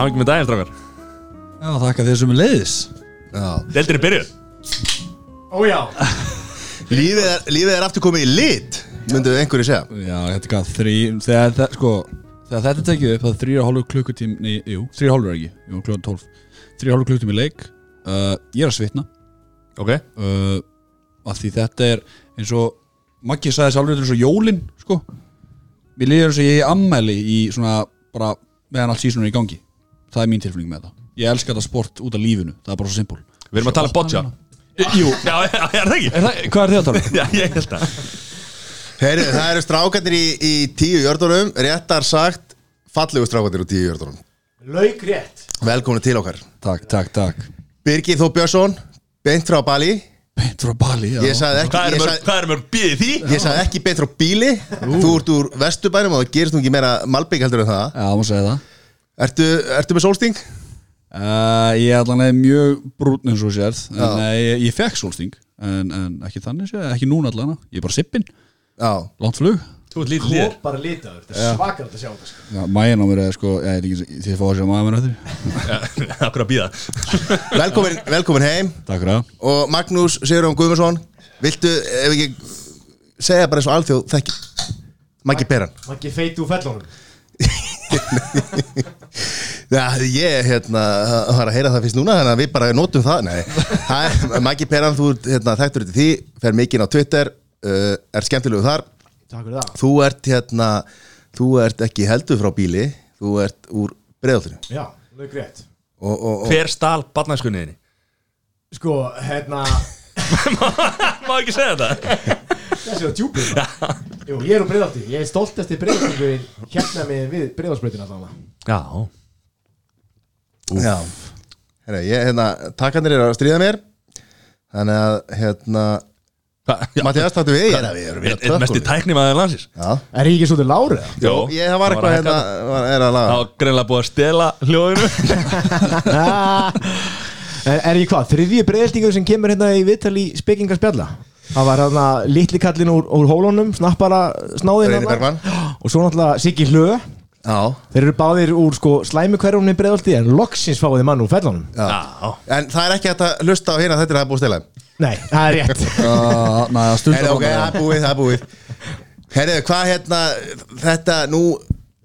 hafa ekki með daginn strákar? Já, þakka þér sem er leiðis Já. Deildir er byrjuð. Ó já. Lífið, er, lífið er aftur komið í lit Myndu einhverju segja. Já, þetta er hvað, þrý Þegar, það, sko, þegar þetta tekið upp Það er þrýra hálfu klukkutím Nei, jú, þrýra hálfu er ekki Jú, klukkan tólf. Þrýra hálfu klukkutím í leik. Uh, Ég er að svitna. Ok. Uh, Af því þetta er eins og Maggi sagði sjálfur þetta er eins og jólin Sko. Mér líður eins og ég er ammæli í svona Bara meðan allt sísunum er í gangi Það er mín tilfinning með það. Ég elska þetta sport út af lífinu. Það er bara svo simpul. Við erum að tala um boccia. Jú, Já, já, er það ekki? er það, hvað er þið að tala? um? Já, ég held að Heyri, það eru strákanir í, í tíu jördunum Réttar sagt fallegu strákanir úr tíu jördunum Lauk rétt. Velkomin til okkar. Takk, takk, takk. Birgir Þó Björnsson, beint frá Bali. Beint frá Bali, já. Ég sagði ekki, Hvað er ég mörg, sagði, hvað er mörg býðið því? ég sagði ekki beint frá bíli. Þú ert úr vesturbænum og það gerist nú ekki meira malbygg heldur en það. Já, má segja það Ertu, ertu með sólsting? Uh, ég er allan mjög brún eins og þú sérð. En nei, ég, ég fekk sólsting en, en ekki þannig sé, ekki núna allan ég er bara sippin, Já. Langt flug. Þú ert lítið lítið Hópar litaður. Þetta er svakar að sjá þetta sko. Já, mæjan á mér er sko, ég er ekki þið fá að sjá maður mér eftir. Akkur að býða Velkomin, velkomin heim. Takk fyrir það. Og Magnús Sigurðan Guðmundsson Viltu, ef ekki segja bara eins og alþjóð þekki Maggi Peran Maggi feiti úr fellunum Já, ég hérna, var að heyra það fyrst núna Þannig að við bara notum það. Maggi Peran, þú ert hérna, þekktur þetta því Fer mikinn á Twitter uh, Er skemmtilegu þar. Takk fyrir það. Þú ert hérna Þú ert ekki heldur frá bíli Þú ert úr breiðaltinu Já, lauk rétt. Og, og, og, Hver stál barnæskunniðinni? Sko, hérna Má ekki segja þetta? Þessi var djúpið Jú, ég er úr breiðalti Ég er stoltasti breiðaltingur Hérna með við breiðalsbreytina þannig Já. Já. Herra, ég, hérna, Takkandir eru að stríða mér. Þannig að hérna Mattias, taktu við. Ég er að við erum við að Mesti tökum tækni maður landsins? Já. Er ég ekki svolítið lárið? Jó, Ég það var eitthvað hérna var, Er að Það laga var greinlega búið að stela hljóðinu. Er, er ég hvað? Þriðji breiðaltingur sem kemur hérna í viðtal í spekingarspjalla Það var hérna litli kallinn úr, úr hólunum Snappara snáðin Reyni Bergmann. Og svo náttúrulega Siggi Hlö. Já. Þeir eru báðir úr sko slæmukverjumni breiðalti En loksins fáið þið mann úr fellunum. Já. Já. En það er ekki hægt að hlusta á hérna Þetta er að búið að stela Nei, það er rétt. Það er búið, það er búið. Herri, hvað hérna Þetta, nú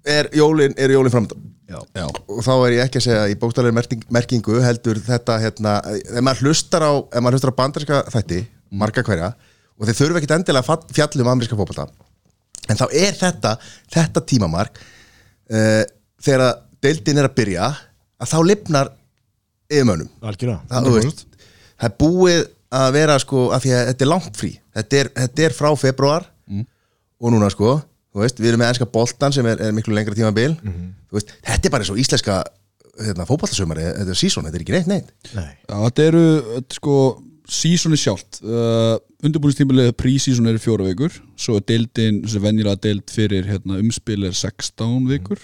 er jólin Er jólin framöndan? Já, já. og þá er ég ekki að segja í bókstaflega merkingu heldur þetta hérna ef maður hlustar á, ef maður hlustar á bandarska þætti marga hverja og þeir þurfa ekkit endilega að fall- fjalla um ameríska fótbolta. En þá er þetta þetta tímamark uh, þegar að deildin er að byrja að þá lifnar yfirmönnum. Algjörða það, þú veist, það er búið að vera sko að því að þetta er langt frí. Þetta er, þetta er frá februar og núna sko þú veist, við erum með ennska boltan sem er, er miklu lengra tímabil. Þú veist, þetta er bara eins og íslenska hérna, fótboltasömari, þetta er sísón, þetta er ekki neitt neitt. Nei. Já, þetta eru, sko sísoni sjálft. Uh, undirbúinistímulið prísíson eru fjóra vikur svo er deildin, þessi venjulega deild fyrir hérna, umspil er 16 vikur.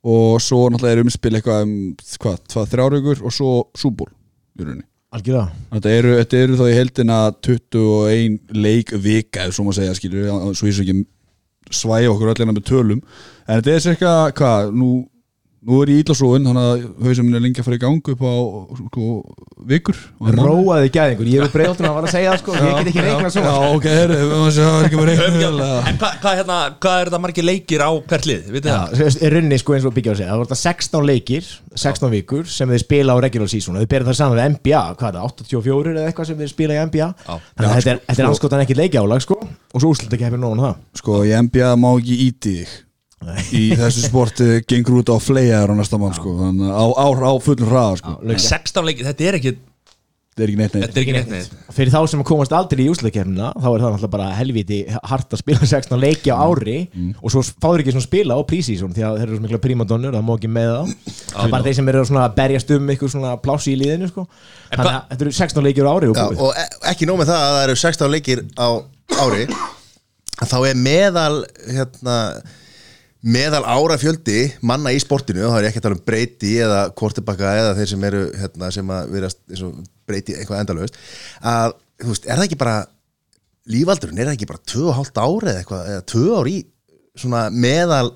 Og svo náttúrulega er umspil eitthvað um, hvað, hvað, þrjár vikur og svo súból í rauninni. Algjörða Þetta eru, þetta eru þá í heldina 21 leik vika ef svo má segja skilur, svo ég svo ekki svæja okkur allir með tölum. En þetta er cirka, hvað, nú nú er ég ítlasóin, þannig að hausum minn er lengi að fara í gang upp á sko, vikur. Róaði gæðingur, ég er breiðaltinu að var að segja það sko Ég get ekki reiknað svo Já, ok, það er ekki með reikna En hvað hva, hérna, hva er þetta margir leikir á hvert lið? Vitið það? Já, er runni sko eins og byggja að segja Það voru þetta 16 leikir, 16 vikur sem þeir spila á regular season og þeir bera það saman við NBA, hvað er það, 84 eða eitthvað sem þeir spila í NBA Já. Þannig að þetta er, þetta er anskotan ekki leikjálag sko og svo úslut ekki hefur nógun það Sko, í NBA má ekki íti þig í þessu sporti gengur út á flejaður á næsta mann sko, þannig að á, á, á fullum hraða sko. En 16 leikir, þetta er ekki þetta er ekki neitt neitt. Ekki neitt neitt. Fyrir þá sem komast aldrei í úslutkefnina þá er það náttúrulega bara helviti hart að spila 16 leiki á ári og svo fáður ekki svona spila á prísísón því að þeir eru svo mikla prímadonnur, það má ekki með þá. Það er bara þeir sem eru svona að berjast um eitthvað svona plási í liðinu sko. Þannig að þetta eru 16 leikir á ári og Já, og e ekki nóg með það að það eru 16 leikir á ári þá er meðal hérna, meðal ára fjöldi manna í sportinu, þá er ég ekki að tala um breyti eða kortebakka eða þeir sem eru hérna, sem að vera breyti eitthvað endalaust að, þú veist, er það ekki bara lífaldurinn, er það ekki bara 2,5 ári eða eitthvað, eða 2 ári í svona meðal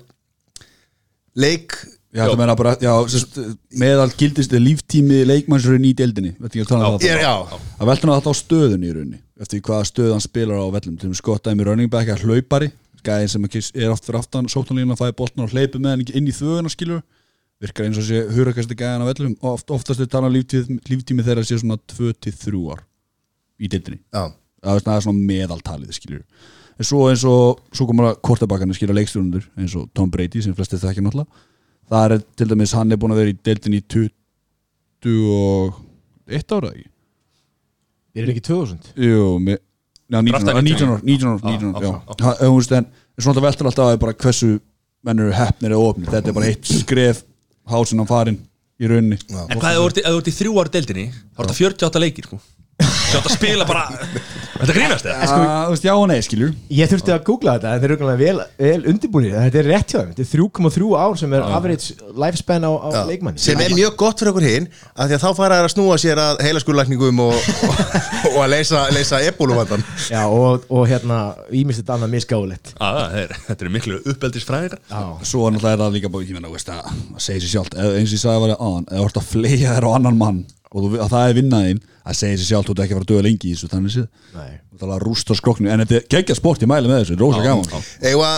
leik að meina bara, já, sérst, meðal gildist líftími leikmannsrunni í deildinni að um er- það Já, Það veldur náttúrulega á stöðunni í rauninni Eftir hvaða stöð hann spilar á vellum Til að skottaði með running back að hlaupari Gæðin sem er oft fyrir aftan sóttanlíðan að fæði boltan og hleypi með hann inn í þvöguna skilur Virkar eins og sé hurakasti gæðin á vellum og oft, Oftast er talað um líftími, líftími þeirra sé svona 2-3 ár Í deildinni. Já. Það er svona- það er meðaltalið skilur en svo eins og svo komur að kortabakkarnir skilja leikstjórnundur eins og Tom Brady sem flestir þekkja náttúrulega. Það er til dæmis hann er búin að vera í deildin í 21 ára ekki? Er ekki 2000? Jú, með, já, 19 ára, Draftaði 19 ára, 19 ára, 19 ára, já. Ha- þú veist, en en svona veltur alltaf að bara hversu menn eru hefnir eða ofnir, þetta er bara eitt skref hásinn á farin í rauninni. En hvað ef þú ert í þrjú ára deildinni þá er þetta 48 leikir sko. Þú átt að spila bara Þetta grínast eða? Ah, Þú veist, já og nei, skilur. Ég þurfti að googla þetta, en þeir eru auðvitað vel, vel undirbúinir Þetta er rétt hjá þeim, þetta er 3,3 ár sem er average lifespan á, á Já. leikmanni sem er mjög gott fyrir okkur hinn að því að þá fara þær að snúa sér að heilaskurlækningum og, og, og að leysa, leysa ebóluvandan Já, og, og hérna, ímist þetta annað misgáðulegt Þetta eru miklu uppeldisfræðingar. Já, Svo er náttúrulega er það líka bara, ég menna, að segja sér sjálft, eða eins og eða þú það er vinnaðinn, að segja sér sjálft þú ert ekki að fara að döða lengi í þessu, þannig séð. Nei. Þú ert alveg að rústa skroknu, en þetta er geggja sport, ég mæli með þessu, rosa gaman. Eða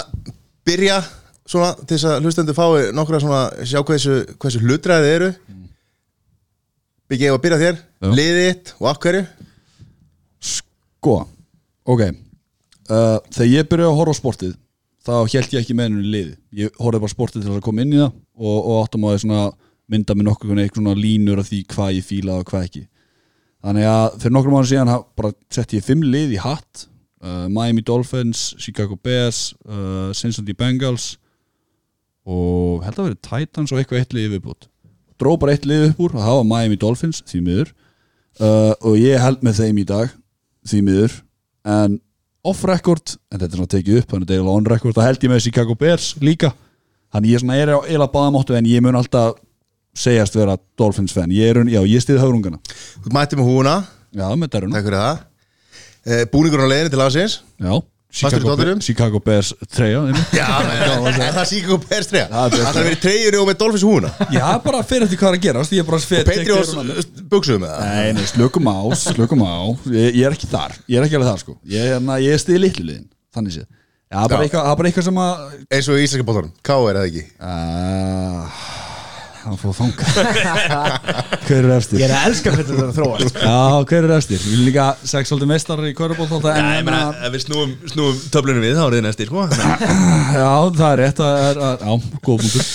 byrja svona til þess að hlustendur fái nokkra svona sjá hversu, hversu hlutræðið eru. Ég að byrja þér? Liðið þitt og af hverju? Sko, ok. Uh, Þegar ég byrjaði að horfa á sportið þá held ég ekki með henni liði. Ég horfði bara sportið til að koma inn í það og, og áttum á því svona mynda með nokkuð eitthvað línur af því hvað ég fílaði og hvað ekki. Þannig að fyrir nokkrum mánu síðan bara setti ég fimm lið í hatt. Uh, Miami Dolphins, Chicago Bears uh, Cincinnati Bengals og held að verið Titans og eitthvað eitt lið viðbútt dró bara eitt lið upp úr og það var Miami Dolphins því miður. Uh, og ég held með þeim í dag því miður. En off record, en þetta er svona tekið upp þannig að þetta er on record, það held ég með Chicago Bears líka, þannig ég svona er á eila báðamáttu en ég mun alltaf segjast vera Dolphins fan, ég er, já, ég stiði haurungana, Þú mætti með húna, já, með deruna takk fyrir það. E, Búningur á leiðinni til aðsins já, Chicago? Be Chicago Bears treyja, einmitt. Já, er það sík og pers treyja Já, þetta er- Það er verið treyjunni og með Dolphins húna já, bara fyrir eftir hvað er að gera ég er bara fyrir Patriots buksuðu með. það. Nei, slökum á, slökum á. Ég, er ekki þar, ég er ekki alveg þar sko. Ég, hérna, ég er stiði litlu liðin, þannig séð. Já, Já. það er bara eitthvað sem að eins og í íslenska Hann fóð þanga Hver er efstir? Ég er að elska hvernig þetta að þróast Já, hver er efstir? Við erum líka sexóldi meistar í kvöruból Já, ég meina, ef við snúum, snúum töflunum við þá er þið næstir sko. Já, það er rétt er, að, Já, góð punktur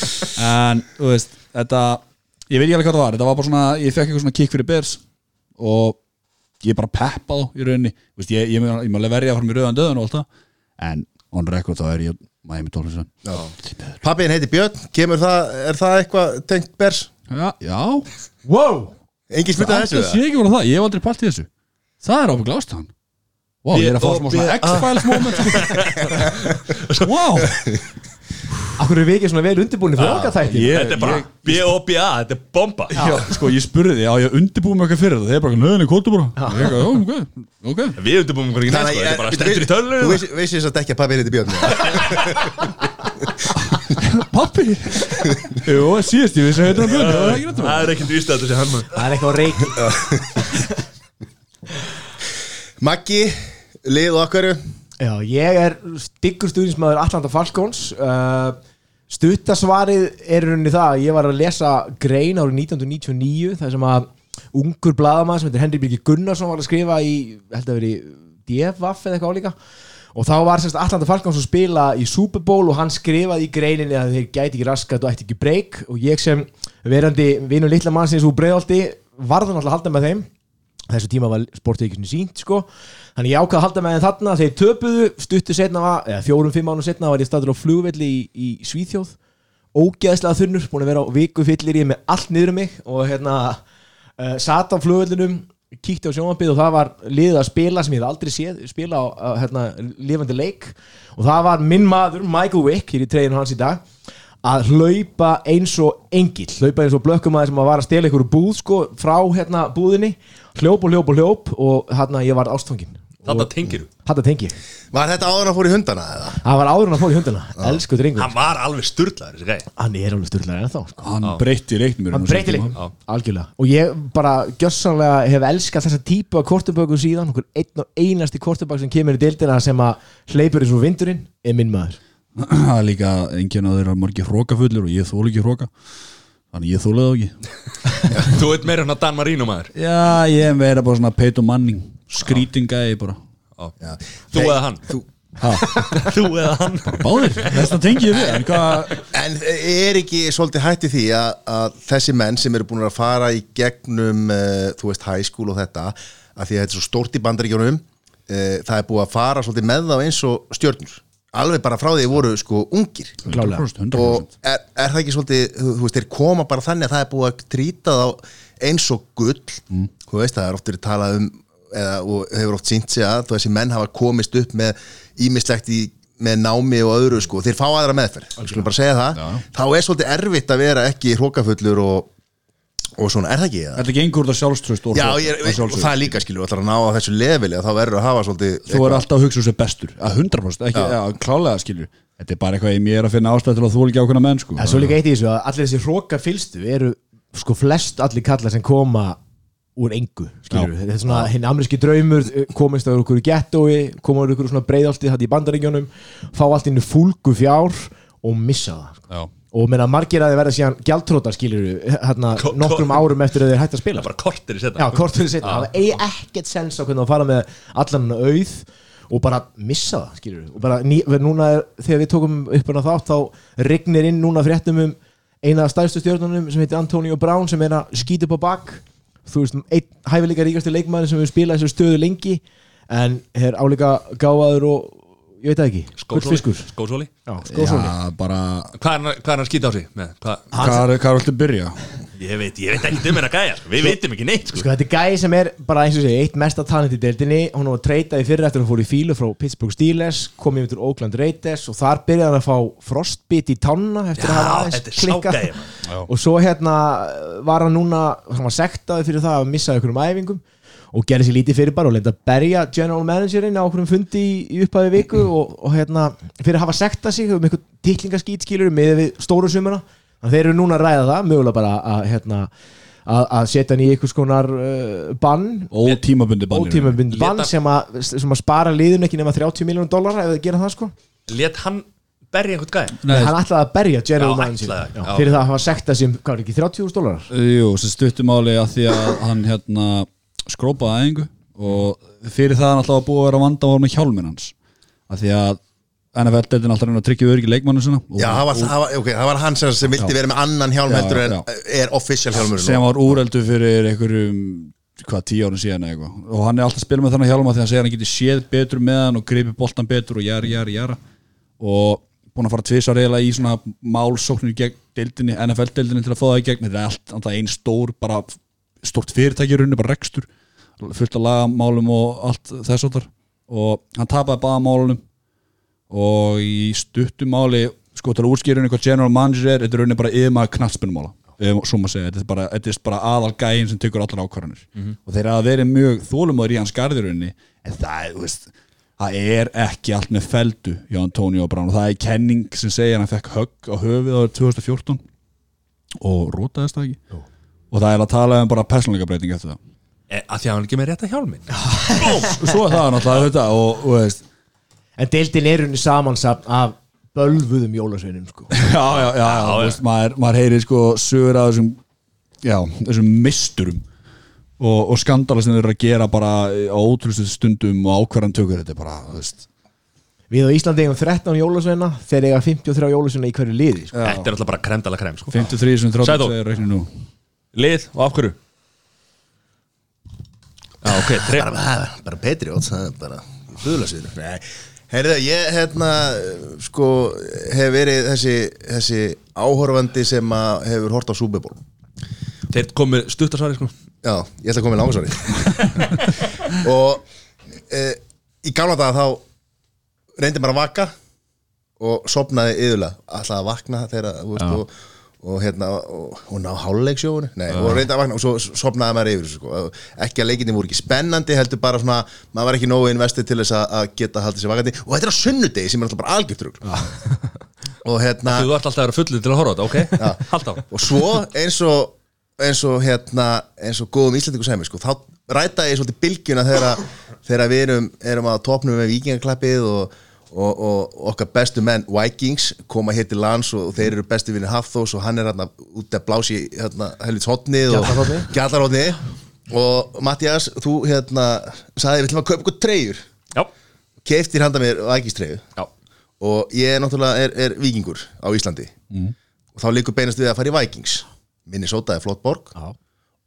En, þú veist, þetta Ég veit ekki alveg hvað það var Þetta var bara svona, ég fekk eitthvað svona kick fyrir Bears Og ég bara peppa þá í rauninni Þú veist, ég, ég, ég, ég má alveg verja fara mér rauðan döðan og allt það En on record þá er ég Miami Dolphins. Fan. Pappiðin heiti Björn, kemur það, er það eitthvað tengt bers? Já, já. Wow. Engin spytta Það þessu sé ekki voru það, ég hef aldrei pælt í þessu. Það er ábygglega ástæðan. Wow, ég er að fá smá svona X-Files moment sko. Wow Akkur er við ekki svona vel undirbúinir fyrir okkar þætti? ég, Þetta er bara B.O.B.A. Þetta er bomba. Já, sko, ég spurði því, á ég undirbúið mig eitthvað fyrir þetta, þeir eru bara, nöðinni, kóttu bara. Ég eitthvað, já, ok, ok. Við undirbúum okkur ekki næst sko. Þetta er bara stendur í Þú tölunum veist- veist þess að að pappiðin heiti Björn Pappi Jú, síðast ég vissi að heita hann Björn, það Það er ekkert þetta sé hann. Það er eitthvað á reiki. Maggi, lið Já, ég er styggur stuðnismæður Atlanta Falcons. Uh, Stuttasvarið er rauninni það að Ég var að lesa grein árið 1999 Það sem að ungur blaðamaður sem heitir Henry Birgir Gunnarsson var að skrifa í, held að veri DFF eða eitthvað álíka og þá var semst Atlanta Falcons að spila í Super Bowl og hann skrifaði í greininni að þeir gæti ekki raskat og ætti ekki breyk og ég sem verandi vinur litla mannsins úr breiðolti varður náttúrulega að halda með þeim þessu tíma var sportið ekki svona sínt sko. Þannig ég ákvað að halda með þeim þarna. Þeir töpuðu stuttu setna var, eða fjórum, fimm ánum setna var ég staður á flugvelli í, í Svíþjóð. Ógeðslega þunnur, búin að vera á viku fyllir ég með allt niður um mig og hérna uh, sat á flugvellinum kíkti á sjónvampið og það var liðið að spila sem ég hef aldrei séð spila á hérna, lifandi leik. Og það var minn maður Michael Wick hér í treyðinu hans í dag að hlaupa eins og engill hlaupa eins og blökkumæður sem að var að stela einhverju búð sko, frá hérna búðinni hljóp og hljóp og hljóp og hérna ég var ástfangin Þetta tengir Þetta tengi Var þetta áður en að fór í hundana eða? Það var áður en að fór í hunduna Elsku drengur. Hann var alveg sturlaður þessi gæði Hann er alveg styrlaður ennþá sko. Hann breytti leiknum Hann breytir leik Algjörlega. Og ég bara gjössanlega hef elskað þessa típu af kortuböku síðan Okkur einn og einasti kortubök sem kemur í dildina sem að hleypur eins og vindurinn er minn maður. Það er líka enginn að þeirra margir hrókafullir og ég þóla ekki hróka Þannig ég þóla það ekki. Þú veit meira hann að Dan Marino maður. Já, ég er meira bara svona Peyton Manning Skrítingæði bara. Já. Þú eða hann? Þú, Þú eða hann. Báðir, þess að ég við En hvað En er ekki svolítið hætti því að, að þessi menn sem eru búin að fara í gegnum, uh, þú veist, high school og þetta, að því að þetta er svo stórt í bandaríkjónum, uh, það er búið að fara svolítið með þá eins og stjörnur. Alveg bara frá því voru sko ungir. Klálega 100%, 100%. Og er, er það ekki svolítið, þú, þú veist, þeir koma bara þannig að það er búið að trýta þá eins og gull, þú veist, það er oft verið talað um, eða, og hefur oft sínt sig að þú þessi menn hafa komist upp með ímislegt í með námi og öðru sko, þeir fá aðra meðferð við skulum bara segja það, þá er svolítið erfitt að vera ekki hrókafullur og, og svona, er það ekki það? Þetta gengur út af sjálfströst og Já, ég, að og það er líka ætlar að ná á þessu leveli að þá verður að hafa svolítið Þú er alltaf að hugsa sér bestur að 100% ekki, já. klálega skilur. Þetta er bara eitthvað í mér að finna ástæð til að þú ekki ákveðna menn sko. En svo líka eitt í þessu að allir þessi hróka fylstu eru sko flest allir kallar sem koma úr engu, skilur þetta er svona hinn ameríski draumur, komist á ykkur í gettói, koma úr ykkur svona í og. Já. meina margir að þið verða síðan gjaldtróta skilur hérna Ko- nokkrum árum eftir að þeir hægt að spila Bara kortir í Já, setna hvort fyrir setna, það eigi ekkert sens á hvernig að fara með allan auð og bara missa það, skilur og bara ný, núna er, þegar við tókum upp hana þátt þá rignir inn núna fréttum um eina af stærstu stjórnunum sem heitir Antonio Brown sem er að skýta upp á bak þú veist, einn hæfileika ríkasti leikmaður sem við spila þessu stöðu lengi en er áleika gáfaður og ég veit ekki, gullfiskur Skósóli Já, skósóli Já, bara Hvað er hann- hvað er hann að skýta á sig með? Hvað? Hvað er hvað er alltaf að byrja? Ég veit, ég veit ekki um hennar gæja sko. Við veitum ekki neitt sko. Sko þetta er gæði sem er bara eins og segja eitt mesta talent í deildinni hún var treytað í fyrra eftir að hún fór í fílu frá Pittsburgh Steelers, kom yfir til Oakland Raiders og þar byrjaði hann að fá frostbit í tanna eftir að Já, hafa aðeins þetta er klikkað. sá gæi, og svo hérna var hann núna hann var sektaði fyrir það að missa ykkur um æfingum og gerði sér lítið fyrir bara og leita að berja general managerinn á okkur fundi í, í upphæði viku og, og hérna fyrir að hafa sektað sig um eitthvað tiklingaskít skilur með við stóru sumuna. Þannig að þeir eru núna að ræða það mögulega bara að hérna að, að setja hann í einhvers konar uh, bann. Ótímabundi bann hann- sem að, sem að spara liðun ekki nema 30 miljónum dólar ef þið gera það sko. Lét hann berja einhvern gæja Nei, hann ætlaði að berja general Já, manager ætlaði, já, já. fyrir það að hafa sektað sem, hvað er ekki, 30.000 dólarar Jú, sem stuttumáli að því að hann hérna skrópaði aðingu og fyrir það hann alltaf að búa að vera vanda með hjálminn hans. Að því að NFL-deltin alltaf reyna að tryggja öryggi leikmannu sinna og, Já, það var, það, var, okay, það var hann sem, vildi Já. vera með annan hjálm Já, heldur en já. er official hjálmur sem var úreldu fyrir einhverjum hvað, tíu árum síðan eða eitthvað. Og hann er alltaf að spila með þannig hjálma að hann segir að hann geti séð betur með hann og gripi boltan betur og jæra, jæra, jæra og búin að fara tvisar eiginlega í svona málsóknir gegn deildinni, NFL-deildinni til að fá það í gegn. Þetta er allt, alltaf ein stór bara stórt fyrirtæki í rauninni, bara rekstur fullt af lagamálum og allt þess áttar og hann tapaði baða málunum. Og í stuttum máli sko til að útskýra henni hvað general manager er þetta er rauninni bara yfirmaður knattspinnumála ef svo maður segja, þetta er bara, bara aðal gæinn sem tekur allar ákvarðanir. Og þeir hafa verið mjög þólumöður í hans garðirunni en það, þú veist, það er ekki allt með feldu hjá Antonio Brown. Og það er kenning sem segja hann fekk högg á höfuð árið 2014 og rótaðist það ekki? Jú. Og það er að tala um bara persónleika breyting eftir það e, Að því að hann ekki með rétta hjálmin svo er það náttúrulega þetta og, og veist, En deildin er unni samansapn af bölvuðum jólasveinum sko. já, já, já, já, þú veist, maður, maður heyrir sko sögur af þessum já, þessum misturum og, og skandala sem þeir eru að gera bara á ótrústu stundum og ákvarðan tökur þetta er bara, þú veist Við á Íslandi eigum 13 jólasveina þeir eiga 53 jólasveina í hverju liði sko. Þetta er alltaf bara kremdala krem sko. 53 sem 30 Sæþór. segir reikni nú Lið og af hverju? Já, ok, tre bara, bara Patriots það er bara buðlasýður Heyrðu, ég hérna sko hef verið þessi, þessi áhorfandi sem að hefur hort á Super Bowl. Þeir komið stuttasvari sko. Já, ég ætla að koma í langarsvari og e, í gamla daga þá reyndi maður að vaka og sopnaði yðurlega alltaf að vakna þegar þú veist, og, og hérna og, og ná háluleiksjóinu Nei, og reynda að vakna og svo sopnaði maður yfir sko. ekki að leikinni voru ekki spennandi heldur bara svona, maður var ekki nógu investið til þess að- að geta haldið sér vakandi. Og þetta er á sunnudegi sem er alltaf bara algjört rugl. Og hérna Þú ert alltaf að vera fullið til að horfa á þetta, ok? Hald á. Og svo eins og eins og hérna eins og góðum íslendingu sem sko, þá ræta ég svolítið bylgjuna þegar, þegar við erum, erum að topnum með vikingaklappið og, og, og okkar bestu menn Vikings koma hér til lands og þeir eru bestu vinni Hafþós og hann er hérna út að blási hérna helvits hotnið og Gjallarhornið. gjallarhotnið og Mattias, þú hérna sagði við ætlum að kaupa ykkur treyjur. Já, keiftir handa mér Vikings treyju já. Og ég er náttúrulega er, er vikingur á Íslandi. Og þá líkur beinast við að fara í Vikings. Minnesota er flott borg. Já.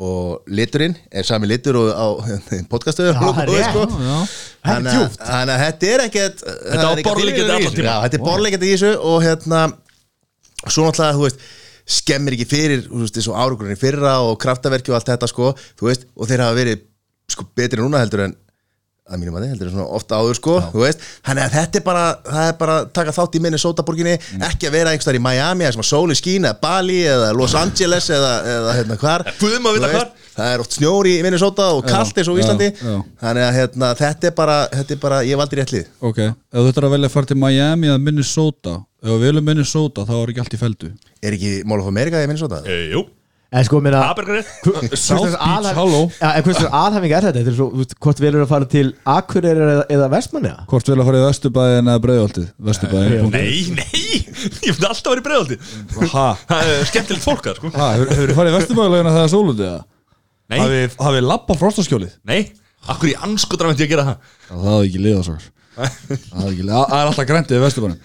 Og liturinn er sami litur og á podcastu djúpt. þannig að þetta er ekkert Þetta er borlegjandi í þessu. og hérna svo náttúrulega, þú veist skemmir ekki fyrir, þú veist, þessu árugurinn í fyrra og kraftaverki og allt þetta, sko. Þú veist, og þeir hafa verið, sko, betri núna heldur en að mínum að þið heldur en svona ofta áður sko, þú veist, þannig að þetta er bara það er bara að taka þátt í Minnesota borginni ekki að vera einhverstaðar í Miami eða sem að sóli skín eða Bali eða Los Angeles eða, eða hérna hvar. Guð má vita hvar. það er oft snjór í Minnesota og kalt eins og á já, Íslandi. já. þannig að hérna, þetta er bara, þetta er bara ég valdi rétt lið. Ok, ef þú ættir að velja að fara til Miami eða Minnesota Ef við viljum Minnesota þá er ekki allt í feldu er ekki Mall of America í Minnesota? e, Jú, En sko, minna en hversu alhæfing er þetta? Þetta er svo, hvort velur að fara til Akureyri eða, eða Vestmanniða? Hvort vilja að fara í Vesturbæðin eða Breiðoltið Vesturbæðin Nei, nei, ég myndi alltaf verið Það er skemmtilegt fólk það, sko. Ha, hefur þið farið í Vesturbæðilegina þegar sólundið það? Nei, Hafið hafið lappa frostaskjólið? nei, akkur í anskotra myndi ég að gera það? Það hafði ekki liða svo Það er alltaf grendið í Vesturbæðin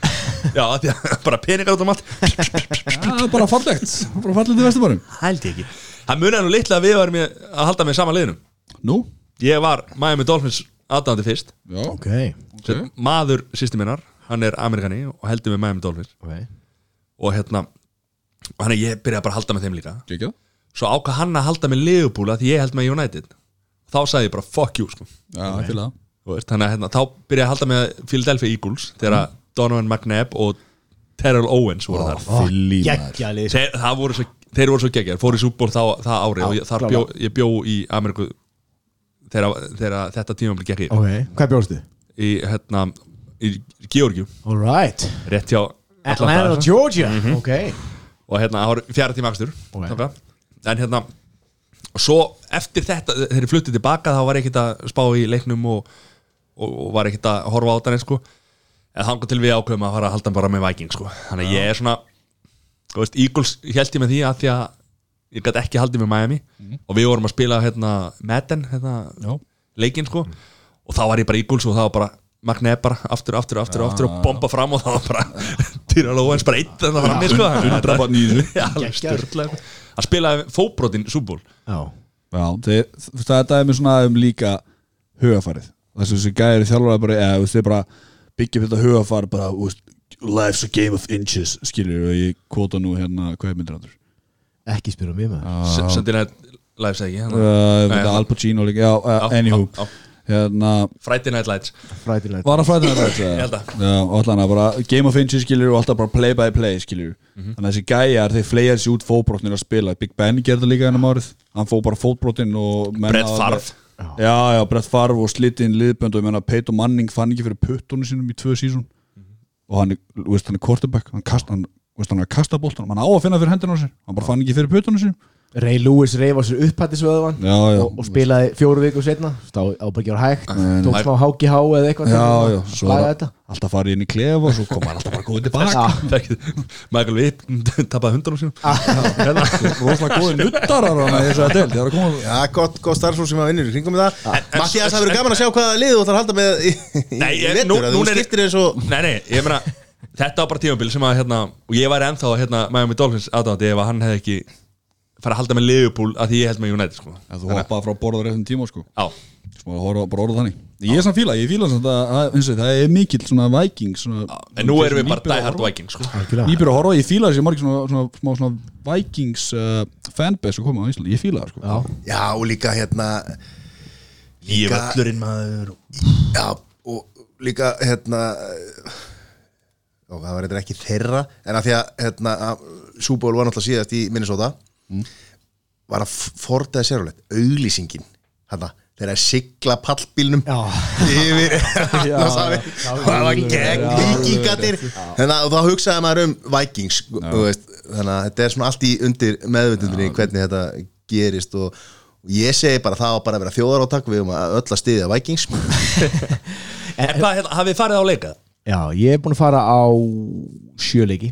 Já, af því að bara peningar út um allt. Það er bara fallegt, bara fallegt í Vesturbæðin Hældi ekki. Það munið nú litla að við varum að halda með sama liðinum Nú? Ég var Miami Dolphins aðdándi fyrst. Já, Ok, okay. Maður sýsti minnar, hann er amerikani og heldur með Miami Dolphins. Ok. Og hérna og hann er ég byrjaði bara að halda með þeim líka. Ekki svo ákvað hann að halda með Liverpool að því ég held með United. Þá sagði ég bara fuck you sko. Já, ég fylgði það þannig að hérna, þá byrjaði ég að halda með Philadelphia Eagles þegar Donovan McNabb og Terrell Owens voru þar. Fylli Gekkja lið þeir, þeir voru svo geggjar, fóru í þá, það ári og ég, þar bjó, ég bjó í Ameriku þegar, þetta tíma blir geggir Ok, hvað bjóðstu? í, hérna, í Georgiu Alright rétt hjá Atlanta, Georgia. Ok. Og hérna, það var fjara tíma akstur Ok. okay. en hérna og svo eftir þetta, þegar ég fluttið tilbaka þá var ég ekkert að spá í leiknum og, og, og var ekkert að horfa á þetta sko. en þannig til við ákveðum að fara að halda bara með Viking sko. þannig að ég er svona þú veist, Eagles held ég með því að því að ég gæti ekki haldið með Miami. Og við vorum að spila hérna Madden hérna, Já. leikinn sko. Og þá var ég bara Eagles og það var bara Magneð bara aftur, aftur, aftur, aftur og bomba fram og það var bara Týra Lóens bara eitt en það var hann sko í þessu. Já, alveg störtlega Hann spilaði fóbrotin súból Já. Þetta er mér svona um líka hugafarið Þessu þessi gæri þjálfur bara, eða þeir bara byggja upp þetta hugafar bara, þú veist, life's a game of inches skilur og ég kvota nú hérna, hvað er myndir áttur? Ekki spyrja mig maður. Sendina live segi hann Uh, Nei, Al Pacino líka, já, uh, anywho já, já. Hérna, Friday Night Lights. Fræðilegt var að fræða þetta Ég held að. Já, og allan að bara game of inches skilur og alltaf bara play by play skilur Mhm. Þannig að þessi gæjar, þeir flegar sér út fótbrotnir að spila. Big Ben gerði það líka ennum árið. Hann fó bara fótbrotin og menn Brett Favre. Já, já, Brett Favre og slitinn liðbönd og ég menna Peyton Manning fann ekki fyrir puttunum sínum í tvö sísón. Og hann, er- þú veist, hann er quarterback hann, kast, hann, veist, hann er að kasta boltanum hann á að finna fyrir hendina á sér, hann bara fann ekki fyrir puttunum sínum Ray Lewis reyf á sér upphættisvöðvan Já, já. og, og spilaði fjóru viku setna Þá á bara ekki að vera hægt Tók Nei. smá háki há eða eitthvað Já, til já, að er alltaf farið inn í klefa og svo kom hann alltaf bara góðið tilbaka Michael Witt tapaði hundunum sínum. Hérna. rosalega góðið nuttarar að ég var að koma Já, gott, gott starfsfólk sem að vinnur í kringum með það. Mattias, það verður gaman að sjá hvaða lið þú ætlar að halda með í, í, í að þú er- skiptir eins og Nei, nei, ég meina Þetta var bara tímabil sem að hérna Og ég væri ennþá hérna Miami Dolphins aðdáðandi ef að hann hefði ekki fara að halda með Liverpool að því ég held með United sko. Já, þú hoppaði frá borða réttum tíma sko. Já, Smá að horfa bara orða þannig. Ég er samt fíla, ég fíla samt að, að eins og það er mikill svona vikings svona, en nú erum við bara die hard Vikings sko. Nýbjör að horfa, ég fíla þessi margir svona, svona, smá svona vikings uh, fanbase að koma á Íslandi, ég fíla það sko. Já, Já, og líka hérna Ég Líka- völlurinn maður. Og... Já, og líka hérna og það var eitthvað ekki þeirra en að því að hérna, Súból var náttúrulega síðast í Minnesota var að fordaði sérulegt auglýsingin. Þegar að sigla pallbílnum yfir það var gegn vikingatir þannig að þá hugsaði maður um Vikings veist, þannig að þetta er svona allt í undir meðvutundinni hvernig þetta gerist og, og ég segi bara það á bara að vera þjóðarótak við um að öll að styðja Vikings. En hvað, hérna, hafið farið á leika? Já, ég er búin að fara á sjöleiki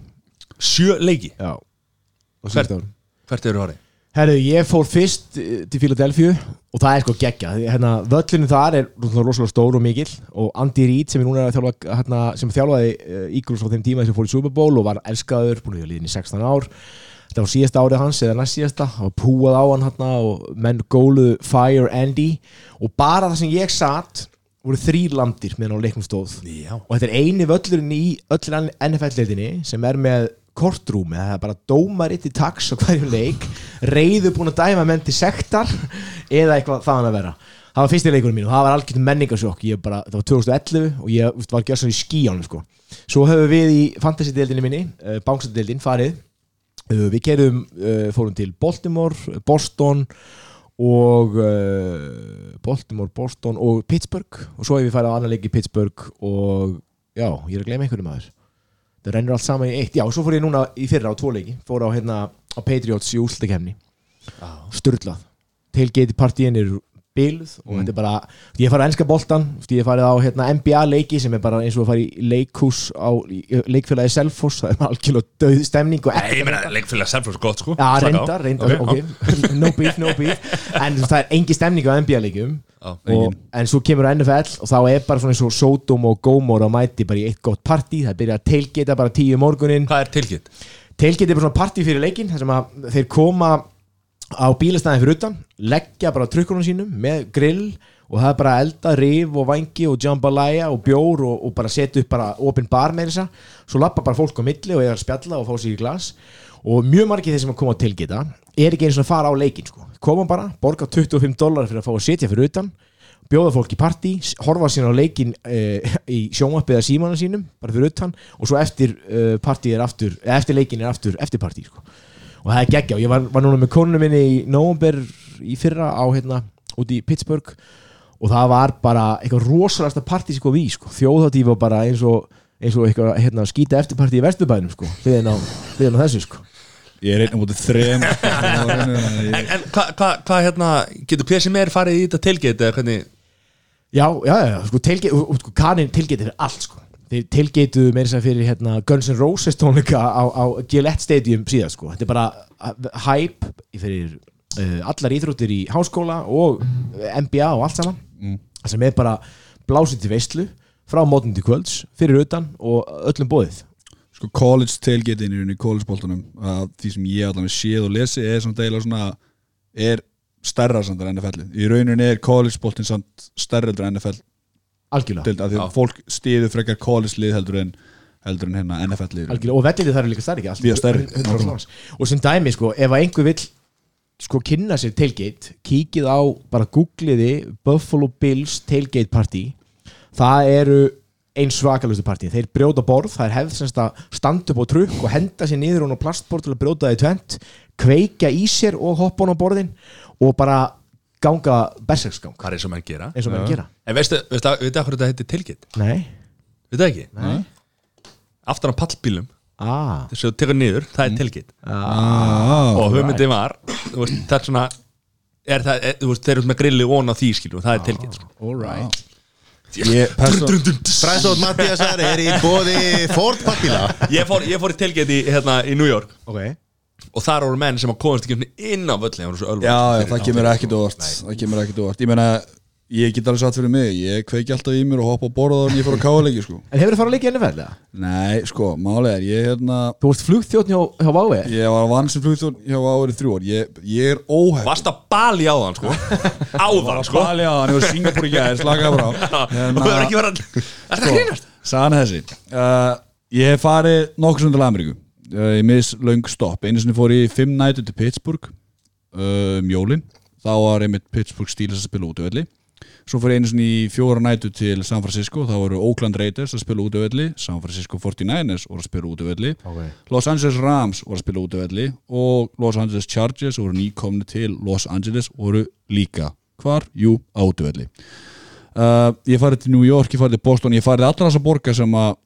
Sjö leiki? Já. Á Hvert? síðustu árum. Hvert eru farið? Herru, ég fór fyrst eh, til Philadelphia og það er sko geggja hérna, völlinu þar er rosalega stór og mikill og Andy Reid sem er núna að þjálfa hérna, sem þjálfaði uh, Eagles á þeim tíma sem fór í Super Bowl og var elskaður, búin að liðin í 16 ár. Þetta var síðasta árið hans eða næst síðasta. Og púað á hann hérna og menn góluðu Fire Andy. Og bara það sem ég satt voru þrýr landir meðan á leiknum stóð. Já. og þetta er eini völlurinn í öllur NFL-leitinni sem er með kortrúmi, það er bara dómaritt í taks á hverju leik, reyðu búin að dæma menn til sektar eða eitthvað þaðan að vera það var fyrsti leikurinn mín og það var algjörn menningarsjokk. Ég bara, það var 2011 og ég var gjörsan í skíjánum sko. svo höfum við í fantasy-deildinni minni uh, bánsadeildin farið. Uh, við kerðum, uh, fórum til Baltimore, Boston og Baltimore, Boston og Pittsburgh. Og svo hefur við farið á annan leik í Pittsburgh og já, ég er að gleyma einhverju maður það rennur allt saman í eitt. Já, svo fór ég núna í fyrra á tvo leiki. Fór á, hérna, á Patriots í úrslutakefni sturlað. Tailgate partíin er byluð og þetta er bara, ég farið að enska boltan ég farið á hérna, NBA leiki sem er bara eins og að fara í leikhús á leikfélagi Selfoss, það er algjörlega döð stemning og ég meina, leikfélag Selfos gott, sko. Já, á. reyndar, reyndar, Ok, ok, no beef, no beef. En það er engi stemning á NBA-leikjum Já, og, En svo kemur NFL og þá er bara svona eins og Sodom og Gomor að mæti bara í eitt gott partí. Það byrja að tailgata bara tíu um morgunin Hvað er tilkynnt? Tailgate er bara svona partí fyrir leikin þar sem að þeir koma á bílastæðin fyrir utan leggja bara trukkunum sínum með grill og það er bara elda, rif og vangi og jambalaya og bjór og, og bara setja upp bara open bar með þessa svo lappa bara fólk á milli og er að spjalla og fá sér í glas. Og mjög margir þeir sem að koma á tilgita er ekki eins og að fara á leikin sko. Koma bara, borga 25 dólar fyrir að fá að setja fyrir utan bjóða fólk í partí, horfa sín á leikin e, í sjónvappið eða símanum sínum bara fyrir utan og svo eftir e, partí er aftur, eftir leikin er aftur eftir partí sko. og það er geggja. Og ég var, var núna með konunum minni í november í fyrra á hérna út í Pittsburgh og það var bara eitthvað rosalasta partí sko við sko, þjóðhátíf og bara eins og eins og eitthvað hérna, skýta eftirpartí í vesturbænum sko, hliðin á, á þessu sko Ég er einn á móti þrem. En, en hvað hva, hva, hérna, getur PSM er farið í þetta tilkynnt eða hvernig? Já, já, já, sko, og, sko kanin tilgeti fyrir allt sko. Þeir tilgeituðu meira sér fyrir hérna, Guns N' Roses tónleika á, á Gillette Stadium síðan sko. Þetta er bara hype fyrir uh, allar íþróttir í háskóla og NBA og allt saman. Mm. sem er bara blásið til veistlu frá mótum til kvölds, fyrir utan og öllum bóðið Sko college tailgatein í college-boltanum að því sem ég allan séð og lesi er samt eiginlega svona er stærra samt en NFL í rauninni er college-boltin samt stærra heldur en NFL Algjörlega, deild af því að fólk stiður frekar college-lið heldur en heldur en hérna NFL-lið algjörlega. Og vellir það eru líka stærri ekki stærri, 100% nákvæmlega. manns. og sem dæmi sko, ef að einhver vill sko kynna sér tailgate kíkið á, bara googliði Buffalo Bills tailgate party. Það eru eins svakalustu partí, þeir brjóta borð það er hefð semst að standa upp á trukk og henda sér niður hún á plastborð til að brjóta það í tvent kveikja í sér og hoppa hún á borðin og bara ganga berserksgang. Hvað er sem menn gera? eins og maður gera. En veistu, veistu, veistu hvað þetta heitir tilkynnt? Nei, Veitu það ekki? Nei. Aftan á pallbílum ah, Þess að þú tekur niður, það er tilkynnt. Ah, Og hugmyndin var þú veist, Það er svona er það, er, þú veist, Þeir eru með grilli ón á því skilur Það er tilkynnt sko. alright Fræðstótt Mattiasar er í bóði Ford pappíla ég, fór, ég fór í í, hérna, í New York. Ok, Og þar voru menn sem að komast ekki inn á völli Það voru svo ölvað já, það kemur ekkit óvart. Það kemur ekkit óvart. Ég meina, ég get alveg satt fyrir mig ég kveiki alltaf í mér og hoppa á borða og ég fór að káleiki sko. en hefur þið farið að leikja NFL eða? nei, sko, málega er ég hérna Þú varst flugþjóðn hjá, hjá Vávi ég var vann sem flugþjón hjá árið þrjú ár. Ég, ég er óhætt Varst að bali á þann sko. Áðan sko. Bali á hann, ég var Singapur í gæðir, slaka bara á. Og þú hefur ekki verið að Er það grínast? Sagan er þessi. Uh, Ég hef farið nokkur sem til Ameríku. Uh, Ég mis löng stopp. Um Þá var einmitt Pittsburgh Steelers að spila út í velli svo ég einu sinni í fjóra nætu til San Francisco, þá voru Oakland Raiders að spila út af velli, San Francisco 49ers voru að spila út af velli, okay. Los Angeles Rams voru að spila út af velli og Los Angeles Chargers voru nýkomni til Los Angeles voru líka hvar? Jú, á út af velli uh, ég farið til New York, ég farið til Boston ég farið allra þessa borga sem að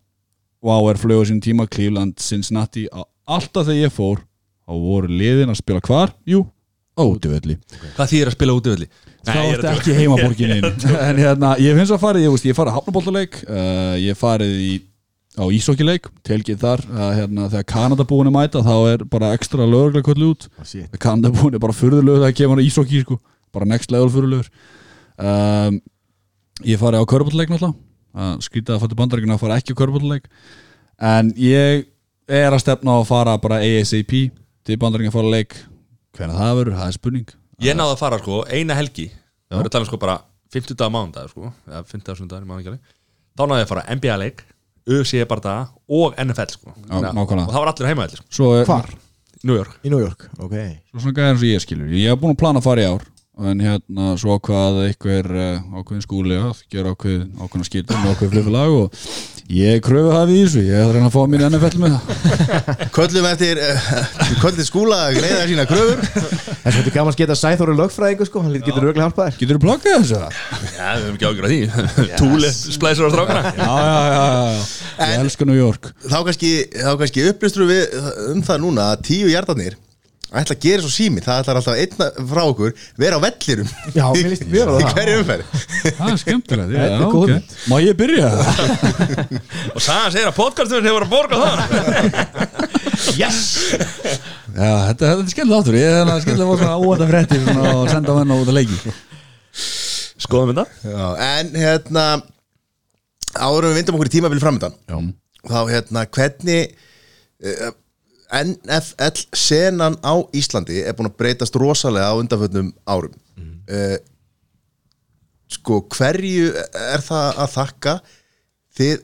Wow er flögu sín tíma, Cleveland, Cincinnati alltaf þegar ég fór þá voru liðin að spila hvar? Jú, á út af velli Hvað þýðir að spila út í velli? Þá ertu ekki heimaborgin en hérna, ég finnst að farið, ég, veist, ég farið hafnaboltaleik uh, ég farið í á ísokkileik, telgið þar að hérna, þegar Kanada búin að mæta þá er bara ekstra lögreglega kvöldu út. Oh, shit. Kanada búin er bara furðulegur þegar kemur ísokki sko, bara next level furðulegur. Um, ég farið á körbóltaleik náttúrulega. Uh, skrítið að fattu bandaríkina að fara ekki á körbóltaleik en ég er að stefna á að fara bara ASAP til bandaríkina að fara leik. Hvernig það verður, það er spurning Ég náði að fara sko, eina helgi. Það verður að tala um sko bara 50 dagar mánudag sko, eða 50 sundagar, ekki alveg. Þá náði ég að fara NBA leik, UFC bardaga og NFL sko. Já, Þannig að- nákvæmlega. Og það var allir heimaðallir sko, Svo er, Hvar? New York. Í New York, ok. Svo svona gæðan sem ég skilur. Ég hef búin að plana að fara í ár En hérna svo ákvað einhver uh, ákveðin skúli að gera ákveð, ákveðna skiltum og ákveð fliffilag og ég kröfu það við þessu ég er að reyna að fá mín NFL með það. Köllum eftir uh, Köllum skúla að greiða sína kröfur. Þetta er gaman að geta Sæþóri lögfræðingu sko. Hann getur örgulega hjálpað þér. Getur þú blokkað þessu? Já, við höfum ekki ágjur að því. Túli splæsur á strákana. Já, já, já, já, já. Ég elska New York. Þá kannski, þá kannski upplýstur við um það núna að tíu hjartarnir ætla að gera svo sími, það ætlar alltaf einna frá okkur vera á vellirum Já, mér líst mjög á í það. hverju umferð. Það er skemmtilegt já, Þetta er já, góð ok. Má ég byrja? Og Sagan segir að podcastum hefur að borga það Yes! Já, þetta, þetta er skemmtilegt áttur Ég er hérna skemmtilegt að fá svona óvænt að fréttir svona, og senda menn á út að leiki. Skoðum þetta Já, en hérna áður en við vindum okkur í tímabili framöndan Já, þá hérna hvernig uh, NFL senan á Íslandi er búin að breytast rosalega á undanfötnum árum mm. sko hverju er það að þakka þið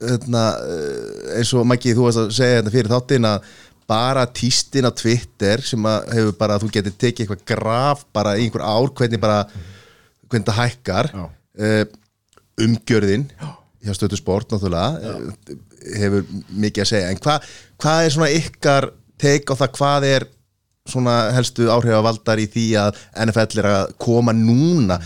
hérna, eh, eins og Maggi þú varst að segja hérna fyrir þáttinn að bara tístin á Twitter sem að hefur bara þú getur tekið eitthvað graf bara í einhver ár hvernig bara hvernig það hækkar Já. uh, umgjörðin hjá stötu sport náttúrulega eh, hefur mikið að segja. En hva, hvað er svona ykkar teik á það? Hvað er svona helstu áhrifavaldar í því að NFL er að koma núna?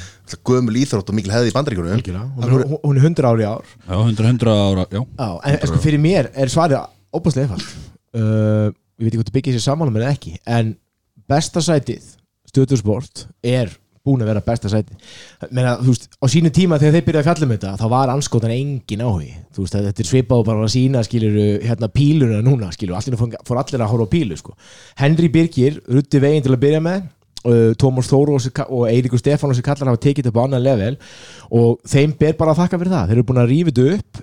Gömul íþrótt og mikil hefði í bandaríkjunum. Algjörlega. Hún er- Hún er 100 ári í ár. Já 100, 100 ára Já, Já, en, en sko fyrir mér er svarið óbúslega einfalt. Uh, Ég veit ekki hvort það byggir sér saman með ekki En besta sætið Stöðursport er búin að vera besta sætið Menna, þú veist, á sínu tíma þegar þeir byrjaði að fjalla um þetta þá var anskotan engin áhugi. Þú veist, þetta er svipað og bara að sína skilur hérna píluna núna, skilur, allir fór allir að horfa á pílu, sko. Henry Birgir, rutti veginn til að byrja með uh, Tómas Þóru og Eiríkur Stefán sem kallar hafa tekið þetta upp á annan level. Og þeim ber bara að þakka fyrir það. Þeir eru búin að þetta upp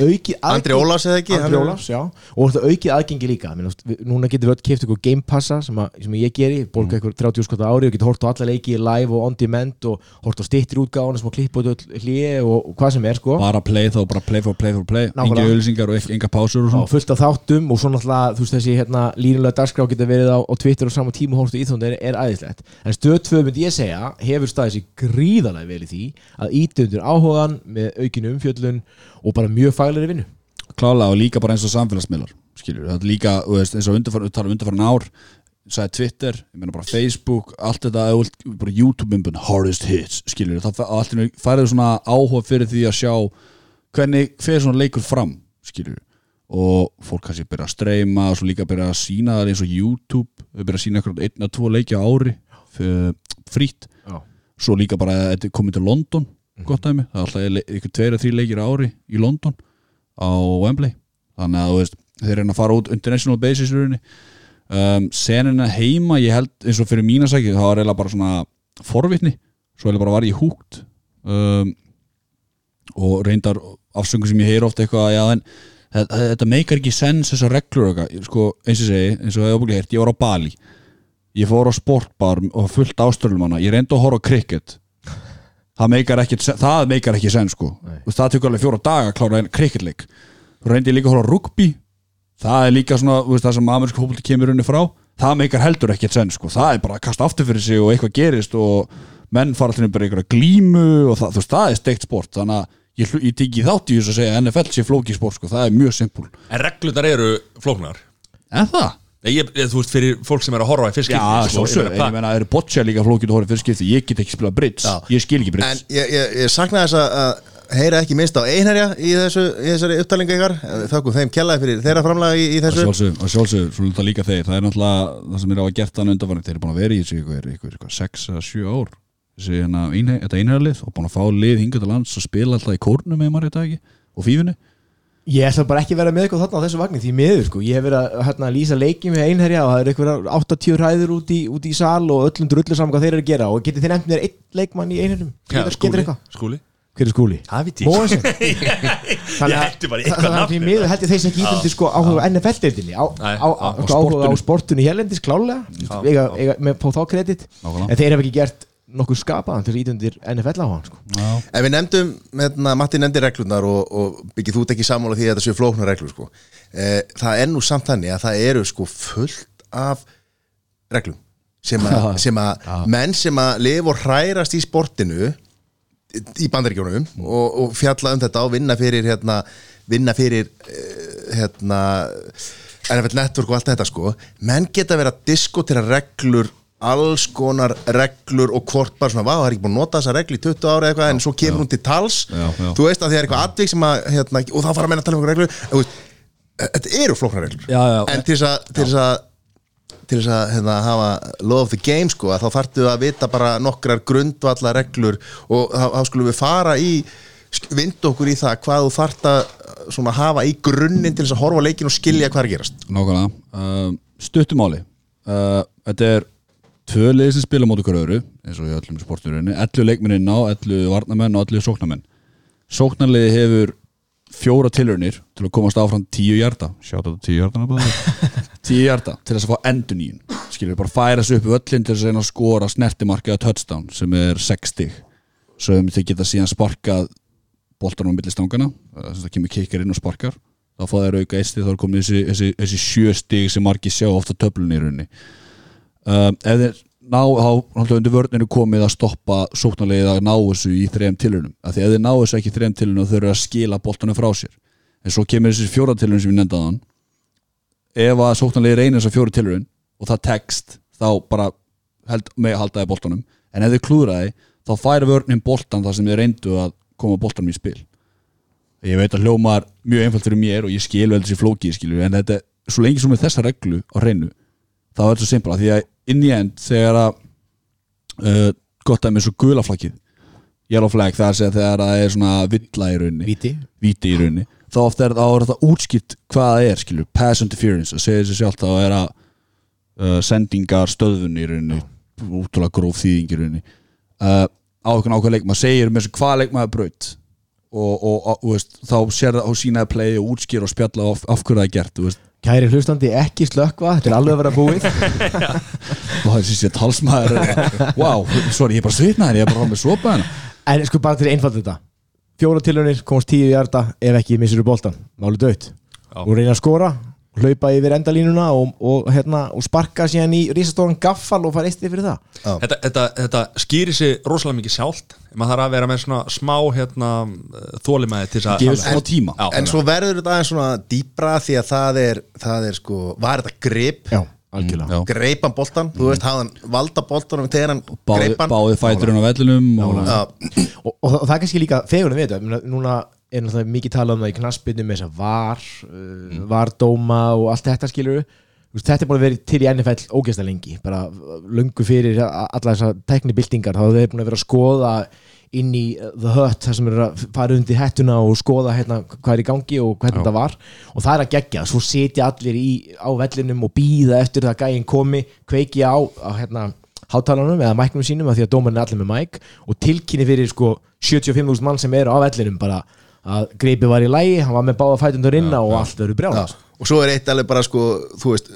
aukið Andri Ólafs eða ekki? Ólafs, já. Og aukið aðgengi líka. Núna getum við öll keft ykkur Game Passa sem, að, sem ég geri, borga ykkur 30 skot ári og getur hort á alla leiki live og on demand og hort á stittir útgáðan sem að klippa út hlýi og, hvað sem er sko. Bara play þá bara play for play for play. Enga auðlýsingar og enga pásur og fullt af þáttum og svo náttúrulega þessi hérna, línulega dagskrá getur verið á, á Twitter og sama tíma hórstu íþjónd er, er æðislegt en stöð 2 myndi ég segja hefur staðið sér gríðarlega vel í því að íti undir áhugan með aukinu umfjöllun og bara mjög faglegri vinnu. Klálega og líka bara eins og samfélagsmiðlar skilur, það er líka, veist, eins og undarfærin tala um undarfærin ár, sagði Twitter ég meina bara Facebook, allt þetta bara YouTube-myndun, hardest hits skilur, það færið svona áhuga fyrir því að sjá hvernig fer svona leikur fram, skilur og fólk kannski byrja að streyma og svo líka byrja að sína það eins og YouTube byrja að sína eitthvað einn að tvo leiki á ári fyrir, frýtt Já. svo líka bara að þetta er komið til London gott dæmi, það er alltaf eitthvað tveir að þrý leikir ári í London á Wembley. Þannig að veist, þeir reyna að fara út international basis um, senina heima, ég held eins og fyrir mína sæki, það var eiginlega bara svona forvitni, svo eiginlega bara var ég húgt um, og reyndar afsöngu sem ég heyr ofta eitthvað að já, en þetta, meikar ekki sens þessar reglur eitthvað, sko, eins og segi eins og það er óbúinlega heyrt, ég var á Bali ég fór á sportbar og fullt áströlum hana, ég reyndi að horfa á cricket. Það meikar ekki, það meikar ekki sen sko, veist, það tekur alveg fjóra daga að klára þú reyndi ég líka að horfa rugby. Það er líka svona, veist, það sem amerísku fólk kemur unni frá, það meikar heldur ekki sen sko, það er bara að kasta aftur fyrir sig og eitthvað gerist og menn fara til bara einhverja glímu og það, þú veist, það er steikt sport. Þannig að ég, ég í þátt í þess að segja NFL sé flóki sport, sko, það er mjög simpul. En reglunar eru flóknar. En það? Nei, ég, ég, Þú veist, fyrir fólk sem er að horfa í fyrst Já, svo svo, en ég meina, eru boccia líka flókið að horfa fyrir skipti, ég get ekki spilað bridge, Já. ég skil ekki En bridge ég, ég, ég sakna þess að- heyra ekki minnst á einherja í, þessu, í þessari upptalingu ykkar. Þakkum þeim kjallaði fyrir þeirra framlega í, í Og þessu sjálfsög, og sjálfsög, svo þetta líka þeir. Það er náttúrulega, það sem er á að gert þannig undanfarið. Þeir eru búin að vera í þessu ykkur, ykkur, ykkur 6 að 7 ár. Þessi hérna, einhe- þetta einherlið og búin að fá lið hingað til lands og spila alltaf í kórnum með maður þetta ekki og fífunni Ég ætla bara ekki að vera með eitthvað þarna á þessu vagni því miður sko, ég hef verið að hérna, lýsa leiki með einherja og það er eitthvað 80 ræður út í, út í sal og öllum drullu saman hvað þeir eru að gera. Og getið þið nefnt mér einn leikmann í einherjum? Getur, getur skúli, eitthvað? skúli. Hver er skúli? Það veit ég. Ég hætti bara eitthvað því nafn. miður held ég þeir sem ekki ítundi sko áhuga NFL-deildinni sko, áhuga á sportinu. sportinu hérlendis klálega. Með på þá kredit. En þeir hef ekki gert nokkuð skapaðan til ítundir NFL áhuga sko. En við nefndum, hérna, Matti nefndi reglurnar og, og byggið þú ekki sammála því að þetta séu flóknar reglur sko. eh, Það er nú samt þannig að það eru sko fullt af reglum sem að, sem að menn sem að lifa og hrærast í sportinu í bandaríkjónum og, og fjalla um þetta og vinna fyrir hérna, vinna fyrir eh, hérna NFL Network og allt þetta sko menn geta verið að diskotera reglur alls konar reglur og hvort bara svona, vá, það er ekki búin að nota þessa reglu í 20 ára eitthvað en svo kemur hún til tals. Já, já. þú veist að því er eitthvað atvik sem að hérna, og þá fara að menna að tala um eitthvað reglur veist, þetta eru flóknar reglur. Já, já. en til þess að til þess að hérna, hafa law of the game sko, þá þarftu að vita bara nokkrar grundvalla reglur og þá, skulum við fara í vind okkur í það hvað þú þart að hafa í grunninn til þess að horfa leikin og skilja hvað er gerast. Nákvæmlega, uh, stuttumáli uh, Þetta er tvö liði sem spila móti hver öðru eins og í öllum sporturinu, 11 leikmennin á 11 varnamenn og 11 sóknamenn Sóknarliði hefur fjóra tilraunir til að komast áfram 10 hjarta Sjátt þetta 10 hjarta 10 hjarta til þess að fá endur nýjun skilur bara færa sig upp í öllin til þess að skora snertimarkið á touchdown sem er 6 stig. Svo um þau geta síðan sparkað boltanum á milli stangana þess að kemur kikkar inn og sparkar. Þá fá þær auka eisti þá er komið þessi, þessi, þessi sjö stig sem margir sjá ofta töflunni í rauninni um, ef þeir ná þá undir vörninu komið að stoppa sóknarlegið að ná þessu í þrejum tilunum af því ef þeir ná þessu ekki í þrejum tilunum þau eru að skila boltanum frá sér. En svo kemur þessi fjóra tilunum sem við nefndaðan ef að sóknarlegið reynir þessa fjóra tilunum og það tekst þá bara held, með að halda það boltanum. En ef þeir klúðraði þá færi vörnin boltan þar sem þeir reyndu að koma boltanum í spil. Ég veit að hljómar mjög einfalt fyrir mér og ég skil vel þessi flóki skilur, en þetta, svo lengi sem með þessa reglu á hreinu, þá er þetta simpla því að inn í end þegar að uh, gott að með svo gulaflakkið yellow flag það er að þegar það er svona villa í rauninni. Víti. Víti í rauninni. Þá ofta er, þetta útskipt hvað það er skilur, pass interference að segja þessi sjálf þá er að uh, sendingar stöðun í rauninni útrúlega gróf þýðing í rauninni. Uh, á einhvern ákveð leik, maður segir með þessu hvað leik maður braut. Og, og, og, veist, þá sér það á sínaði play og útskýr og spjalla af, af hverju það er gert veist, Kæri hlustandi, ekki slökva, þetta er alveg að vera búið. Og það er síst ég talsmaður. Wow, sorry, ég er bara svitnaður ég er bara frá með hérna En sko bara til einfald þetta. Fjóra tilhörnir, komast tíu í hjarta Ef ekki missir þú boltan, máli dött Og reyna að skora, hlaupa yfir endalínuna og, og, hérna, og sparka síðan í risastóran gaffal og fara eitt fyrir það. Þetta, þetta, þetta skýrir sig rosalega mikið sjálft. Maður þarf að vera með svona smá hérna, þólimæði til þess að tíma. Já. en svo verður þetta aðeins svona dýbra því að það er, það er sko, var þetta grip? Greipan boltan, þú veist, hafði hann valda boltanum þegar hann greipan báði fæturinn á vellinum og, og, og, það- og það er kannski líka fegurinn við meina, núna er náttúrulega mikið talað um það í knaspinu með þess að var uh, vardóma og allt þetta skilur þetta er búin að vera til í NFL ógæsta lengi bara löngu fyrir alla þessar teknibildingar þá er þeir búin að vera að skoða inn í uh, The Hut þar sem eru að fara undir hettuna og skoða hérna, hvað er í gangi og hvernig þetta var. Og það er að gegja, svo sitja allir í, á vellinum og býða eftir það að gæinn komi, kveiki á, á hérna, hátalanum eða mæknum sínum af því að dómarinn er allir með mæk. Og tilkynni fyrir sko 75.000 mann sem eru á vellinum bara að greipi var í lægi, hann var með báða fætundur inna og allt já. brjálast og svo er eitt alveg bara sko, þú veist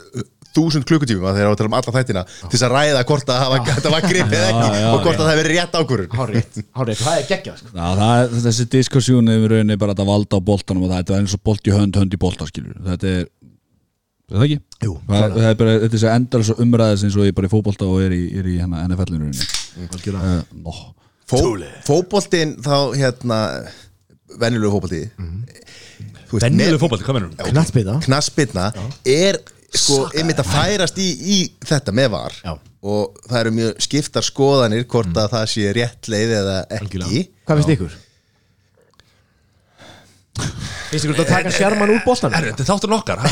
þúsund klukkutíma þegar við tala um alla þættina til þess að ræða hvort að hafa, þetta var gripið eða ekki og hvort að það hefur rétt ákvörun Hárrétt, hárrétt, það er geggjað sko. Er, þessi diskussjón er í rauninni bara að valda á boltanum og það er eins og bolt í hönd, hönd í bolta skilur þetta er, er það ekki? Jú, það, það er bara, þetta er svo endar svo umræðis eins og ég bara í fótbolta og er í, er í hérna, NFL-inu rauninni. Algjörlega. Uh, no. Fó, fótboltinn þá hérna venjulegu fótbolti. Þú veist, Venjuleg fótbolti, hvað mennum? Knattspyrna? Knassbyrna er sko einmitt að færast í, í þetta með var. Já. og það eru mjög skiptar skoðanir hvort að það sé rétt leið eða ekki. Hvað finnst ykkur? Finnst ykkur að taka sjarman úr? Herru, Þetta er þáttur okkar.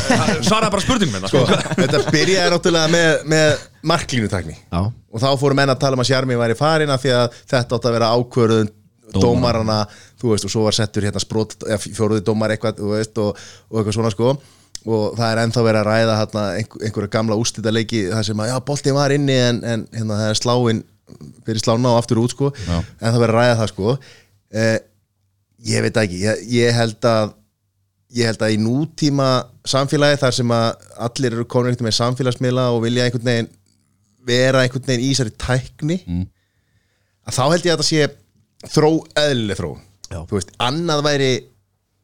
Svaraði bara spurningum sko, þetta byrjaði náttúrulega með, með marklínutakni Já, og þá fóru menn að tala um að Sjarmi væri farin af því að þetta átt að vera ákvörðun dómarana, þú veist, og svo var settur hérna sprót, eða fjóruði dómar eitthvað þú veist, og, og eitthvað svona sko. Og það er ennþá verið að ræða hérna, einhver, einhverja gamla ústættaleiki þar sem að, já, boltinn var inni en, en hérna, það er sláin fyrir slána og aftur út sko. Já. en það verið að ræða það sko. Eh, ég veit það ekki, ég, ég held að ég held að í nútíma samfélagi þar sem að allir eru komin veginn með samfélagsmiðla og vilja einhvern veginn vera einhvern veginn í þessari tækni Mm. að þá held ég að þetta sé þró, eðlileg þró Já. þú veist, annað væri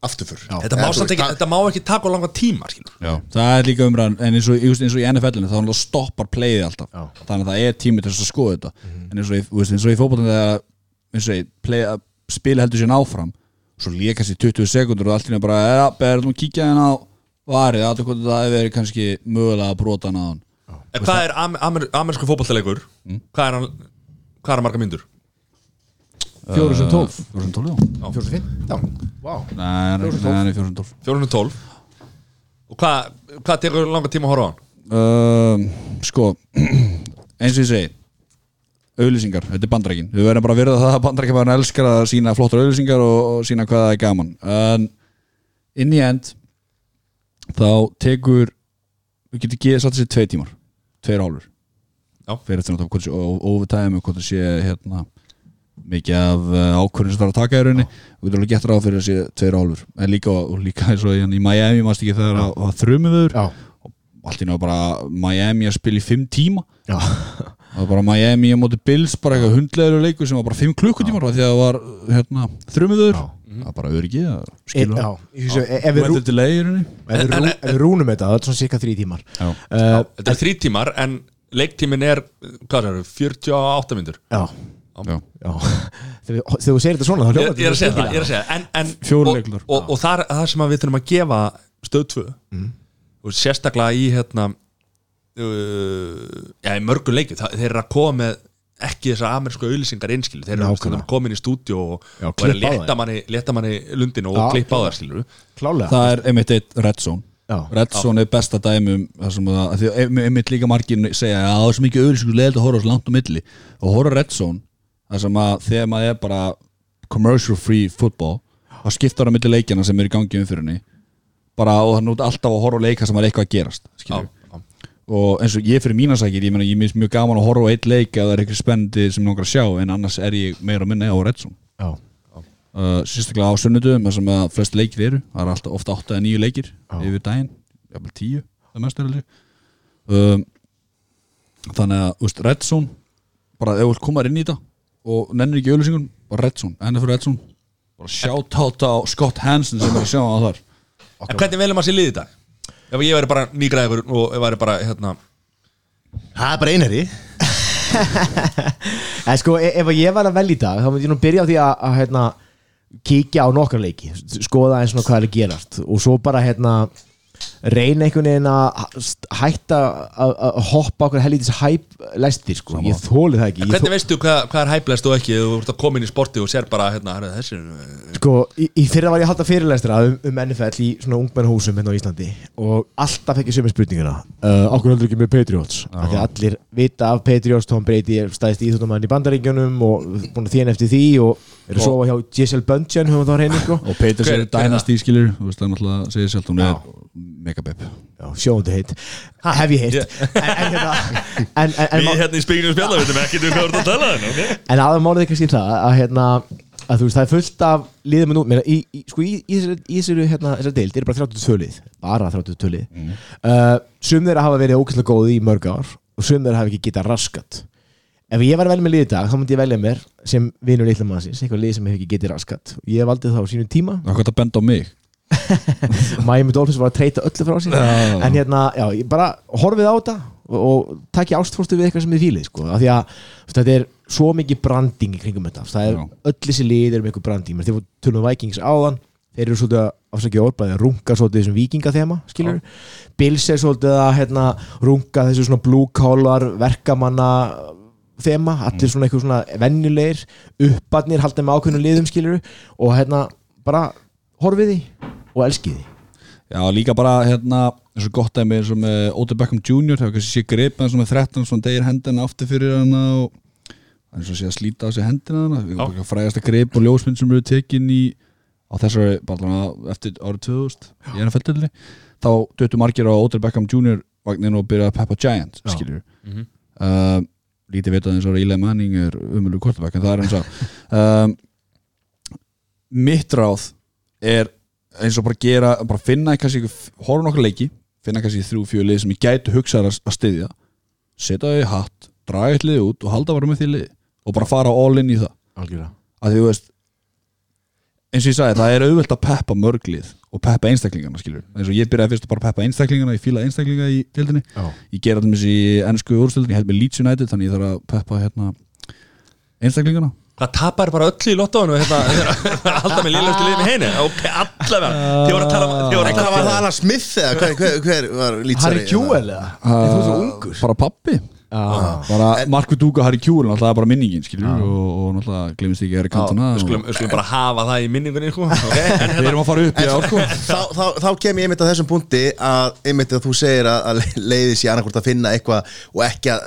afturfur Þetta má, samt ekki, þetta má ekki taka á langa tíma skilur. Já, það er líka umræðan en eins og, eins og í NFL-inu þá náttúrulega stoppar playið alltaf Já. þannig að það er tími til þess að skoða þetta en eins og, í- þú veist, eins og í fótboltan þegar eins og í play, að spila heldur sér áfram svo líka sér 20 sekundur og allt nefn bara, berðum að kíkja henn á varið, að það hefur verið kannski mögulega brotan á hann En hvað er am amer amersku fótboltalegur? Hvað er hann Hvað er hann marga myndur? Fjóru sem tólf. 412, já. Fjóru sem fimm? Vá Nei, nei, nei, nei, 412 412 Og hvað, hvað tekur langa tíma að horfa á hann? um, Sko eins og ég segi auðlýsingar, þetta er bandrækin við verðum bara að virða það að bandrækin var elskar að sína flottar auðlýsingar og, og sína hvað það er gaman. En inn í end þá tekur við getum ekki satt sér tvei tímar tveir hálfur. Já. fyrir hvort sé overtime hvort það sé hérna mikið af uh, ákvörðin sem það er að taka í rauninni. Og við getum alveg gett ráð fyrir sé tveir hálfur en líka, og líka eins og hérna í Miami mást ekki þegar það var þrumuður? Já, allt í náðu bara Miami að spila í fimm tíma. Já. Það var bara Miami á móti Bills bara eitthvað hundlegur leikur sem var bara fimm klukkutímar af því að það var hérna, þrumuður. Það var bara öryggi að E- e- ef við rúnum þetta, það er svona cirka þrý tímar. Uh, Þetta er þrý tímar en leiktímin er Hvað er það? 48 myndur Já. Þegar þú segir þetta svona þá Ég, ég er að segja það, ég er að segja en, en, og, og, og það er það sem að við þurfum að gefa stöð 2 og sérstaklega í hérna uh, já, í mörgum leikjum það, þeir eru að koma með ekki þessar amerísku auðlýsingar einskilu þeir eru Nákvæmlega. stundum komin í stúdíu og, Já, og er að leta manni, lundinu og klippa á Klálega það er einmitt eitt Red Zone. Já. Red Zone er besta dæmi um það sem að, að því að einmitt líka margir segja að það er svo mikið auðlýsingu leiðilegt að horfa svo langt á milli. Og horfa á Það sem að þegar maður er bara commercial free football þá skiptar það milli leikjana sem er í gangi umfyrinni bara og þannig út alltaf að horfa á leika sem er eitthvað að gerast skilur. já. og eins og ég fyrir mínasækir ég ég minnst mjög gaman að horfa á eitt leik að það er eitthvað spennandi sem að sjá en annars er ég meira að minna á Red Zone Já, uh, sérstaklega á sunnudum þar sem að flest leikir eru það er alltaf ofta 8 eða 9 leikir Já. yfir daginn, jafnvel 10 það mest er alveg um, þannig að, þú veist, Red Zone bara ef þú vilt koma inn í þetta og nennir ekki auðlýsingun, bara Red Zone. Enda fyrir Red Zone, bara shout out á Scott Hansen sem er að sjá á þar. En hvernig velum maður sér liði í dag? Ef ég væri bara nýgræður og ég væri bara hérna það er bara einherri En sko, e- ef ég var að velja í dag þá myndi ég nú byrja á því að, að hérna, kíkja á nokkar leiki skoða eins og hvað er að gerast. Og svo bara hérna reyna einhvern veginn að hætta að að hoppa okkur helvítis hæp læstir sko, ég þóli það ekki. Hvernig veistu hvað, hvað er hæflegast og ekki? Þú ert að koma inn í sporti og sér bara hérna, herra, þessi Sko, í, í fyrra var ég að halda fyrirlestra um, um NFL í svona ungmennhúsum hérna á Íslandi og alltaf fekk ég sömu spurninguna. Uh, Okkur heldur ekki með Patriots? Af því að allir vita af Patriots Tom Brady er stæðist íþjóttumann í bandaríkjunum og búin að þjána eftir því og er að sofa hjá Giselle Bundchen þá sko. Og Hver- er dynasty megabeb Já, sjóðandi heitt Hef ég en, hérna, en, hérna í spíkinu spjalla veitum ekki um hvað þú ert að tala en, okay? En aðalmálið er kannski það að, hérna, að þú veist, það er fullt af liðum nú, meina, í, í, sko, í, í þessari, hérna, deild er bara 32 lið bara 32 lið. Mm. uh, sum þeirra hafa verið ógæslega góði í mörg ár og sum þeirra hafa ekki getað raskat. Ef ég var að velja með lið í dag þá myndi ég velja mér sem vinur litla mannsins eitthvað lið sem hefur ekki getið raskat. Og ég valdi það á sínum tíma. Það er hvað að benda á mig Miami Dolphins var að treyta öllu frá Já. en hérna, já, ég bara horfið á þetta og, og takki ástfóstu við eitthvað sem þið fílið sko, af því að þetta er svo mikið branding í kringum þetta. Það er öll þessi lið er með eitthvað branding. Þeir voru tölum Vikings áðan þeir eru svolítið að afsækja orðbæði að runga svolítið þessum vikingathema skilur Bills er svolítið að hérna, runga þessu svona blue collar verkamanna þema allir svona eitthvað svona venjulegir uppadnir halda með ákveðnum liðum skilur og hérna bara horfið því og elskið því Já, líka bara hérna eins og gott dæmi eins og með Odell Beckham Jr. það var kannski sé greip eins og með 13 svona degir hendina aftur fyrir hana og það er eins og sé að slíta á sig hendina hana við erum bara frægasta greip og ljósmynd sem eru tekin í á þessari, bara eftir árið 2000 í NFL-delli þá döttu margir á Odell Beckham Jr. vagnin og byrjaði að peppa Giant Já. skilur uh, lítið vitað eins og Eli Manning er umölu kortabæk en það er eins og um, mitt ráð er eins og bara gera, bara finna kannski, horfa nokkur leiki finna kannski þrjú fjögur lið sem ég gæti hugsað að, styðja setja þau í hatt, draga eitt lið út og halda bara með því lið og bara fara all in í það. Algjörlega. Að því þú veist eins og ég sagði, það er auðvelt að peppa mörglið og peppa einstaklingana skilur eins og ég byrjaði fyrst að bara peppa einstaklingana ég fíla einstaklinga í tildinni Já. ég ger allmis í ennsku úrstöldinni, ég held með Leeds United þannig ég þarf að peppa hérna einstaklingana Hvað tapar bara öllu í lottóinu hérna, hérna, halda með liðlustu liðin í heini Ok, allavega. Þið voru að tala um- þið voru að Hvað tala var það Alan Smith eða hver, hver, hver var lýtsari Harry Kjúel eða? Er þú svo ungur? bara pappi Marku Dúka Harry Kjúl náttúrulega bara minningin skilur og, og náttúrulega glemist ekki Erik Cantona Við skulum, við skulum bara hafa það í minningunni sko. okay, en við hérna, erum að fara upp í ár sko. þá, þá, þá kem ég einmitt að þessum punkti að einmitt að þú segir að, að leiði sér annarkvort að finna eitthvað og ekki að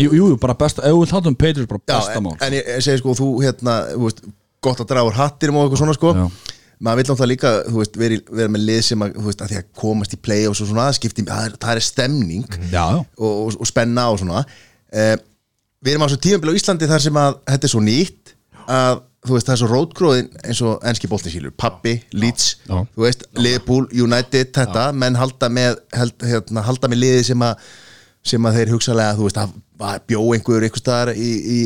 jú, jú, bara besta, ef við þáttum Patriots bara besta mál. en ég, ég segi sko, þú hérna þú veist, gott að draga úr hattinum og eitthvað svona sko. Já. maður vil náttúrulega líka, þú veist, vera, í- vera með lið sem að, þú veist, að því að komast í play-offs og svona, skipti, það er, það er stemning já, já, og, og, og spenna og svona. Eh, við erum á svo tímabili á Íslandi þar sem að þetta er svo nýtt að þú veist það er svo rótgróðin eins og enski boltinsýlur, Pappi, Leeds þú veist, Liverpool, United, þetta menn halda með, held, hérna, halda með liði sem að, sem að þeir hugsalega þú veist, að var- bjó einhver einhver staðar í, í,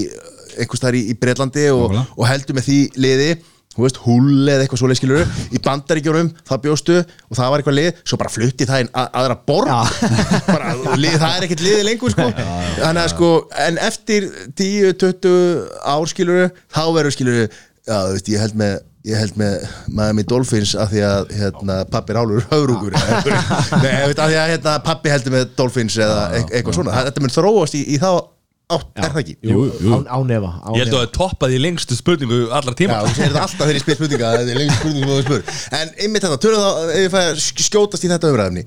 einhver staðar í, í Bretlandi og, og heldur með því liði þú veist, hull eða eitthvað svoleið skilur í bandaríkjónum, það bjóstu og það var eitthvað lið, svo bara flutti það inn að, aðra borg. Bara, lið, það er ekkert liði lengur sko. þannig að sko, en eftir 10-20 ár skilur þá verður skilur, já þú veist, ég held með ég held með Miami Dolphins af því að hérna, pappi er hálfur höfrúkur Nei, ég veit, af því að hérna, pappi heldur með Dolphins eða eit- eitthvað svona, þetta mun þróast í, í þá átt, er það ekki? jú, jú. Án, ánefa. Ég held að það toppaði í lengstu spurningu allar Já, tíma þú segir þetta alltaf þegar ég spyr spurninga er En einmitt þetta, tölum þá, ef ég fæ að sk- skjótast í þetta umræðumni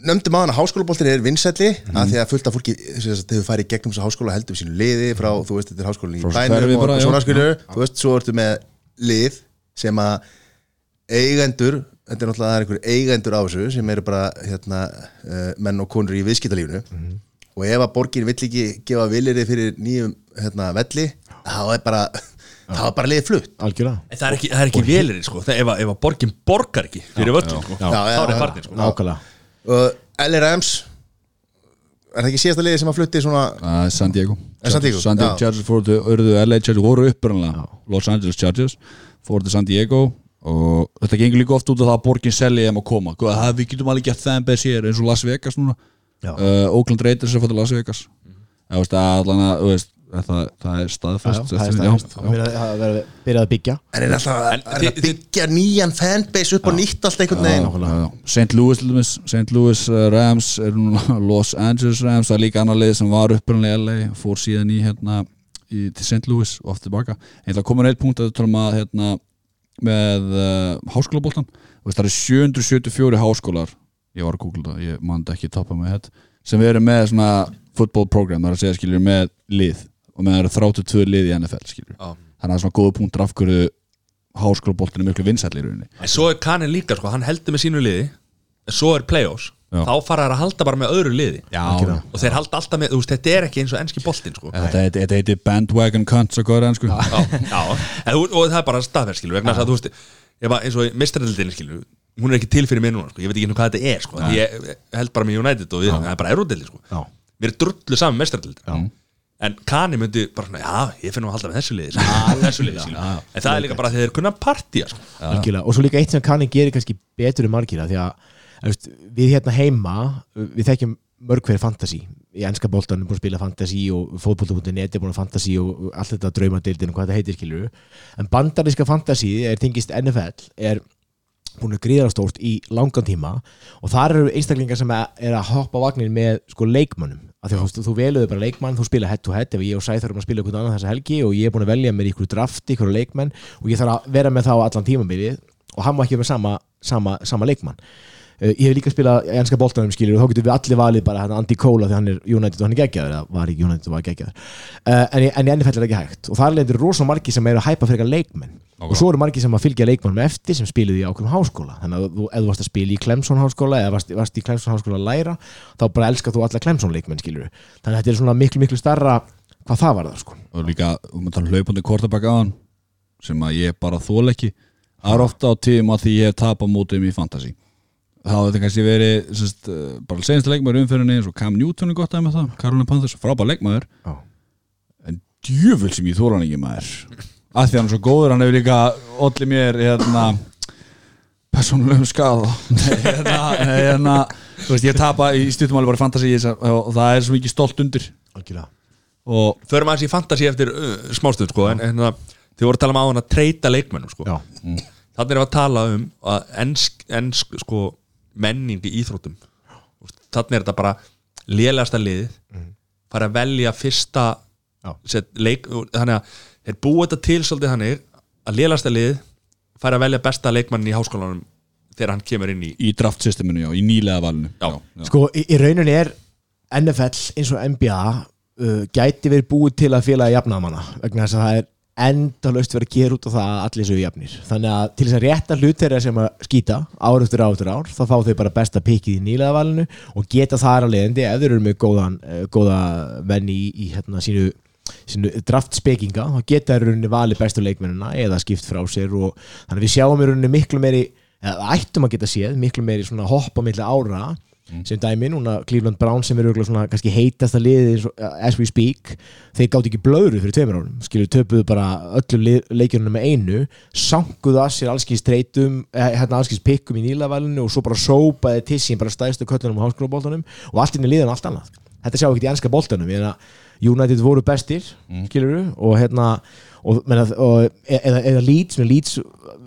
Nömdum að hana háskólaboltin er vinsælli að því að fullt af fólki sem sagt, hefur farið í gegnum þess háskóla heldur sínu liði frá, þú veist, þetta er háskólinn í bænum og já. svona skilur þú veist, svo ertu með lið sem að eigendur þetta er náttúrulega það er einhver eigendur á þessu sem eru bara hérna, uh, menn og konur í viðskiptalífinu. Og ef að borgin vill ekki gefa vilirði fyrir nýjum hérna, velli þá er bara þá er bara liðið flutt. Það er ekki, það er ekki velir sko. Það- ef, að- ef að borgin borgar ekki fyrir völlum sko. Þá er það og LRMs er það ekki síðasta liðið sem að flutti svona Uh, San Diego. Eh, San Diego, San Diego. Chargers fóru til LA Chargers voru upprannlega Los Angeles Chargers fóru til San Diego og þetta gengur líka oft út af það að borgin selja þeim að koma. Það, við getum alveg gert það en beð sér eins og Las Vegas núna. Uh, Oakland Raiders er fótt til Las Vegas. Mm. veist, að, allan að, þú veist, það, það er staðfest Það er já. Það er verið að byrja að byggja en er alltaf En er þið- að byggja nýjan fanbase upp á nýtt allt einhvern veginn. St. Louis, til dæmis, St. Louis uh, Rams er núna Los Angeles Rams það er líka annar leið sem var upprannlega í LA fór síðan í hérna í, til St. Louis og aftur tilbaka en það komur eitt punkt að talum að hérna með uh, háskólaboltan Þú það eru 774 háskólar ég var að googla það, ég mandi ekki toppa með þetta sem eru með svona football program, það er að segja skiljur með lið og með það eru 32 lið í NFL skiljur Já. þannig að það er svona góða punktur af hverju háskólaboltin er miklu vinsætli í rauninni En svo er Kanin líka sko, Hann heldur með sínu liði en Svo er playoffs Já. Þá fara þær að halda bara með öðru liði Já, Og þeir halda alltaf með, þú veist, þetta er ekki eins og enski boltinn sko. Þetta heiti- þetta heiti bandwagon cunts og góður enn sko já, já. En, þú- og það er bara staðferð skilu vegna þess að þú veist ef að, eins og mistræðildinni skilu hún er ekki til fyrir mér núna sko. ég veit ekki hvað þetta er sko. ég held bara með United og við, það er bara erúdildi sko. Já. mér er drullu saman mistræðildi en Kani myndi bara svona, já, ég finn nú að halda með þessu liði sko. þessu liði skilu en það er líka bara þegar þeir kunna partíja sko. Algjörlega. og svo líka eitt sem kanni gerir kannski betur en margir af því að þú veist, við hérna heima við þekkjum mörg hver fantasy. Í ennska boltanum búin að spila fantasy og fótbolta.net er búin að fantasy og allt þetta draumadeildin og hvað þetta heitir skilur en bandaríska fantasy er tengist NFL er búin að gríðara stórt í langan tíma. Og þar eru einstaklingar sem er að hoppa vagnin með sko leikmönnum því þú, þú veluðu bara leikmann, þú spila head to head ef ég og Sæþur erum að spila eitthvað annað þessa helgi og ég er búin að velja mér ykkur drafti, ykkur leikmenn og ég þarf að vera með þá allan tímabilið og hann má ekki með sama, sama, sama leikmann ég hef líka spilað í ennska boltanum skilur og þá getum við allir valið bara hérna, Andy Cole því hann er United og hann er geggjaður eða var í United og var geggjaður. Uh, en, í- en í NFL er það ekki hægt. Og þar lendir rosa margir sem eru að hæpa fyrir leikmenn. Og svo eru margir sem að fylgja leikmennum eftir sem spiluði í ákveðum háskóla. Þannig að þú, ef þú varst að spila í Clemson háskóla eða varst, varst í Clemson háskóla að læra þá bara elskar þú alla Clemson leikmenn skilur þannig að þetta er svona miklu miklu starra hvað það var það sko. Og líka, um að tala þá hefur þetta kannski verið sest, bara senast leikmaður umfyrinni eins og Cam Newton er gott að með það Carolina Panthers, frábær leikmaður Já. en djöfull sem ég þóla hann ekki maður að því hann er svo góður hann hefur líka allir mér hérna persónulegum skada nei, hérna, hérna þú veist, ég tapa í stuttumáli bara í fantasy og það er svo mikið stolt undir algjörlega og Förum aðeins í fantasy eftir uh, smástund sko, en, en það, þið voru að tala um á hann að treyta leikmennum sko. Já. Þannig erum við að tala um að ensk, ensk sko, menning í íþróttum Þannig er þetta bara lélegasta liðið fara að velja fyrsta Já. set, leik, þannig að þeir búa þetta til svolítið þannig að lélegasta liðið fara að velja besta leikmann í háskólanum þegar hann kemur inn í í draftsysteminu, já, í nýlega valinu Já. Sko, í, í rauninni er NFL eins og NBA uh, gæti verið búið til að félagi jafnamanna vegna þess að það er endalaust verið að gera út á það að allir séu jafnir. Þannig að til þess að rétta hlut þeirra sem að skýta ár eftir ár eftir ár þá fá þau bara besta pikkið í nýlega valinu og geta það að leiðandi ef þeir eru með góðan, uh, góða venni í, í hérna, sínu sínu draftspekinga, þá geta í rauninni valið bestu leikmennina eða skipt frá sér og þannig að við sjáum í rauninni miklu meiri eða ættum að geta séð, miklu meiri svona hopp á milli ára sem dæmi núna Cleveland Browns sem eru kannski heitasta liði eins og- as we speak þeir gátt ekki blöðru fyrir tveimur árum. Skilur töpuðu bara öllu leikjunum með einu sankuðu að sér allskins treytum eh, hérna allskins pikkum í nýlavalinu og svo bara sópaði tissin bara stæðstu köllunum á háskólaboltanum og allt inn í liðan allt annað. Þetta sjá ekki í ennska boltanum United voru bestir mm. skilur og hérna og, menna, og, eða, eða Leeds með Leeds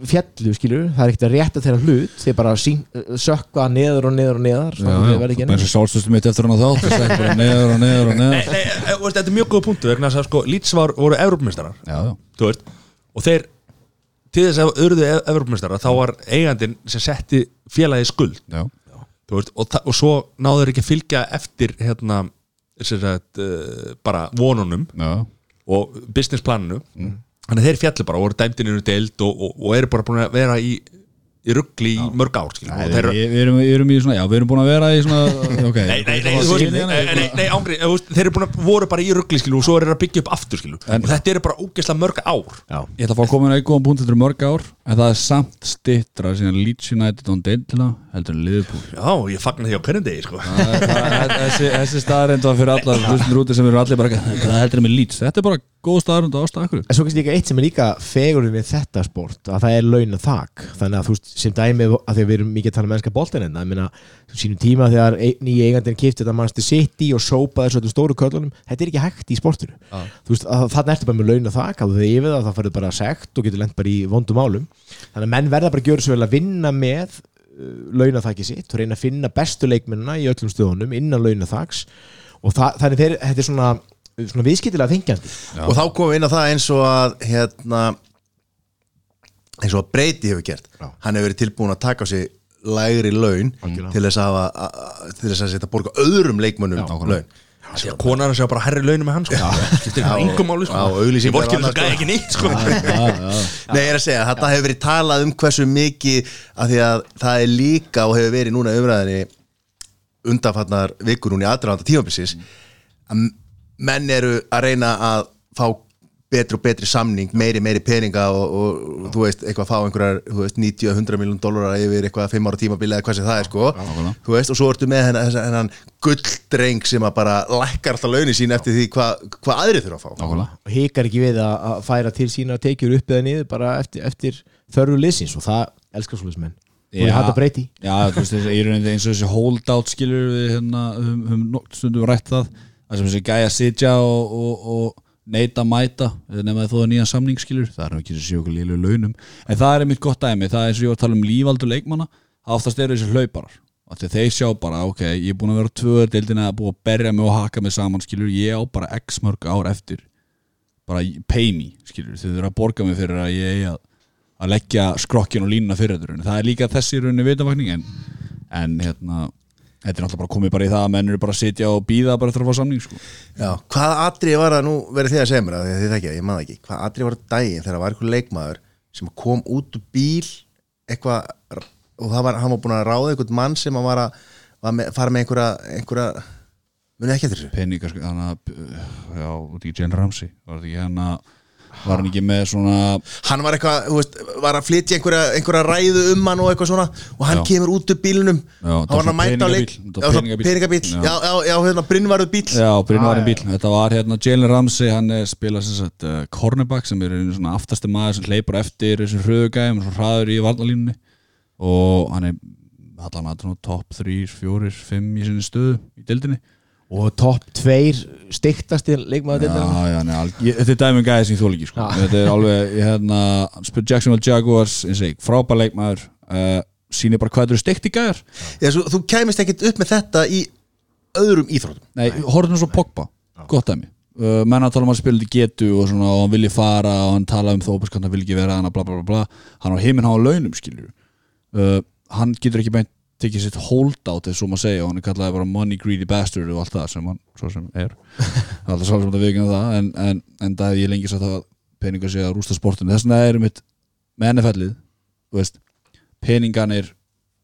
fjallu skilur það er ekkert að rétta þeirra hlut þeir bara sín, sökka neður og neður og neður Já, já, eins og sálstustum mitt eftir hann að þá það er bara neður og neður og neður. Nei, nei, e, veist, þetta er mjög góð punktu vegna þess að sko, Leeds var, voru veist, og þeir til þess að urðu Evrópmeistarar þá var eigandinn sem setti félagi skuld. Já, veist, og, og svo náður ekki að fylgja eftir hérna sem sagt, uh, bara vonunum. Já. Og businessplaninu þannig að þeir fjallu bara og í deild og, og, og eru bara búin að vera í, í ruggli í mörg ár Við, erum, í svona, já, við erum búin að vera í svona okay, Nei, nei, nei, nei, nei ángri, þeir eru búin að voru bara í ruggli skilu og svo eru þeir að byggja upp aftur skilu og þetta eru bara ógeðslega mörg ár. Já, Ég ætla að fá að koma inn að góðan punkt þetta er mörg ár en það er samt stittra síðan Leeds United on deildina heldur en Liverpool. Já, ég fagnar því á hvernig degi sko. Það þessi, þessi staðarind var fyrir alla hlustundur úti sem eru allir bara það heldur en með Leeds? Þetta er bara góð staðarind og ástæða akkur En svo kannski líka eitt sem er líka fegurinn við þetta sport að það er launa þak þannig að þú veist sem dæmi að því að við erum mikið að tala um mennska boltin en það minna sínum tíma þegar nýji eigandinn kipti þetta mannstu City og sópaði þessu öllum stóru köllunum þetta er ekki hægt í sportinu. Þú veist þannig ertu bara með launa þak að þú yfir það þá færðu bara sekt og getur lent bara í vondum álum þannig að menn verða bara að gjöra svo vel að vinna með uh, launaþaki sitt og reyna að finna bestu leikmennina í öllum stöðunum innan launaþaks og það, þannig þeir, þetta er svona, svona viðskiptilega þengjandi og þá komum við inn á það eins og að hérna eins og að Breyti hefur gert. Já. hann hefur verið tilbúin að taka á sig lægri laun Algjörlega. til þess að, að, að til þess að setja borga öðrum leikmönnum Já, laun. Því að konar að sjá bara herri launum með hann sko. Já, ekki engum máli sko. Já, auglýsingar Ég vorkir og þess að gæði ekki nýtt sko. Nei, ég er að segja, þetta hefur verið talað um hversu mikið af því að það er líka og hefur verið núna umræðinni undanfarnar vikur núna í aðdraðanda tímabilsins að menn eru að reyna að fá betri og betri samning, meiri, meiri peninga og, og þú veist, eitthvað fá einhverjar þú veist, 90-100 miljón dólarar yfir eitthvað 5 ára tímabili eða hvað sem það er sko. Nákvæmlega. þú veist, og svo ertu með hennan, hennan gulldreng sem að bara lækkar alltaf launin sín eftir því hvað hva aðrið þurfa að fá. Nákvæmlega. og hikar ekki við að, að færa til sína tekjur upp eða niður bara eftir, eftir þörfu liðsins og það elskar svolítið menn. Og ég hætti að breyti. Já, þú veist, eins og þessi holdout skilur við hérna, um, um, um stundum rætt það sem þessi gæja sitja og, og, og neita mæta nema þó að nýja samning skilur. Það er ekki þessi okkur lílu launum. En það er einmitt gott dæmi, það er eins og ég var að tala um lífaldur leikmanna, það oftast eru þessi hlauparar. Þegar þeir sjá bara, ok, ég er búin að vera tvöður deildina að búin að berja mig og haka mig saman skilur, ég á bara x mörg ár eftir. Bara pay me, skilur, þau þurfa að borga mig fyrir að ég að að leggja skrokkin og línuna fyrir þetta það er líka þessi rauninu vitavakning en, en hérna þetta er náttúrulega bara komið bara í það að menn eru bara að sitja og býða bara eftir að fá samning sko. Já, hvaða atrið var það nú verið þið að segja mér að þið þekkja, ég maður ekki hvaða atrið var það daginn þegar það var eitthvað leikmaður sem kom út úr bíl eitthvað, og það var, hann var búin að ráða einhvern mann sem að var að var með, fara með einhverja, einhverja munið ekki eftir þessu peninga sko, hann að já, út í Jane Ramsey var þetta ekki hann að var hann ekki með svona hann var eitthvað, þú veist, var að flytja einhverja, einhverja ræðu um hann og eitthvað svona og hann Já. kemur út úr bílnum. Já, hann var að mæta á leik peningabíll, það Já, svona Já. já, hérna Brynvarður bíl já, Brynvarinn Ah, bíl, þetta var hérna Jalen Ramsey, hann spilað sem sagt uh, cornerback sem er einu svona aftasti maður sem hleypar eftir þessu hröðugæðum svo hraður í varnalínunni og hann er allan að top 3, 4, 5 í sinni stöðu í dildinni og topp tveir nei, al- ég, þetta er dæmi um gæði sem ég þól ekki sko. Þetta er alveg, hérna Jacksonville Jaguars, frábær leikmaður uh, sýnir bara hvað þetta eru steikt í gæðar Já, svo, þú kæmist ekkit upp með þetta í öðrum íþróttum. Nei, horfðum svo Pogba, gott dæmi. Uh, menn að tala um að spila í getu og svona og hann vilji fara og hann tala um þó hann vil ekki vera hana, bla bla bla bla. Hann á heiminn á launum, skilur uh, hann getur ekki beint tekið sitt holdout, eða svo maður segja og hann er kallaði bara money greedy bastard og allt það sem hann svo sem er. Alltaf svolítið sem þetta vikina það en, en, en það ég lengi sagt að peningar sé að rústa sportinu. Þess vegna er mitt með NFL-ið peninganir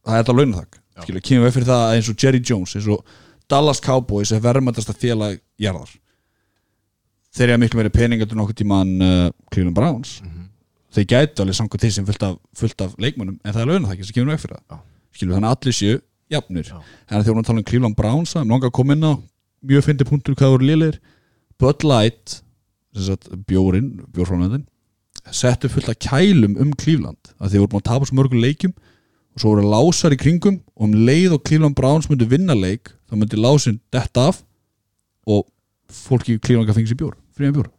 það er alltaf launathak skilur, kemur við fyrir það að eins og Jerry Jones eins og Dallas Cowboys er verðmættasta félag jarðar. Þeir eru miklu meiri peningar til nokkuð tíman uh, Cleveland Browns. Þeir gætu alveg samkvæmt þeir sem fullt af, fullt af leikmönnum en það er launathaki sem kemur við fyrir það skilur þannig að allir séu jafnir. En þegar hún tala um Cleveland Browns það er langar að koma inn á mjög fyndi punktur hvað voru liðir Bud Light sem sagt, bjórin, bjórframöndin settu fullt af kælum um Cleveland að þeir voru búin að tapa svo mörgum leikjum og svo voru lásar í kringum og um leið og Cleveland Browns myndi vinna leik þá myndi lásin detta af og fólki í Cleveland fengið sér bjór, fríðan bjór.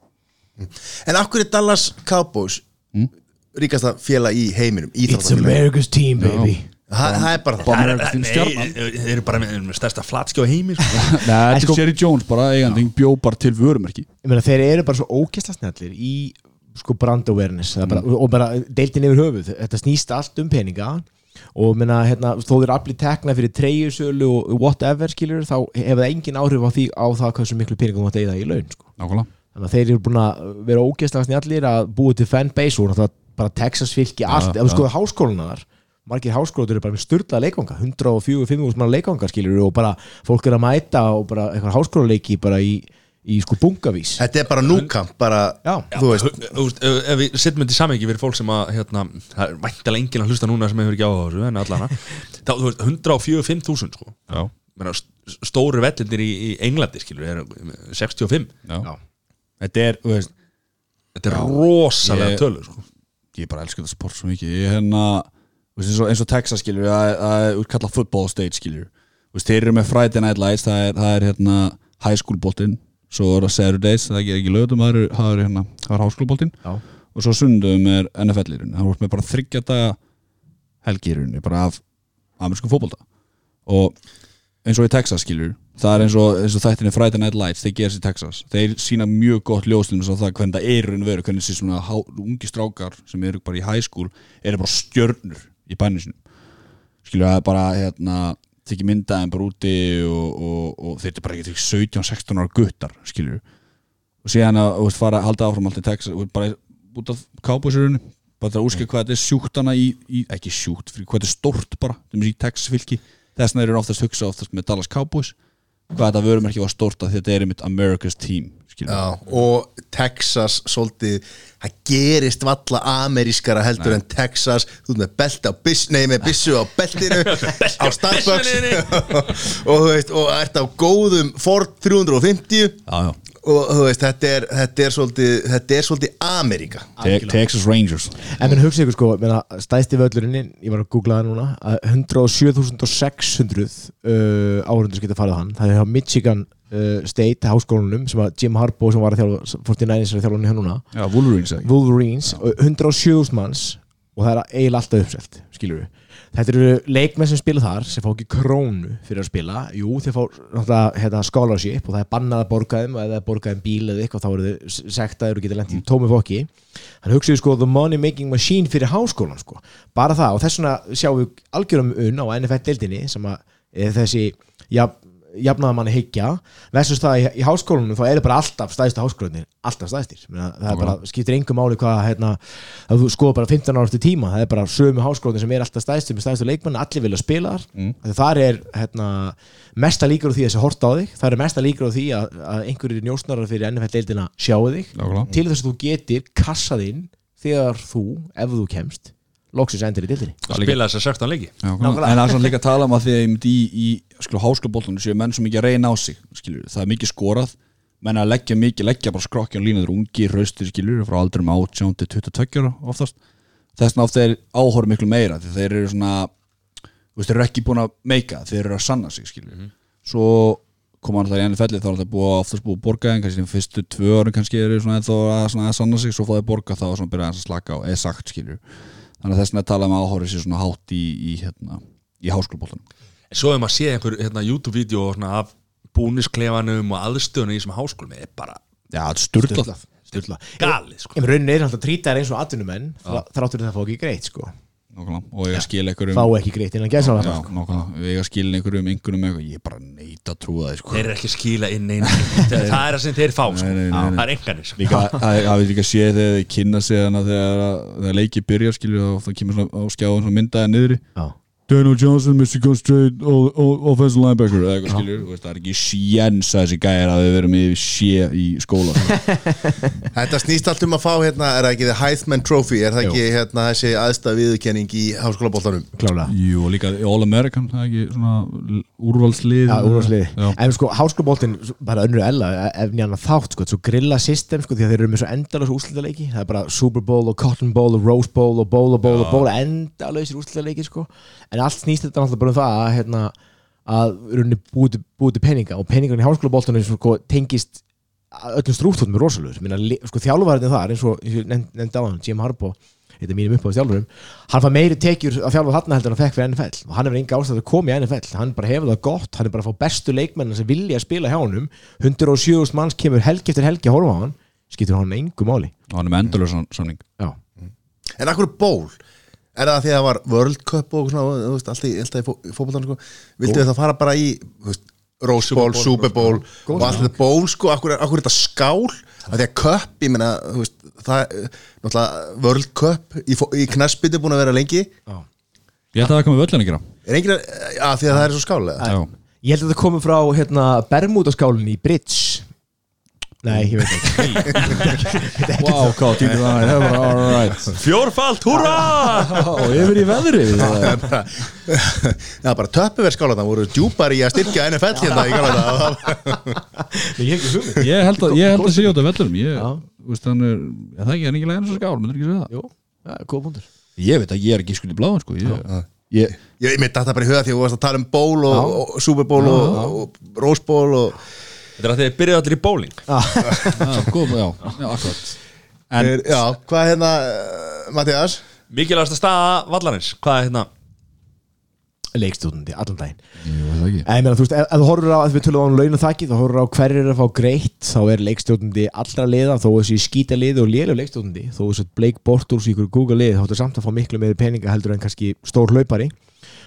En hverju er Dallas Cowboys Mm. ríkasta félag í heiminum It's? America's team baby. Það það er bara það nei, stjarnan. þeir eru bara með með stærsta flatskjá heimi sko. Nei, þetta sko- er Jerry Jones bara eigandi bjó bara til vörumerki ég meina þeir eru bara svo ókessla snallir í sko brand awareness mm. bara, og bara deildin yfir höfuð þetta snýst allt um peninga og meina, hérna, þó þeir allir tekna fyrir treyjusölu og whatever skilur þá hefur það engin áhrif á því á það hversu miklu peningum það eigða í laun sko. Þannig að þeir eru búin að vera ógeðslega snjallir að búa til fanbase og náttúrulega bara Texas fylki allt, ef þú skoðu háskóluna þar margir háskóla eru bara með styrlað leikvanga 104-5 mann leikvanga skilur og bara fólk er að mæta og bara eitthvað háskólaleiki bara í, í sko bungavís. Þetta er bara núkamp, bara, Já. þú veist. Þú veist, ef ef við setjum þetta í samhengi fyrir fólk sem að hérna, það er væntalega enginn að hlusta núna sem hefur ekki áhuga á þessu en allana þá, þú veist, 145.000 sko. Já, stóru vellindir í, í Englandi skilur, er 65 já. Þetta er, þú veist þetta er rosalega tölur sko. ég bara elska þetta sport svo mikið. Ég hérna, eins og, eins og Texas skilur það er- útkallað football state veist, þeir eru með Friday Night Lights það er, það er hérna high school boltinn svo er það Saturdays, það er ekki lögum það er, það er hérna, það er high school boltinn og svo sundum er NFL-lirun það voru með bara þryggja daga helgirunni bara af amerískum fótbolta. Og eins og í Texas skilur það er eins og, eins og þættinni Friday Night Lights þeir gera sér í Texas, þeir sína mjög gott ljóslum svo það hvernig það er raun og veru hvernig þessi svona há, ungi strákar sem eru bara í high school eru bara stjörnur í bænum sinum skilur er bara hérna tekið myndaðin bara úti og, og, og þeir eru bara ekki 17-16 ára guttar skilur og síðan að veist, fara að halda áfram alltaf í Texas og bara út af kábúsirunni bara það að úskja hvað þetta er sjúkt hana í, í ekki sjúkt, hvað þetta er stórt bara þeim í Texas fylki, þess vegna eru oftast hugsa oftast með Dallas Cowboys hvað þetta vörumerki var stórt að þetta er einmitt America's team Já, og Texas svolítið, það gerist valla amerískara heldur en Texas. Þú ert með belti á biss, nei með bissu á beltinu á Starbucks. og þú veist, og ert á góðum Ford 350 já, já. og þú veist, þetta er, þetta er svolítið þetta er svolítið Ameríka. Te Texas Rangers. En menn hugsa ykkur sko, stæsti völlurinn ég var að googla það núna að 107.600 uh, áhundur geta farið á hann, það er hjá Michigan uh, State háskólanum sem að Jim Harbaugh sem var að þjálfa 49ers er að þjálfa hann núna. Já, Wolverines Wolverines, og 107.000 manns og það er eiginlega alltaf uppselt skilur við Þetta eru leikmenn sem spila þar sem fá ekki krónu fyrir að spila. Jú, þeir fá hérna, scholarship og það er bannað að borga þeim er borgað þeim bíl eða eitthvað þá eru þeir sektaður og geta lent í tómi fokki Hann hugsaði sko the money making machine fyrir háskólan sko. Bara það og þess vegna sjáum við algjörum unn á NFL-deildinni sem að e, þessi ja, jafnaðamanni hyggja versus það í, í háskólanum þá eru bara alltaf stæðstu háskólanir alltaf stæðstir það er bara, skiptir engum máli hvað hérna, að þú skoða bara 15 ára eftir tíma það er bara sömu háskólanir sem er alltaf stæðstir með stæðstu leikmann, allir vilja spila þar mm. þar er hérna, mesta líkur á því að þessi horta á þig, það er mesta líkur á því að, að einhverjir njósnarar fyrir NFL-deildina sjáu þig Nákvæmlega. til þess að þú getir kassað inn þegar þú, ef þú kemst loksins endur í deildinni. Að spila þess að 16 leiki. Já, en það er svona líka að tala um að því að í, í skilur, háskólaboltunum séu menn sem ekki að reyna á sig skilur, það er mikið skorað. Menn að leggja mikið, leggja bara skrokki á línuður ungi, raustir skilur, frá aldrum 18 til 22 ára oftast. Þess vegna oft er áhorf miklu meira því þeir eru svona þeir eru ekki búin að meika, þeir eru að sanna sig skilur, svo koma hann það í enni felli, þá er það búið oftast búið að borga en kannski þeim fyrstu tvö árin kannski eru svona ennþá að, að sanna sig, svo fá þeir borga þá og svona byrja aðeins að slaka á, eða sagt skilur þannig að þess vegna tala um að áhorfið sér svona hátt í, í, hérna, í háskólaboltunum En svo ef maður sé einhver hérna, YouTube-vídeó af búnisklefanum og aðstöðunum í þessum háskólum er bara sturglað Sturla. galið sko. Raunin er alltaf trítar eins og atvinnumenn þráttur það fá ekki greitt sko og ég að skila einhverjum fá ekki greitt innan nákvæmlega, ég að skila einhverjum einhverjum eitthvað, ég er bara neita að trúa það sko. þeir eru ekki að skila inn einu það er það sem þeir fá sko. Nei, nei, nei, nei. það er enganir sko. Líka, það það við líka séð þegar þið kynna sig þannig að þegar, þegar leikið byrjar skilju og það kemur svona á skjáðan svona myndaði Já. Daniel Johnson, Michigan Straight all- all- offensive linebacker eða eitthvað skilju, þú veist, það er ekki sjens að þessi gæjar að við verum í sé í skóla. Þetta snýst allt um að fá hérna, er það ekki The Heithman Trophy, er það ekki hérna þessi aðstæð viðurkenning í háskólaboltanum? Klála Jú, og líka All American, það er ekki svona úrvalslið Já, úrvarsliði. Já. En sko, háskólaboltinn, bara önnur ella ef nýjan þátt, sko, svo grilla system sko, því að þeir eru með svo endalösa úrslitaleiki. Það er bara Super Bowl og Cotton Bowl og Rose Bowl og Bowl og Bowl og Bowl endalösir úrslitaleiki, sko. En allt snýst þetta náttúrulega bara um það að, hérna, að búið til- peninga og peningarnir í háskólaboltunum sko, tengist öllum strúttóttum er rosalur sko, þjálfarinn þar, eins og nefndi á hann, Jim Harbaugh þetta er mínum upp á þjálfurum hann fær meiri tekjur að þjálfa þarna heldur en hann fekk fyrir NFL og hann hefur enga ástæð að koma í NFL hann bara hefur það gott, hann er bara að fá bestu leikmenn sem vilja að spila hjá honum. 107 manns kemur helgi eftir helgi að horfa á hann. Skiptir hann engu máli. Og hann er með endalur samning já, En akkur ból, er það því að það var World Cup og svona, þú veist, alltaf, í- alltaf í fó, fótboltanum sko, viltu þið það fara bara í þú veist, Rose Bowl, Super Bowl. Og allt þetta ból sko, akkur, akkur er þetta skál? Að því að Cup, ég meina þú veist, það, er náttúrulega World Cup í, í knassbyttu búin að vera lengi. Ég held að það komið völlin að gera. Er enginn að, því að það er svo skálega Já. ég held að þetta komið frá hérna, Bermúdaskálinni í Bridge nei, ég veit ekki. Wow, hvað týndir það? Það var alright fjórfalt, húra Og yfir í veðri Já, bara töppuverð skála það voru djúpar í að styrkja NFL hérna í ég held að, ég held að sé á þetta vellunum Ég, veist, hann er ég, Það er ekki, hann er ekki leginn svo skál, myndir ekki segja það? Jú, ja, góð punktur. Ég veit að ég er ekki skuldið bláðan, sko. Ég, ég, Ég mitt þetta bara í huga því að þú varst að tala um ból og, og Super Bowl og, og Rose Bowl og þetta er að þeir byrjuðu allir í bowling. Já, góð, já, já, akkurat. En, er, Já, hvað er hérna uh, Mattias? mikilvægast að staða vallarins hvað er hérna? Leikstúdandi, allan daginn. Jú, það ekki? En ég meina, þú veist, ef, ef þú horfur á, ef við tölum á launathaki, þá horfur á hverjir er að fá greitt, þá er leikstjórnandi allra liða, þó þessi skýta liði og lélu leikstjórnandi, þó þessi Blake Bortles í ykkur Google liði, þá er samt að fá miklu meiri peninga heldur en kannski stór hlaupari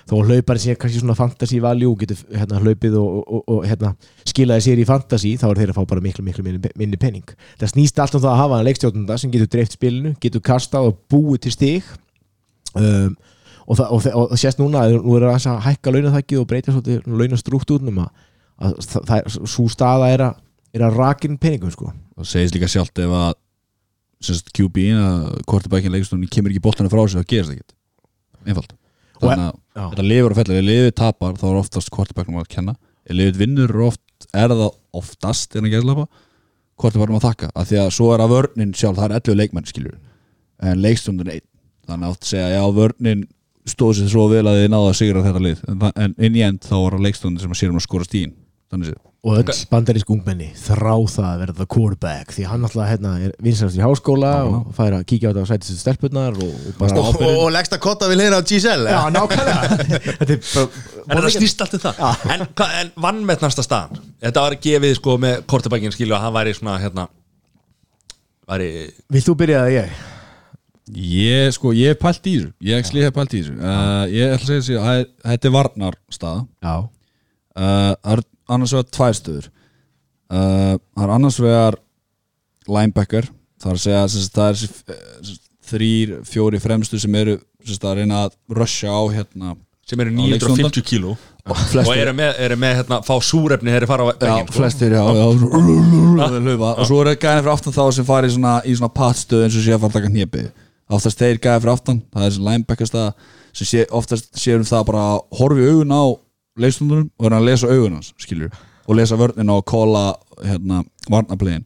þó hlaupari sé kannski svona fantasy value og getur hérna, hlaupið og, og, og, og hérna, skilaði sér í fantasy, þá er þeir að fá bara miklu, miklu minni, minni pening. Það snýst allt um það að hafa leikstjórnanda sem getur dreift spilinu, getur kastað og búið til stig. Um, og það, og, það, og það sést núna að nú er það að hækka launathækki og breyta svolítið launastruktúrnum að, að það, það, svo staða er að er að rakin peningum sko. Það segist líka sjálft ef að semst QB að kortibækin leikstunni kemur ekki boltana frá sig þá gerist það ekki einfalt. Og- þannig að já. þetta lifur og fellur ef liðið tapar þá er oftast kortibæknum að kenna. Ef liðið vinnur er oft er það oftast en að gerðlapa kortibæknum að þakka. Af því að svo er að vörnin sjálf það er 11 leikmenn skilur en leikstundin einn. Þannig að átt að segja já vörnin stóð sér svo vel að þið náða að sigra þetta lið. En, en inn í end þá var það leikstundin sem að sér um að skora stíðin þannig séð og öll bandarísk ungmenni þrá það að vera það quarterback því hann alltaf hérna, er vinsast í háskóla og fær að kíkja á þetta á sætistu stelpunnar og, og bara og, og, og leggst að kotta við liðina á Giselle. Já, nákvæmlega. Er En það snýst allt um það. En, hvað- en vann með næsta staðan? Þetta var gefið sko með kortebækin skilju að hann væri svona hérna væri Vilt þú byrja það ég? Ég, sko, ég hef pælt í þessu. Ég ekki hef pælt í þessu. Uh, Ég ætla að segja þessi að þetta er varnarstaða. Já. Uh, Það er annars vegar tvær stöður. Uh, Það er annars vegar linebacker Það er að segja sem sagt, það er eh, sem þrýr, fjóri fremstu sem eru sem sagt, að reyna að rusha á hérna sem eru Á 950 kíló. Og og eru með, eru með hérna, fá súrefni þegar þeir fara á já, bekkinn, sko. flestir já, já, og svo eru gæðin fyrir aftan þá sem fari í svona, svona patstöð eins og sé að fara að taka hnépi. Oftast þeir gæðin fyrir aftan það er þessi linebacker staða sem sé, oftast séum það bara að horfi augun á leikstundunum og er að lesa augun hans skilur, og lesa vörnina og kóla hérna, varnaplegin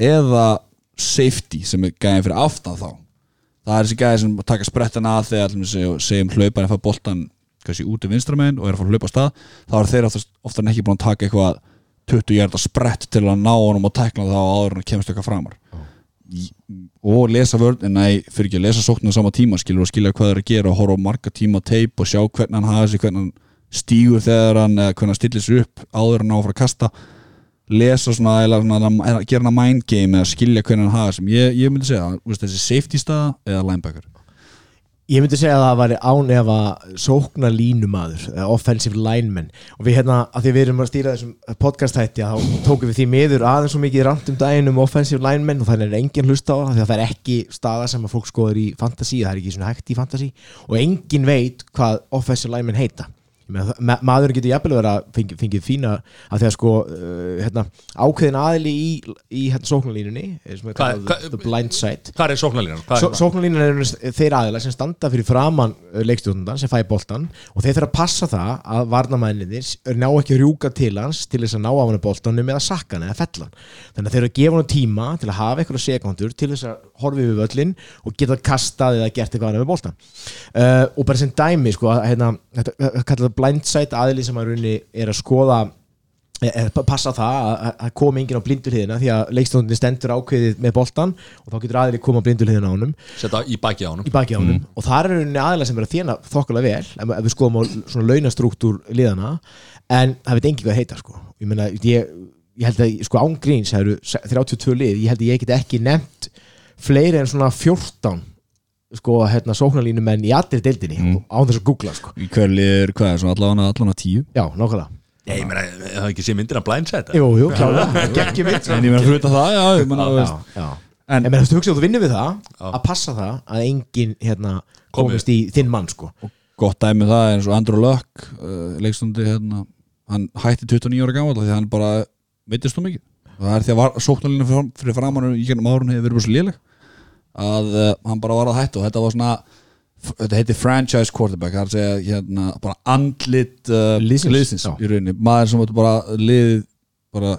eða safety sem er gæðin fyrir aftan þá. Það er þessi gæði sem taka sprettina að þegar allir segjum, hlaupan að fá boltan kannski út í vinstramegin og er að fara að hlaupa af stað þá er þeir oftast, oftar en ekki búin að taka eitthvað 20 hjarta sprett til að ná honum og tækla þá áður en kemst eitthvað framar. Í- og lesa vörnina fyrir ekki að lesa sóknina á sama tíma skilur og skilja hvað það er að gera og horfa á marga tíma teip og sjá hvernig hann hafa sig hvernig hann stígur þegar hann hann stillir sig upp áður en á að fara að kasta lesa svona, eða svona gera hann mind game eða skilja hvernig hann hafa sem. Ég, ég myndi segja, veist, þessi safety staða eða linebacker. Ég myndi segja að það væri án ef að sókna línumadur, offensive lineman. Og við hérna, að því við erum að stýra þessum podcast-hætti, þá tókum við því miður aðeins svo mikið rand um daginn um offensive lineman og þannig er engin hlusta á það, því að það er ekki staða sem að fólk skoður í fantasy, það er ekki svona hægt í fantasy. Og engin veit hvað offensive lineman heita ma maðurinn getur jafnvel verið að fengið, fengið fína að því að sko uh, hérna, ákveðin aðili í, í hérna, sóknarlínunni er the blind side Hvað er sóknarlínan? Er? Sóknarlínan eru þeir aðila sem standa fyrir framann leikstjórnundan sem fæ boltan og þeir þurfa að passa það að varnamæninir ná ekki að rjúka til hans til þess að ná af hann boltanum eða sakka hann eða fella hann þannig að þeir eru að gefa hann tíma til að hafa eitthvað sekundur til þess að horfi við völlin og geta kastað eða gert eitthvað og bara sem að, runni er að skoða er að passa það að- að koma enginn á blindurliðina því að leikstofnir stendur ákveðið með boltan og þá getur aðili koma á blindurliðina á honum. Setta í baki á honum. Í baki á honum. Og það er rauninni aðilega sem er að þjána þokkulega vel ef, ef við skoðum á svona launastruktúr liðana en það veit engi hvað heita sko. Ég meina, ég, ég held að sko ángríns það eru 32 lið, ég held að ég get ekki nefnt fleiri en svona 14 sko hérna sóknarlínu menn í allir deildinni mm. án þess að googla sko. Í hverlir, hvað er svona allavega allavega tíu? Já, nákvæmlega. Nei, ég meina, ég hafði ekki séð myndir af blindside jú, jú, klálega, geggjum mynd en ég meina hluta það, já, ég meina, þú. En- en menn, þú hugsa að þú vinnur við það Já. að passa það að enginn hérna Komi. komist í þinn mann sko. Gott dæmi um það er eins og Andrew Luck uh, leikstundi hérna hann hætti 29 ára gammal því að hann bara veittist þú mikið. Og það er því að sóknarlinu fyrir, fyrir framann í gennum árun hefur verið bara svo léleg að uh, hann bara var að hætta og þetta var svona þetta heiti franchise quarterback það er að segja hérna bara andlit uh, Liðsins, í rauninni. Maður sem var bara liðið bara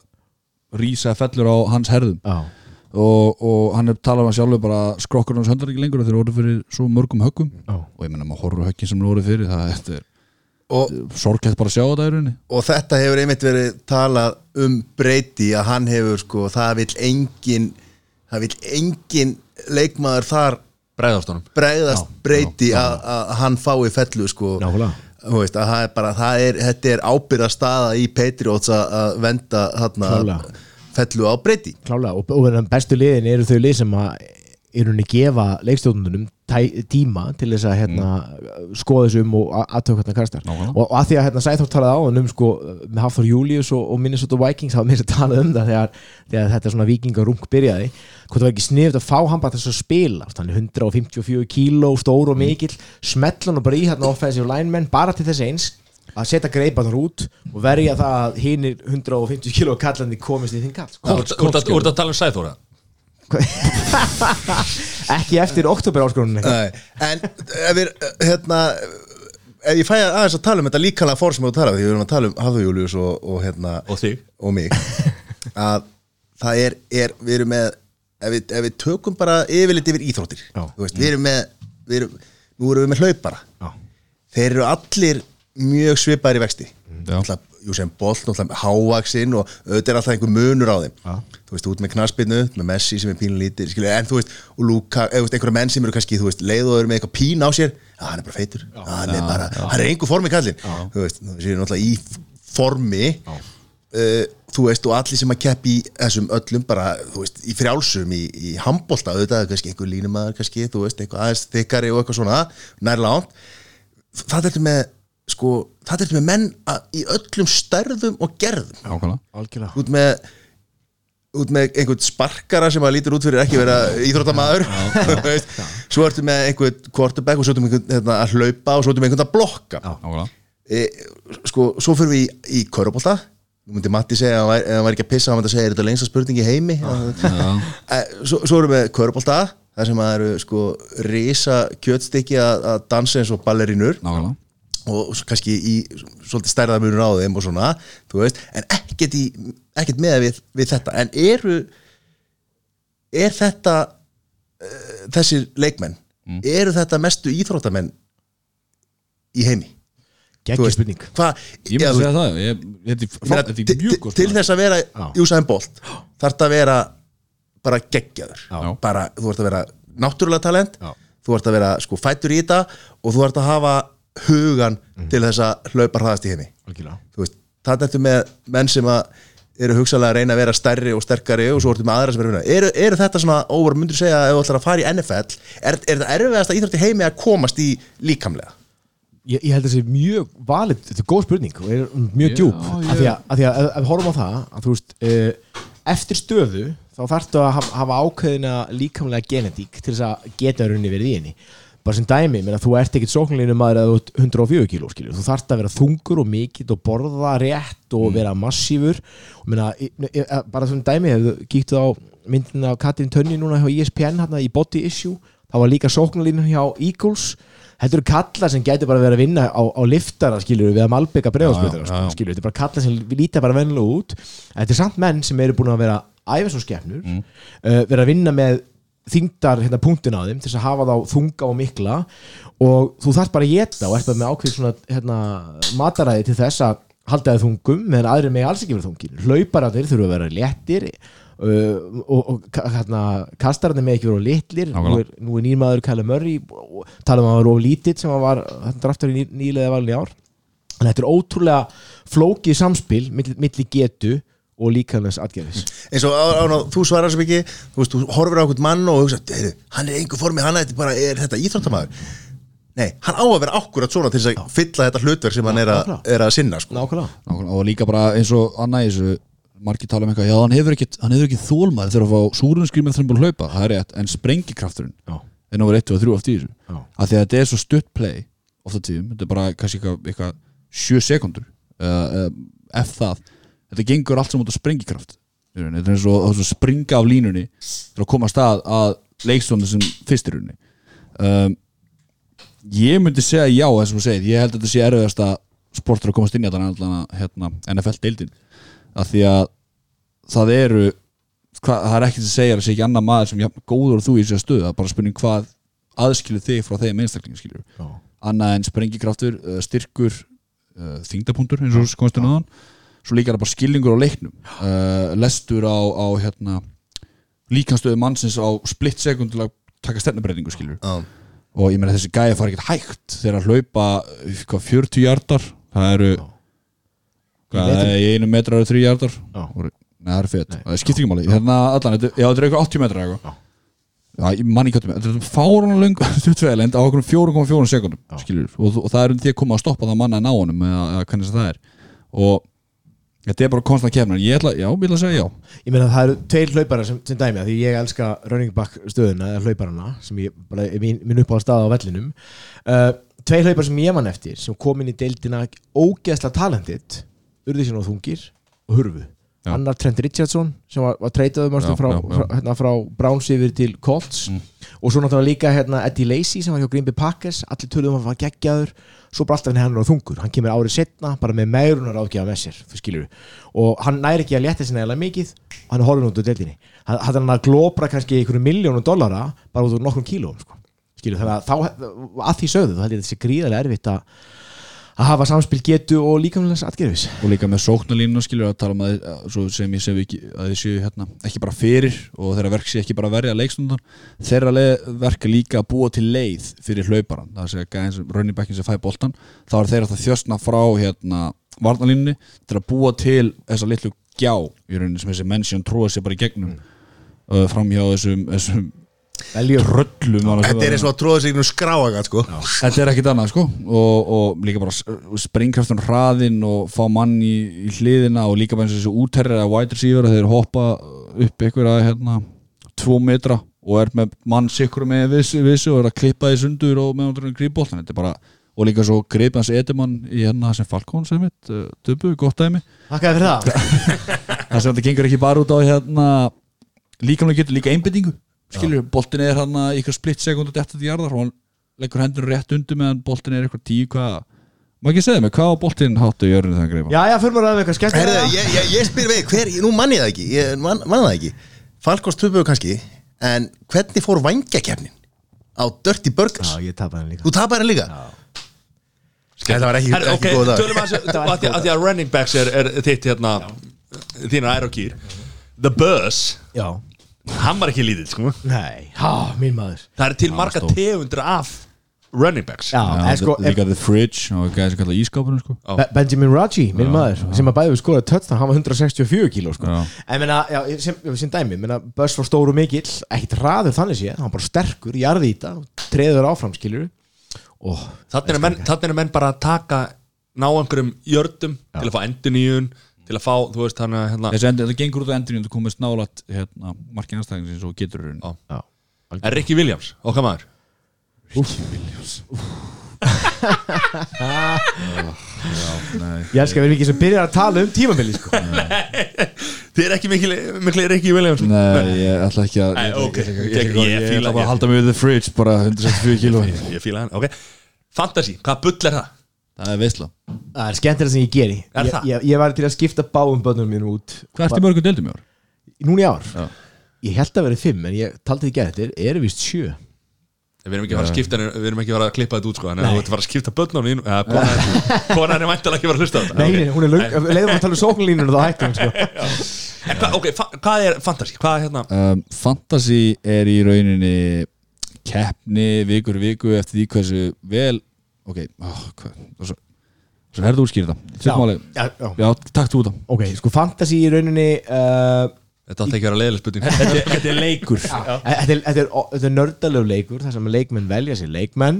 rísa fellur á hans herðum. Og, og hann er talað um sjálfur bara skrokkur hans höndar ekki lengur þegar voru fyrir svo mörgum höggum. Já. og ég menna maður horfur höggin sem voru fyrir það þetta er og, sorglegt bara að sjá þetta í rauninni. Og þetta hefur einmitt verið talað um breyti að hann hefur sko það vil engin það vil engin leikmaður þar Breiðast honum. bregðast breyti að að hann fái fellu sko. Veist, að það er bara, það er, þetta er ábyrða staða í Patriots að- venda Klárlega. fellu á breyti. Klálega og, og og bestu liðin eru þau lið sem að eru henni gefa leikstjórnunum tíma til þess að hérna, skoða þessu um og aðtöku kastar Nákvæmlega. og, og að því að hérna, Sæþór talaði á hann um sko, með Hafþór Július og, og Minnesota Vikings hafa mér að tala um það þegar, þegar þetta svona vikingarung byrjaði hvort það var ekki sniðut að fá hann bara þess að spila þannig 154 kíló, stór og mikill smell hann bara í hérna offensive linemen bara til þess eins að setja greipanar út og verja það að hinir 150 kilo kallandi komist í þinn kall sko. Þú ert að tala um Sæþóra ekki eftir oktober áskorunni Nei, en ef við hérna ef ég fæ að aðeins að tala um þetta líkala fór sem við tala um, því við erum að tala um Hafðu Július og, og hérna Og þig. og mig að það er, er við erum með ef við, ef við tökum bara yfirleitt yfir íþróttir veist, við erum með við erum, nú erum við með hlaupara Já. þeir eru allir mjög svipaðir í vexti Já. Alltaf, Júsem Bolt, náttúrulega hávaksinn og auðvitað er alltaf einhver munur á þeim Já. Þú veist, út með knaspinu, með Messi sem er pínlítið, skilju, en þú veist og Luka, eða þú veist, einhverja menn sem eru kannski, þú veist, leið og eru með eitthvað pín á sér, að hann er bara feitur. Já, hann er bara, hann er einhver formi kallinn. Þú veist, þú séu náttúrulega í formi uh, þú veist, og allir sem að keppi þessum öllum bara, þú veist, í frjálsum í, í handbolta, auðvitað, kannski einhver línumæður kannski, þú veist, eitthvað aðeins þykkari og eitthvað svona, nærlánt. Það er með, sko það er með menn að, í öllum stærðum og gerðum. Algjörlega út með einhvern sparkara sem að lítur út fyrir ekki vera íþróttamaður. Þú svo ertu með einhvern quarterback og svo ertu með einhvern hérna, að hlaupa og svo ertu með einhvern að blokka. Nákvæmlega. E, sko, svo fyrir við í, í körubólta nú myndi Matti segja ef hann væri ekki að pissa hann myndi að segja er þetta lengsta spurning í heimi? E, svo, svo erum við körubólta þar sem að eru sko risa kjötstykki að, dansa eins og ballerínur Nákvæmlega og kannski í svolítið stærða munur á þeim og svona, þú veist en ekkert, í, ekkert með við, við þetta. En eru er þetta uh, þessir leikmenn eru þetta mestu íþróttamenn í heimi? Veist, spurning. hvað Ég myndi að segja það ég, frá- þetta til, til, þess að vera Já. Júsaðin Bolt þarf þetta að vera bara geggjaður. Bara, þú ert að vera náttúrulega talent Já. þú ert að vera sko fættur í þetta og þú ert að hafa hugan Mhm. til þess að hlaupa hraðast í heimi algjörlega. Þú veist, það er þetta með menn sem að eru hugsalega að reyna að vera stærri og sterkari og svo ertu með aðra sem eru að vinna eru, eru þetta svona, óvar, myndur segja að ef þú ætlar að fara í NFL er, er þetta erfiðast að íþrótti heimi að komast í líkamlega? Ég, ég held að það sé mjög valið, þetta er góð spurning og er mjög Já, djúb af því að, af því að ef, ef við horfum á það að þú veist, uh, eftir stöðu þá þarftu að hafa, hafa ákveðina líkamlega genetík til þess að geta runni verið í henni bara sem dæmi, menn að þú ert ekkit sóknlínu maður að þú ert 104 kíló skilur þú þarft að vera þungur og mikill og borða rétt og vera massífur. Og menna, e, e, bara sem dæmi kíktu á myndina af Katrin Tönni núna hjá ESPN hérna í Body Issue. Þá var líka sóknlínu hjá Eagles. Þetta eru kallar sem gæti bara verið að vinna á, á liftara skilur við að malbygga já. skilur, þetta er bara kallar sem líta bara vennilega út. Þetta er samt menn sem eru búin að vera skefnur, Mm. uh, vera að vinna með þingdar hérna punktin á þeim til að hafa þá þunga og mikla. Og þú þarft bara að geta og ert bara með ákveð svona hérna, mataræði til þess að halda þið þungum meðan aðrir með alls ekki vera þungir. Hlauparatir þurfa að vera léttir uh, og, og hérna, kastararnir með ekki vera of litlir. Nú er, nú er nýrmaður Kæle Murray og tala um að hann var of lítill sem var draftur í ný, nýlega valin í ár. En þetta er ótrúlega flókið samspil milli, milli getu og líkanlega atgerðis eins og á, á, á, þú svarar sem ekki þú, veist, þú horfir á einhvern mann og hugsa "Heyrðu, hann er einhver formi, hann er, bara, er þetta íþróttamæður nei, hann á að vera akkurat svona til þess að fylla þetta hlutverk sem hann er, a, er að sinna sko. nákvæmlega. Nákvæmlega, og líka bara eins og annað í þessu margir tala um eitthvað, já hann hefur ekki, hann hefur ekki þólmaður þegar að fá súrunskrímið þegar hann búin að hlaupa. Það er rétt, en sprengikrafturinn Já. er náður 1 og 3 oft í þessu. Já. af því að þetta er svo stutt play ofta tíðum, þetta er bara kannski eitthvað, eitthvað 7 sekundur uh, ef það, þetta gengur allt saman út á sprengikraft. Þetta er eins og og springa af línunni til að koma að stað að leikstónu sem fyrst í rauninni. Um, ég myndi segja já þess að þú segir, ég held að þetta sé erfiðasta sportur að komast inn í þetta hérna, NFL-deildin af því að það eru hva, það er ekkert að segja að það sé ekki annar maður sem jafn góður og þú í þessu stöðu, er bara spurning hvað aðskilur þig frá þeim einstaklingu annað en sprengikraftur, uh, styrkur uh, þingdapunktur eins og komast inn á þann svo líka er það bara skilningur á leiknum. Uh, lestur á, á hérna, líkanstöðu mannsins á splitt sekund til að taka stefnabreitingu skilur Já. og ég meina þessi gæði fara ekkert hægt þegar að hlaupa hvað, 40 hjartar það eru hvað, einu metra eru 3 hjartar Nei, það er fett, það skiptir ekki máli. Hérna, allan, þetta, já, þetta er eitthvað 80 metra eitthvað. Manni ekki 80 metra Þetta er fárana stuttvegilegnd á okkur 4,4 sekundum skilur, og, og það er um því að koma að stoppa það manna en á honum eða, eða hvernig það er. Og þetta er bara konstant kemna ég ætla, já, ætla að segja já. Ég meina það eru tveir hlaupara sem, sem dæmi því ég elska running back stöðuna eða hlauparana sem ég bara er mín, mín upp á stað á vellinum. Uh, tvei hlaupar sem ég man eftir sem kom inn í deildina ógeðsla talendit urði sér nú þungir og hurfu. Já. annar Trent Richardson sem var, var treytaður Já, frá, frá, hérna, frá Browns yfir til Colts og svo náttúrulega líka hérna, Eddie Lacy sem var hjá Green Bay Packers allir töluðum að hann var geggjaður. Svo bara alltaf henni hann er þungur, hann kemur árið setna bara með meirunar ágjafa með sér þú skilur. Og hann næri ekki að létta sinna eða mikið og hann er horfinn út úr deildinni. Hann, hann er að glópra kannski einhverju miljónum dollara bara út úr nokkrum kílóum sko. skilur þannig að þá, að því sögðu þá held ég að þetta sé gríðarlega erfitt að að hafa samspil getu og líkamlegs atgerfis og líka með sóknarlínu skilur að tala um að, sem ég sem ekki að þið séu hérna ekki bara fyrir og þeirra verk sé ekki bara verja leikstundan þeirra verk er líka að búa til leið fyrir hlauparan það sé að gæðin sem running backin sem fæ boltan þá er þeirra það þjöstna frá hérna varnalínunni til að búa til þessa litlu gjá í rauninni sem þessi mennsjón trúa sér bara í gegnum mm. fram hjá þessum, þessum tröllum Þetta er eins og að tróða sig nú skráa sko. Þetta er ekkit annað sko. Og, og líka bara springkraftun hraðin og fá mann í, í hliðina og líka bara eins og þessu útherri eða wide receiver að þeir hoppa upp ykkur að hérna tvo metra og er með mann sikkur með vissu, vissu og er að klippa því sundur og með er bara og líka svo greip hans Edemann í hérna sem Falcon sem mitt, uh, döbu, gott dæmi. Takk fyrir það. Það sem þetta gengur ekki bara út á hérna líkamlega getur líka einbyttingu skilur, boltin er hann í ykkur splitt sekund og þetta til jarðar og hann leggur hendur rétt undir meðan boltin er ykkur tíu hvað? Má ekki segja mig, hvað á boltin háttu í jörðinu þegar hann greipa? Já, já, fyrir maður að eitthvað skemmt Herðu, ég, ég, ég spyr við, hver, nú mann ég það ekki ég man, man það ekki. Falkons töpuðu kannski en hvernig fór vangjakefnin á Dirty Burgers? Já, ég tapaði hann líka. Þú tapar henni líka? Þetta var ekki, Herra, ekki ok, góð dag. tölum að að því að því að running backs er, er þitt hérna þínar ær og kýr The Buzz, Já, hann var ekki lítill sko. nei, há, mín maður það er til marga stór. tegundur af running backs Já, en sko líka The Fridge og gæði sem kalla ískápunum sko. Já. Be- Benjamin Raji, minn maður sem að bæði við skoða touchdown, hann var 164 kíló sko. Já. en menna, já, sem, sem dæmi menna, Böss var stór og mikill, ekkit hraður þannig sé, hann var bara sterkur, jarði í þetta treður áfram, skilur og þannig er, menn, þannig er menn bara að taka ná einhverjum jördum til að fá enduníun til að fá, þú veist, hann að hérna, þessi endur, það gengur út á endurinn þú komist nálat hérna, markið næstæðingins og getur raun Já. já, er Ricky Williams, okkar maður ég elskar að við erum ekki sem byrjar að tala um tímabili sko. þið er ekki mikil, mikil Ricky Williams Nei, ég ætla ekki að Nei, ég- ok. ég- ég- Ég- ég- ég ég fíla- ætla bara ég- að halda mig við The Fridge bara 164 kíló ég fíla hann, ok Fantasy, hvað bull er það? Það er veistla það er skemmtilega sem ég geri Er ég, það? ég, ég var til að skipta báðum bönnum mínu út hvað ert í mörgum deildum í ár? núna í ár Já. ég held að vera fimm, en ég taldi ekki eftir eru vist sjö Við erum ekki að fara að skipta við erum ekki að fara að klippa þetta út sko, en Nei. þú ert að fara að skipta börnunum þínu, eða konan- konan er væntalega ekki að fara að hlusta á þetta nei, nei, hún er lög, leiðum að tala um sóknlínunum þá hættum sko. En hvað, ok, fa hvað er fantasy? Hvað er hérna? um, Fantasy er í rauninni keppni vikur viku eftir því hversu vel ok, oh, hvað svo, svo herðu útskýrða já, já, já. já, takk þú það ok, sko fantasy í rauninni uh, Þetta átti ekki að vera leiðileg spurning. Þetta er leikur. Þetta er, þetta er, þetta er nördalegu leikur þar sem leikmenn velja sér leikmenn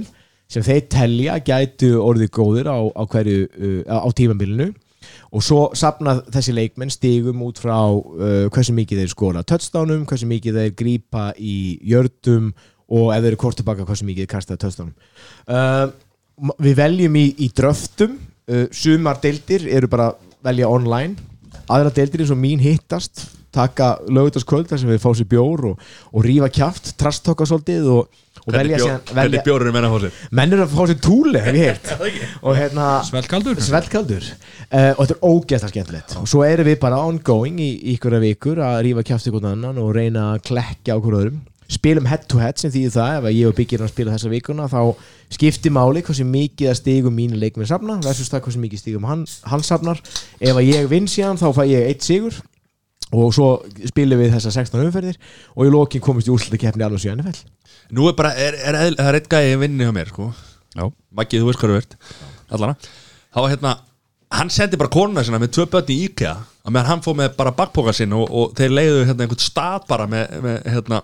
sem þeir telja gætu orðið góðir á, á hverju uh, á tímabilinu. Og svo sapna þessi leikmenn stigum út frá uh, hversu mikið þeir skora touchdownum, hversu mikið þeir grípa í jördum og ef þeir eru kort tilbaka hversu mikið þeir kasta touchdownum. Uh, m- við veljum í, í dröftum. Uh, sumar deildir eru bara að velja online. Aðra deildir eins og mín hittast taka lögutaskvöld þar sem við fá sér bjór og, og rífa kjaft, trastokka svolítið og, og velja Hvernig bjórur er menna á sér? menn eru að fá sér túli hef ég og hérna Svelkaldur Svelkaldur uh, og þetta er ógeðslega skemmtilegt. Og svo erum við bara ongoing í ykkur vikur að rífa kjáft ykkur annan og reyna að klekja okkur öðrum spilum head to head sem þýðir það ef að ég og Byggir að spila þessa vikuna þá skiptir máli hversu mikið að stigum mínu leikminn safna versus það hversu mikið stigum hann, hann safnar. Ef að ég vinn síðan þá fæ ég eitt sigur og svo spilum við þessa 16 umferðir og í lokin komist í úrslutakefni alveg síðan NFL Nú er bara, er, er, er, það er eitt gæði vinni hjá mér, sko. Já, Maggi, þú veist hvað þú ert. Allana Þá var hérna, hann sendi bara konuna sinna með tvö börn í IKEA að meðan hann fór með bara bakpoka sinn og, og þeir leiðu hérna einhvern stað bara með, með hérna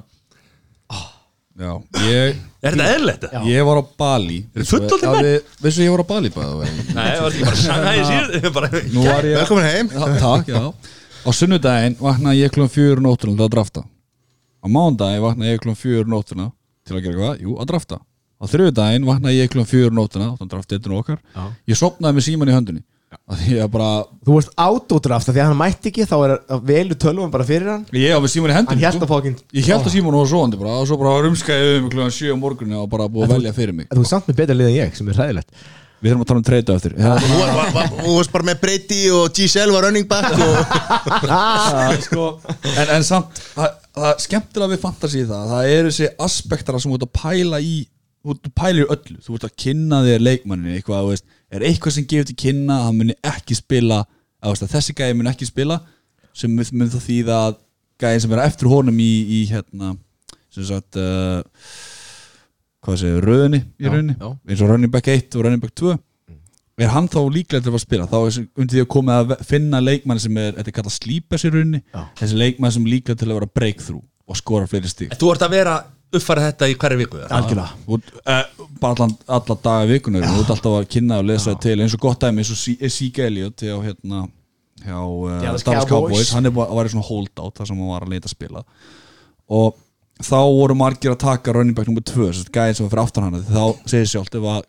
já ég, Er þetta eðlilegt? Já. ég var á Bali fullorðnir menn? Veistu ég var á Bali bara Nei, það var ekki bara sangaði síðan bara, nú var ég Velkomin heim Já, Takk, já Á sunnudaginn vaknaði ég klum fjögur nótturna til að drafta Á mándaginn vaknaði ég klum fjögur nótturna til að gera hvað? Jú, að drafta Á þriðudaginn vaknaði ég klukkan fjögur um nótuna þannig draft eitun okkar Já. ég sopnaði með síman í höndunni bara Þú veist autodraft af því að hann mætti ekki þá er velu tölvum bara fyrir hann. Ég sko. að fókin ég held að síman var svoandi bara. Og svo bara rumskaði um klukkan sjö á morgunni og bara búið að velja fyrir mig. Þú er samt með betra lið en ég sem er hræðilegt. Við þurfum að tala um treyta eftir. Þú varst bara með Brady og Giselle var running back sko, en, en samt það, það er skemmtilega við fantasy það. Það eru þessi aspektara sem þú ert að pæla í þú ert að pæla í öllu. Þú ert að kynna þér leikmannin eitthvað, þú veist, er eitthvað sem gefur til kynna að hann muni ekki spila að, þessi gæði muni ekki spila sem mun það þýða að gæðin sem er eftir honum í, í hérna sem sagt uh, hvað sé, röðinni? Í já. eins og running back 1 og running back 2 er hann þá líklega til að spila? Þá er undir því að koma að finna leikmann sem er, þetta er kallað slípes í rauninni. Þessi leikmann sem líklega til að vera breakthrough og skora fleiri stík Þú ert að vera uppfæra þetta í hverju viku? Algjörlega. Og, uh, bara allan, alla daga vikunar og þú ert alltaf að kynna og lesa til eins og gott dæmi eins og Sika Elliot hjá hérna hjá uh, Dallas Cowboys. Hann er bara að vera svona holdout þar sem hann var að leita að spila. Og þá voru margir að taka running back nummer 2 þess að gæðin sem var fyrir aftan hana þá segir sjálft ef að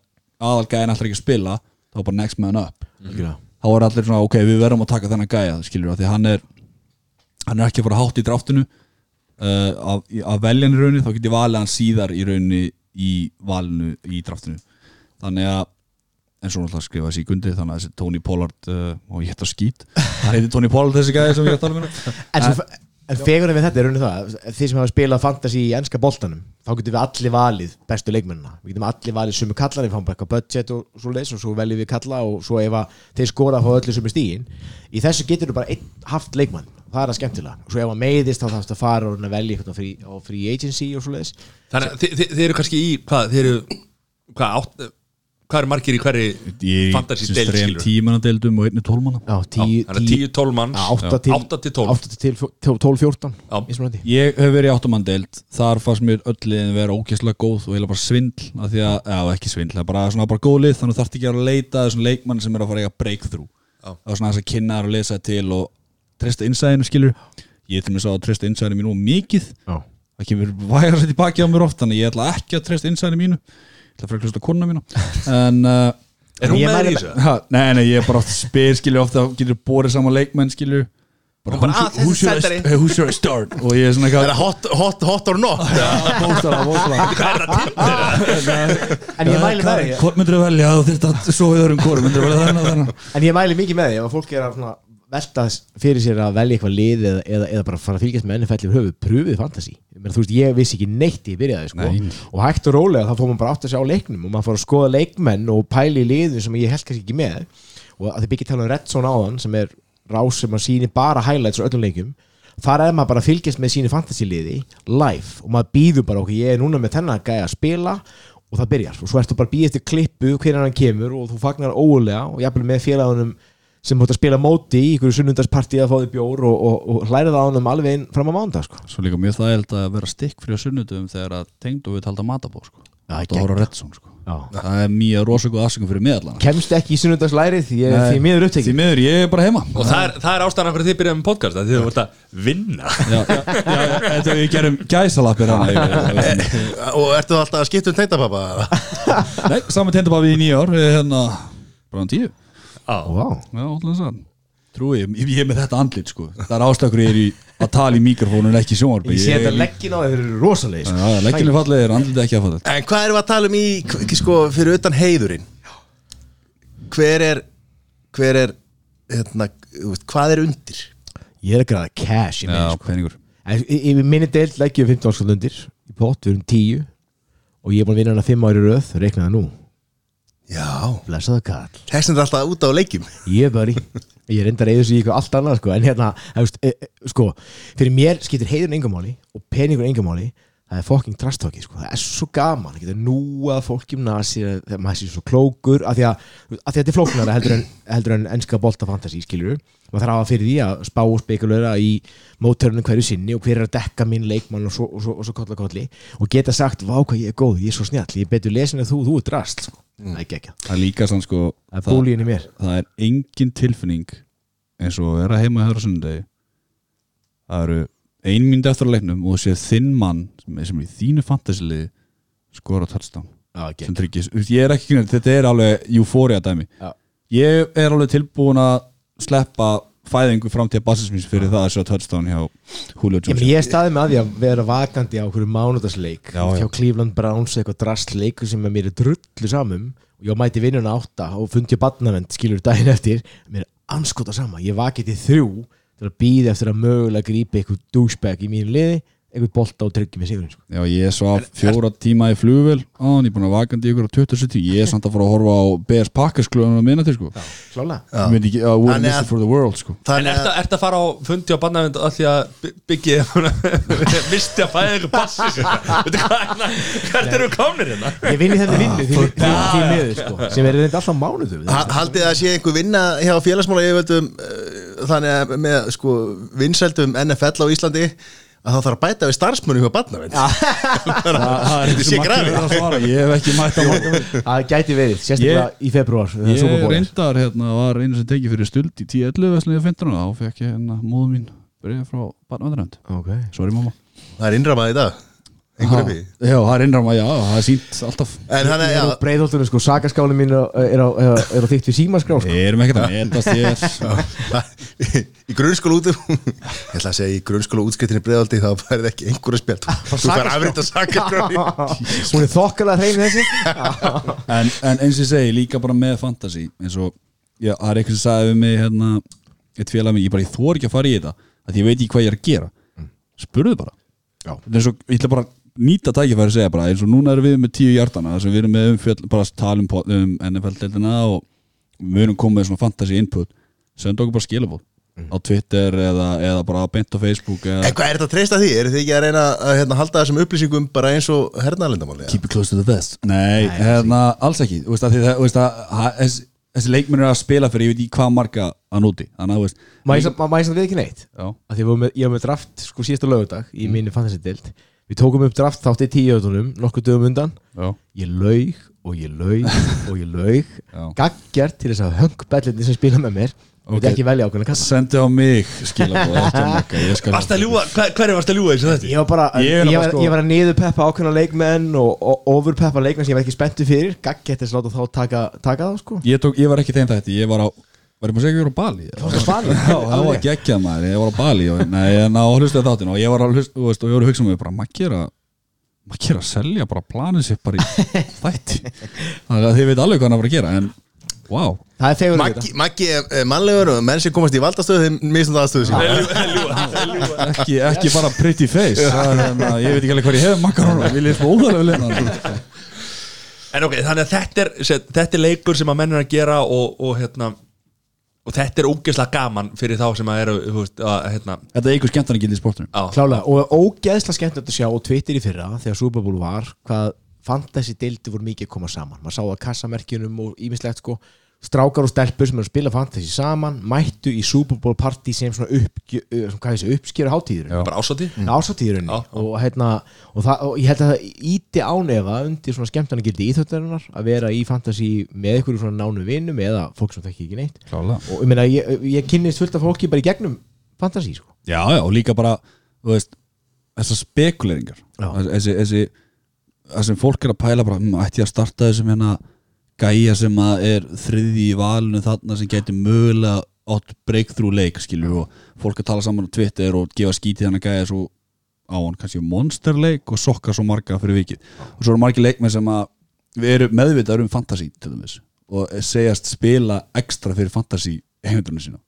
aðal gæðin alltaf ekki að spila þá er bara next man up. Algjörlega. Þá er allir svona ok, við verðum að taka þennan gæja skilur við, því hann er hann er ekki að fara hátt í draftinu uh, að, að velja hann í rauninni þá get ég valið hann síðar í rauninni í valinu í draftinu. Þannig að eins og náttúrulega skrifa þessi í gundi þannig að þessi Tony Pollard uh, og ég hætti að skýt hann heiti Tony Pollard þessi gæja sem ég er að tala um. En, svo, en fegurinn við þetta er raunin það Þið sem hafa spilað fantasy í enska boltanum Þá getum við allir valið bestu leikmennina. Við getum allir valið sumu kallar Við fáum bara eitthvað budget og svo leys Og svo veljum við kalla Og svo ef þeir skora fá öllu sumu stígin Í þessu getur við bara einn haft leikmann Það er að skemmtilega. Og svo ef að meiðist þá þarfst að fara og að velja eitthvað á free, á free agency og svo leys Þannig að þið, þið, eru kannski í hvað, þið eru hvað, átt, hvað eru margir í hverju ég fantasy deild þrejum skilur tímanna deildum og einni tólmanna Já, tíu, Þannig að 10-12 manns. Já, átta til- 8 til 12 8 til 12-14 Já. mismunandi. Ég hef verið í áttamandeild þar fannst mér öll liðin vera ókesslega góð og heila bara svindl af því að, já ekki svindl, það er bara svona bara góð lið þannig þarf ekki að að leita að þessum leikmann sem er að fara að eiga breakthrough. Já. það er svona þess að kynna og lesa til og treysta innsæðinu skilur. Ég til mér sá að treysta innsæðinu mínu og mikið. Já. það kemur vægar að setja baki á mér oft þannig ég ætla ekki að treysta innsæðinu mínu. Ég ætla að frekla hlusta konuna mína. En uh, Er hún með þér mæli í þessu? ha, nei, nei, ég er bara oft spyr skilur ofta getur borið saman leikmenn skilur. Bara, bara, who ah, should- who þessi should I- sendari. who should I start? Og ég er svona eitthvað hot, hot, hot or not? Bóstara, bóstara? En ég mæli með því. Hvort myndir þú velja að þú þurft að svo í öðrum kórum myndir þú velja þennan þennan En ég mæli mikið með því ef fólk er að svona velta fyrir sér að velja eitthvað lið eða, eða, eða bara fara að fylgjast með NFL yfir höfuð, pröfið fantasy ég, meina, þú veist, ég vissi ekki neitt í byrjaði sko. Nei. og hægt og rólega þá fór maður bara átt að sjá leiknum og maður fór að skoða leikmenn og pæli liðin sem ég held kannski ekki með og að þið byggja tala um Red Zone áðan sem er rás sem maður sýnir bara highlights á öllum leikum þar er maður bara að fylgjast með síni fantasy liði live og maður býður bara okkur ég er núna með þennan gæja að spila og það byrjar og svo ertu bara að býja eftir klippu hvernig hann kemur og þú fagnar óulega og jafnvel með félagunum sem hótt að spila móti í ykkur sunnundarsparti að því bjór og, og, og hlærið á honum alveg inn fram á mánda sko. Svo líka mjög þægild að vera stikkfri á sunnudum þegar að tengd og við talda matabó sko. Já, Það voru rétt sko. Já. Það er mjög rosalega aðsökum fyrir miðallana kemst ekki í sunnundarslærið því er því miður Því upptekið miður, ég er bara heima Og það er, það er ástæðan fyrir þið byrjaðum með podcast að þið voru að vinna þetta við gerum gæsalappir hana yfir- Og ertu alltaf að skipta um tengdapappa? Nei, saman tendabafi í erum hérna bara um tíu wow. Já, alltaf sann Trúi, ég, ég er með þetta andlit sko Það er ástakur ég er í að tala í mikrofónu en ekki í sjónvarpi ég sé þetta leggin á þeir eru rosalegir sko. Já, legginu fallið er andlit ekki að fallið En hvað erum við að tala um í, k- sko, fyrir utan heiðurinn? Hver er, hver er, hérna, þú veist, hvað er undir? ég er að græða cash mig sko. peningur En í, í minni deild leggjum við 15 áskall undir í pott, við erum 10 og ég er búin að vinna hana 5 ári í röð reikna það nú, Já, blessaðu kall. Textin er alltaf út á leikjum? Ég er bara í ég reyndar eða sig í eitthvað allt annað sko. en hérna, þú veist, e, e, sko fyrir mér skiptir heiðurinn engamáli og peningur engamáli það er fucking trastóki sko. það er svo gaman, það getur núað fólk um nasi þegar maður sé svo klókur. Af því að, af því að þetta er flóknara heldur en, heldur en enska bolta fantasy skilur maður þarf að fyrir því að spá og spekulera í mótörunum hverju sinni og hver er að dekka minn leikmann og svo, og svo, og svo kolla kolli. Og geta sagt, vá hvað ég er góð, ég er svo snjall. Ég er betur lesin en þú, þú er drast sko. Það er ekki Það er líka sann sko það er búlíin í mér. það er engin tilfinning eins og að vera heima hér á sunnudegi. Það eru ein mynd eftir að leiknum og þú séð þinn mann sem er, sem er í þínu fantasiliði skora touchdown. Já, ekki. sem tryggis, ég er ekki þetta er alveg euphoria dæmi. Já. ég er alveg tilbúin að sleppa fæðingu fram til bassismins fyrir það að sjá touchdown hjá Julio Ég, Jones. ég staðið með að því að vera vakandi á hverju mánudagsleik Já, já. hjá Cleveland Browns eitthvað drastleiku sem mér er drullu samum. Og ég mæti vinnuna átta og fundi badnavend skilur daginn eftir. Mér er anskota sama, ég vakið til þrjú til að býða eftir að mögulega grípa eitthvað douchebag í mínu liði eitthvað bolta og tryggja með sigurinn sko. Já, ég svaf fjóra tíma í flugvel á hann, ég er búin að vakandi ykkur á 2070 ég er samt að fara að horfa á BS Packers klunum að minna til sko. Að Þannig missing að- for the world sko? að að, ert að fara á fundi á barnavind að því að by- byggja misti að fæða einhver passi hvað, hvert eru við komnir hérna? Ég vinn í þetta vinnu því, því, miður sko, sem er reynda alltaf mánuðu Ha- Haldið að sé einhver vinna hjá félagsmála yfirvöldum uh, þannig að með sko vinsældum NFL á Íslandi að það þarf að bæta við starfsmunni hjá barnavind Það er sé svara Ég hef ekki mætt að marka vel Það gæti verið, sérstaklega í februar Ég reyndar hérna var einu sem tekið fyrir stuld í 10-11 veslinni á 15 þá fekk ég hérna móðu mín byrja frá barnavendurönd okay. Sorry mamma. Það er innramað í dag einhver uppi Já, það er innræma, já, það er sínt alltaf. En hann er, er á já, breiðholtunum sko, sagaskáli mín er á, er á, er er þykkt við símaskrá sko. Við erum ekkert að metast ég í grunnskóla út ég ætla að segja í grunnskóla útskiptinni breiðaldi þá færði ekki einhverja spjall. Þú fær afrið að saka Hún er þokkalega hrein þessi en, en eins og ég segi, líka bara með fantasy eins og, já, það er eitthvað sem sagði við mig hérna, eitt félag mig, ég bara, ég þor ekki að fara í þetta að ég veit ekki hvað ég er að gera. Spurðu bara. Já. Er ég ætla bara að nýta tækifæri að segja bara, eins og núna erum við með tíu hjartana þar sem við erum með umfjöld, bara að tala um, um NFL-deildina og við erum komið með svona fantasy input. Senda okkur bara skilabóð á Twitter eða, eða bara beint á Facebook eða En hvað er þetta að treysta því? Er þið ekki að reyna að hérna, halda þessum upplýsingum bara eins og hernaðalendamáli? keep it close to the vest. Nei, hérna, alls ekki. Þú veist, að að, ha- þessi, þessi leikmenn er að spila fyrir ég veit ekki hvað marga að núti að samt við ekki neitt? Já, að því að við vorum með, ég var með draft sko síðasta lögudag í minni fantasy deild við tókum upp draft þátt í tíu öðunum nokkuð dögum undan. Já, ég laug og ég laug og ég laug. Gaggjart til þess að höngbellindi sem spila með mér. Og Ok. okay. ekki velja ákveðna kassa. Sendi á mig á Varst að ljúga, hver, hverju varst að ljúga eins og þetta? ég var bara, Ég ég, er var, sko- ég var að niðurpeppa ákveðna leikmenn og, og overpeppa leikmenn sem ég var ekki spenntu fyrir. Gaggjart þess að láta þá taka, taka þá sko. Ég, tók, ég var ekki þeim þetta, ég var á Var ég maður að segja að ég var á Bali? Þú varst á Bali? Já, það var geggjað maður, ég var á Bali og, Nei, en á hlustuð þáttinu og ég var að hlusta og, ég var að hugsa um mig bara, Maggi er að Maggi er að selja bara planið sér bara í þætti. Þannig að þið veit alveg hvað hann að fara að gera en, wow það er fegur Maggi, Maggi er eh, mannlegur og menn sem komast í valdastöðu þeim misnum það aðstöðu sín ekki, ekki bara pretty face. Það er, hérna, ég veit ekki alveg hvað ég hef makkar hún vil ég fá óðarlega En ok, þannig að þetta er, þetta er leikur sem að menn er að gera og, og hérna og þetta er ógeðslega gaman fyrir þá sem að eru veist, að, hérna, þetta er einhver skemmtarni gildi í sportunum á, Klálega, og ógeðslega skemmt að sjá og Twitter í fyrra þegar Super Bowl var hvað fantasy deildi voru mikið að koma saman. Maður sá það á kassamerkjunum og ímislegt sko strákar og stelpur sem eru að spila fantasy saman mættu í Super Bowl party sem svona uppgjö, hvað þessi, uppskjöru hátíður bara ásáttíðurinn Já, já. og, hérna, og, það, og ég held að það íti ánefa undir svona skemmtana gildi íþjóttarinnar að vera í fantasy með ykkur svona nánu vinnum eða fólk sem þekki ekki neitt. Klálega. og ég meina, ég, ég kynnist fullt af fólki bara í gegnum fantasy sko. Já, já, og líka bara veist, þessar spekuleringar þessi, þessi það sem fólk er að pæla bara, hm, ætti ég að starta þessum hérna gæja sem að er þriði í valinu þarna sem getur mögulega átt breakthrough leik skilju og fólk að tala saman á Twitter og gefa skítið hann að gæja svo á hann kannski monster leik og sokka svo marga fyrir vikið. Og svo eru margir leikmenn sem að við erum meðvitaður um fantasy til dæmis og segjast spila ekstra fyrir fantasy heimildunum sína.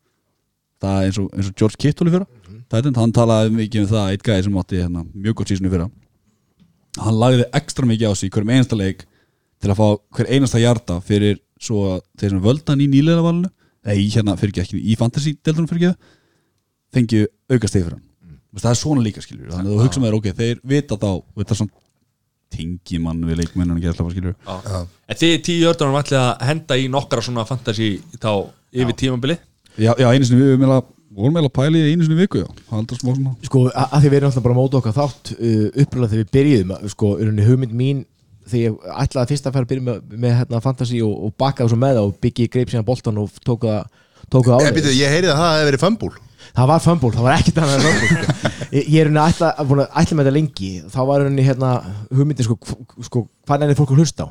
Það er eins og, eins og George Kittle fyrra. Það er þetta, hann talaði mikið um það eitt gæði sem átti hérna, mjög gott sísonu fyrra. Hann lagði ekstra mikið á sig í hverjum einasta leik til að fá hver einasta hjarta fyrir svo að þeir sem völdan í nýlega valinu eða í hérna fyrir ekki, í fantasy deildunum fyrir ekki fengið auka stegi fyrir hann. Mm. það er svona líka skiljur þannig að þú hugsa með þér, ok, þeir vita þá vita svona tingi mann við leikmennan að gera slafa skiljur En þið tíu ördunum ætlið að henda í nokkra svona fantasy þá yfir tímambili já, já, einu sinni við vorum meðla pæli í einu sinni viku já, haldur smá svona Sko, að, að því við erum alltaf bara að móta okkar þátt uh, uppröðlega þegar við byrjuðum að, sko, hugmynd mín þegar ég ætlaði fyrst að fara að byrja með, með hérna, fantasy og, og bakaði svo með og byggi greip síðan boltan og tók það tók það Ég, ég heyri að það hefði verið fömbúl það var fumble, það var ekkert annað sko. ég, ég er henni ætla, ætla með þetta lengi. Þá var henni hérna hugmyndin sko, sko hvað er fólk að hlusta á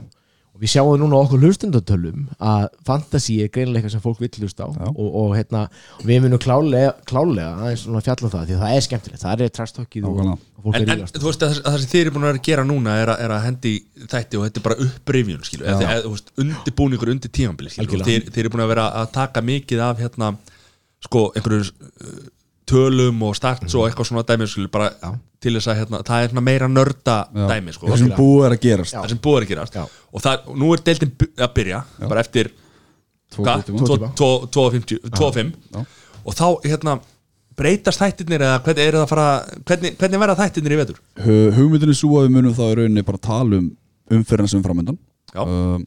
og við sjáum núna okkur hlustundatölum að fantasy er greinilega eitthvað sem fólk vill hlusta á. Og, og hérna við munum klálega, klálega aðeins svona fjalla um það því að það er skemmtilegt, það er trastökkið og, og fólk En, er en ríðast þú veist að það, það sem þið eru búin að að gera núna er að, er að hendi þætti og þetta er bara upprifjun skilu, undirbúningur undir tímambili skilu, þið, þið eru búin að vera að taka mikið af hérna sko einhverjum uh, tölum og starts og eitthvað svona dæmi skilu, bara til þess að hérna, það er meira nörda dæmi sko, það sem búið er að gerast. Það búið er að gerast. Já. og, það, nú er deildin að byrja bara eftir Tvo hvað? klukkutíma. Tvo- tvo- tvo og þá hérna breytast þættirnir eða hvernig, er það að fara, hvernig, hvernig verða þættirnir í vetur? Hu- hugmyndin er svo að við munum þá í rauninni bara tala um er framöndan Já. um,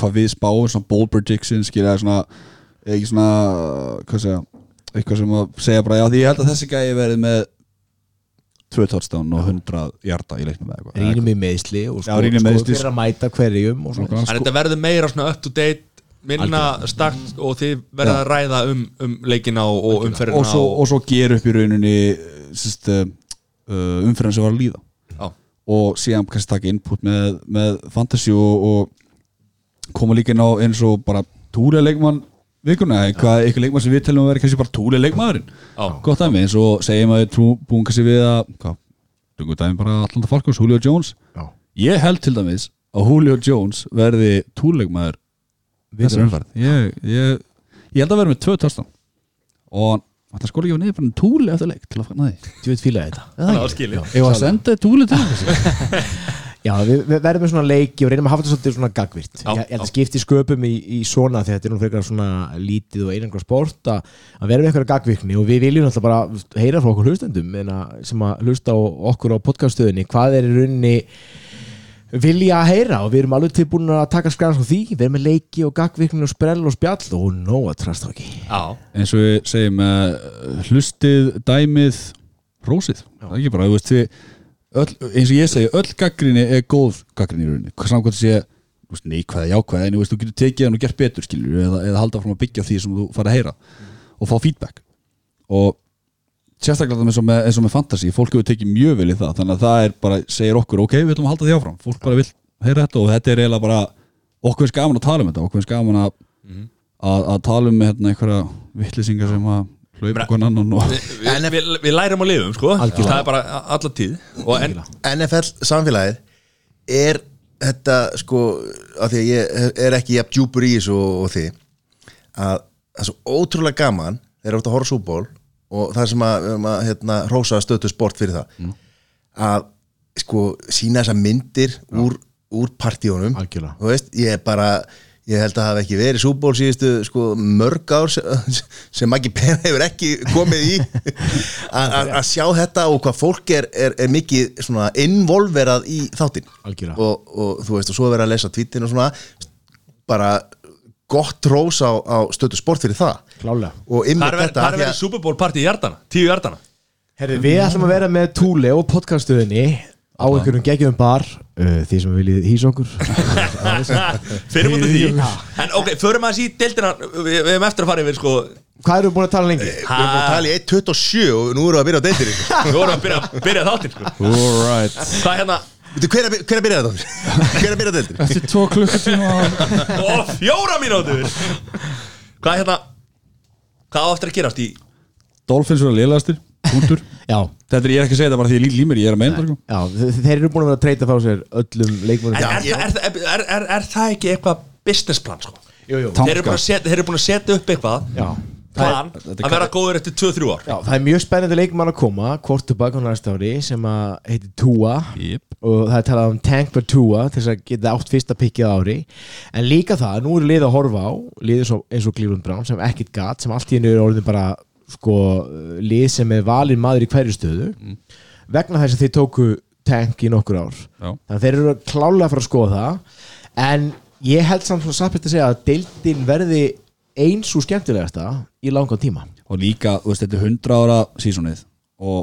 hvað við spáum, svona bold predictions skilja svona, ekki svona hvað segja, eitthvað sem að segja bara já því ég held að þessi gæi verið með tvö touchdown og 100 hjarta í leiknum eða eitthvað rínum í meðsli og Já, sko, rýnum í sko meiðsli. fyrir að mæta hverjum og svona. En þetta verður meira svona up to date minna start og þið verða að ræða um, um leikina og, og umferðina og, svo, og svo gera upp í rauninni sist, uh, umferðin sem var að líða Já. og síðan kannski taka input með, með fantasy og, og koma líka inn á eins og bara túlega leikmann vikuna, eitthvað, eitthvað leikmann sem við telum að vera kannski bara túlega leikmaðurinn. Já. gott dæmi, eins og segjum að við trú, búum kannski við að hvað, dungu dæmi bara Atlanta Falcons, Julio Jones. Já. ég held til dæmis að Julio Jones verði túleikmaður þessar umferð. ég, ég, ég held að vera með tvö törstan og það skor ekki á niður bara en túli eftir leik til að fanna því. Þú veit fílaði þetta. Ég var að senda túli til þessu Já, við, við verðum með svona leiki og reynum að hafa þetta svolítið svona gagvirt. Já, Ég held að skipti sköpum í, í svona þegar þetta er nú frekar svona lítið og einangra sport að, að verðum eitthvað gagvirkni. Og við viljum alltaf bara heyra frá okkur hlustendum sem að hlusta á okkur á podcaststöðinni hvað er í rauninni vilja að heyra? Og við erum alveg tilbúin að taka skrans á því, við erum með leiki og gagvirkni og sprell og spjall og nóg að trasta ekki Já, eins og við segjum uh, hlustið, dæmið rósið, er öll, eins og ég segi öll gaggrinni er góð gaggrinni í rauninni. Það sé neikvæða, jákvæða en þú getur tekið hann og gert betur skilur eða, eða halda fram að byggja því sem þú fara að heyra og fá feedback. Og sérstaklega eins og með, eins og með fantasy fólk hefur tekið mjög vel í það þannig að það er bara, segir okkur, ok, við ætlum að halda því áfram. Fólk bara vil heyra þetta og þetta er eiginlega bara okkur finnst gaman að tala um þetta okkur finnst gaman að, að, að tala um hérna, einhverja vittlisingar sem að hlaupa hvern annan og við, við, við, við lærum og lifum sko. Algjörlega. Það er bara alla tíð. Og en, NFL samfélagið er þetta sko af því að ég er ekki jafn djúpur í þessu og, og því að það er svo ótrúlega gaman þegar að horfa súból og það sem að, erum að hérna, hrósa stötu sport fyrir það að sko sína þessar myndir úr, úr partíunum. Algjörlega. þú veist, ég er bara ég held að það hafi ekki verið súból síðustu sko, mörg ár sem, sem ekki pen hefur ekki komið í. Að sjá þetta og hvað fólk er, er, er mikið svona involverað í þáttinn. Algjörlega. og, og þú veist og svo er verið að lesa tweetin og svona bara gott rós á, á stötu sport fyrir það. Klálega. Og ymmið það er þetta verið party í hjartana Tíu hjartana Herri, við ætlum að vera með Túle og podcaststöðinni á einhverjum geggjum bar uh, því sem viljið hýsa okkur. Fyrir mútið því. En ok, förum að í deildina. Við, við hefum eftir að fara yfir sko. Hvað eru búin að tala lengi? við erum búin að tala í 1.27 og nú erum við að byrja á deyndir Við vorum að byrja, byrja þáttinn sko. Alright. Það er hérna? Hver er hver er að byrja þetta? hver er að byrja á deyndir? Eftir tvo klukkutíma Og fjóra mínútur. Hvað er hérna? Hvað á eftir að gerast í Dolphins eru lélastir, punktur Já, Þetta er ég er ekki að segja þetta bara því ég lík límur, ég er að meina það sko. já þe- þeir eru búin að vera að treyta frá sér öllum leikmönnum En er, er, er, er, er, er það ekki eitthvað business plan sko? Jú, jú. Þeir eru búin að setja, þeir eru búin að setja upp eitthvað Já plan Þetta er- að vera góður eftir 2-3 ár Já, það er mjög spennandi leikmann að koma Quarterback á næsta ári sem að heitir Tua Jep. og það er talað um Tank for Tua til þess að geta átt fyrsta pikkið á ári en líka það, nú eru lið að horfa á lið eins og, eins og Cleveland Brown sem ekkit gat sem allt í hennu eru orðin bara sko, lið sem er valin maður í hverju stöðu vegna þess að þið tóku Tank í nokkur ár. Já. þannig að þeir eru klálega að fara að skoða það. En ég held samt svona satt að segja að deildin verði eins og skemmtilegasta í langan tíma. Og líka, þú veist, þetta er 100 ára sísonið Og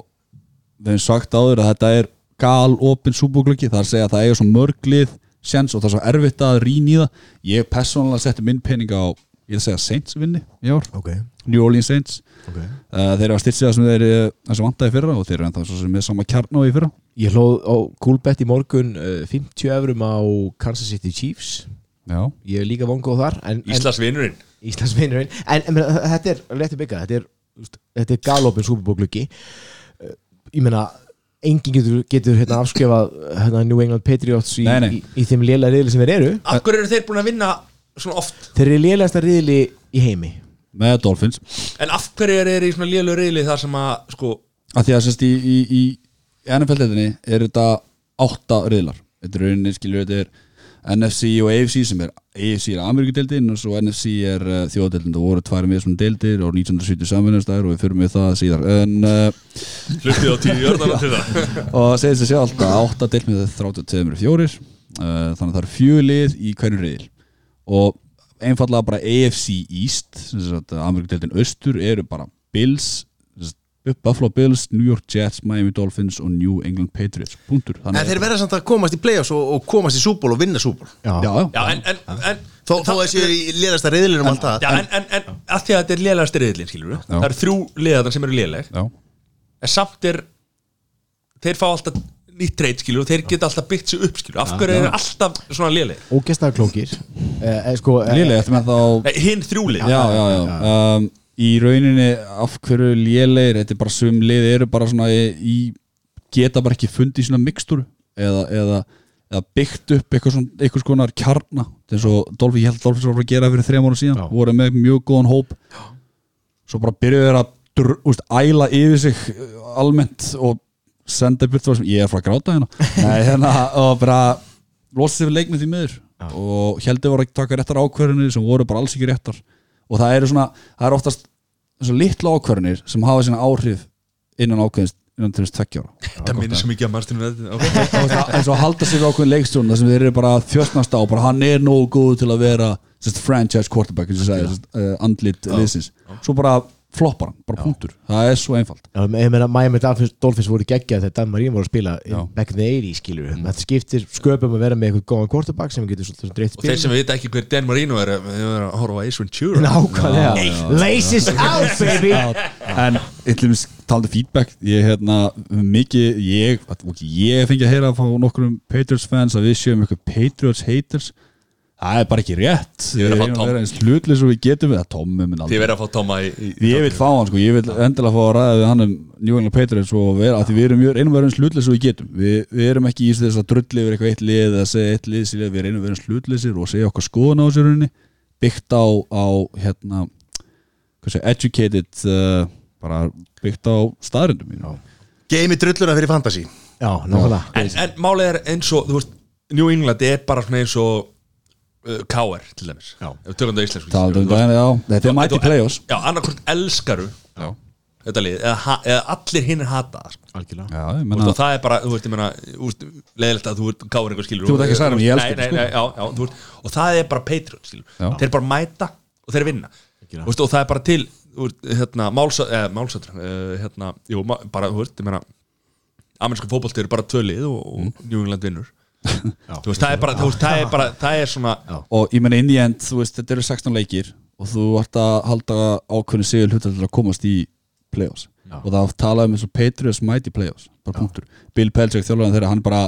við hefum sagt áður að þetta er gal opinn súbúklöki Það er að segja að það eiga svo mörglið Sjens og það er svo erfitt að rýna í það. Ég persónulega setti minn peninga á ég að segja Saints vinni í ár. Ok, New Orleans Saints. Ok. Uh, þeir eru að styrsa það sem þeir eh, vantaði í fyrra og þeir eru ennþá svo sem með sama kjarn á í fyrra. Ég hlóð á Coolbet í morgun uh, 50 eurum á Kansas City Chiefs. Já, Ég er líka vongóð þar Íslands vinnurinn en, en meina, þetta er léttu byggað þetta er, þetta er galopin súperbókluggi uh, ég meina enginn getur, getur hérna, afskrifað hérna, New England Patriots í, Nei, nei. í, í þeim lélega riðli sem þeir eru. Hverju eru þeir búin að vinna svona oft. Þeir eru lélegasta riðli í heimi. Með Dolphins. En af hverju eru þeir í svona lélug reyli þar sem að sko að því að sérst í, í, í NFL-deildinni er þetta átta riðlar. Þetta er rauninni skilur þetta er NFC og AFC sem er AFC er Ameríkudeildin og svo NFC er uh, þjóðadeildin. Það voru tvær með svona deildir og 1970 samvinnastæður og við fyrir með það síðar. En uh, Hlutið á tíu jörðana til það. Og segir sér sjálf að átta deild með 32 fjórir uh, þannig að það eru fjölið í hverju riðil og einfallega bara AFC East Ameríkudeildin Östur eru bara Bills Buffalo Bills, New York Jets, Miami Dolphins og New England Patriots. Punktur. En þeir verða samt að komast í play-offs og, og komast í súból og vinna súból já, já, Já, en, en, en Þó, þó þessi er í liðasta reyðlinum alltaf Já, en, en, en að því að þetta er lélegast reyðlinn, skilur við Það eru þrjú liðarnar sem eru já. En samt er Þeir fá alltaf nýtt treyt, skilur Og þeir geta alltaf byggt sig upp, skilur Af hverju eru alltaf svona léleg ógæstaða klókir. Eh, eh, sko, eh, Lélegt með þá Nei, hinn þrjú lið já, já, já. Um, í rauninni af hverju lélegir? Þetta er bara sum lið eru bara svona í, í geta bara ekki fundið svona mikstúru eða, eða, eða byggt upp eitthvað svona, eitthvað skonar kjarna. Eins og Dolfi, ég held Dolfi svo að gera fyrir þrejum ára síðan, Já. voru með mjög góðan hóp. Svo bara byrjuðu þeir að dr, úst, æla yfir sig uh, almennt og senda burt það sem ég er frá að gráta hérna. Nei, hérna og bara losa sig við leikmið því miður. Og heldur voru að taka réttar ákverðinir sem voru bara alls ekki réttar. Og það eru svona, það eru oftast svona litla ákverðinir sem hafa sína áhrif innan ákveðins innan til þess tveggjára Þetta minnir svo mikið að eins og að halda sig við ákveðin leikstjórn þar sem þeir eru bara þjóstnast á bara hann er nógu góð til að vera sest, franchise quarterback eins og sagði, sest, uh, andlit liðsins. Svo bara floppar hann, bara punktur. Það er svo einfalt. Já, ég meina Miami Dolphins, Dolphins voru geggjað þegar Dan Marino voru að spila back in the 80s skilur við, þetta skiptir sköpum að vera með eitthvað góðan quarterback sem getur svolítið dreitt Og þeir spil sem vita ekki hver Dan Marino er Þeir eru að horfa á Ace Ventura. Nákvæmlega, laces out baby. en eitthvað talandi feedback. Ég hérna mikið ég, ég fengi að heyra frá nokkrum Patriots fans að við séum eitthvað Patriots haters það er bara ekki rétt. Ég verð að fá Tom. hlutlega svo við getum við minn Þið aldrei verða að fá í ég vil fá hann sko, ég vil endilega fá að ræða við hann um New England Patriots og vera, að því við erum einum verið eins hlutlega svo við getum. Við, við erum ekki í þess að drulli yfir eitthvað eitt lið eða segja eitt lið, sér lið, við erum verið eins hlutleysir og segja okkar skoðun á þessu rauninni. Byggt á, á hérna, hvað segja, educated uh, bara byggt á staðrindum mínu Geimi drulluna fyrir fantasy. Já, nákvæmlega. En, en málið er eins og New England er bara svona eins og KR til dæmis. Þetta íslensku um þetta er Þú- play-offs. Já, annarkvort elskaru Já, þetta lið eða, eða allir hinn er hata sko. Algjörlega. Já, ég Þú menna veist, og það er bara, þú veist, ég meina leðilegt að þú káur einhver skilur. Þú ert ekki að særa mig, ég elska Nei, þetta, nei, nei, já, já, þú veist, og það er bara Patriot skilur, Já. þeir bara mæta og þeir vinna. Algjörlega. Þú veist, og það er bara til þú veist, hérna, málsa, eða, málsötra uh, hérna, jú, bara, þú veist, ég meina amerísku fótbolti eru bara tvölið og, og Mm. New England vinnur þú veist, það er bara, þú veist, það er bara það er svona, Og ég menna inn í end, þú veist, þetta eru 16 leikir og þú ert að halda ákveðin sigur hlutar til að komast í play-offs. Og það tala um eins og Patriots mighty play-offs, bara punktur. Bill Belichick þjálfæðan þeirra, hann er bara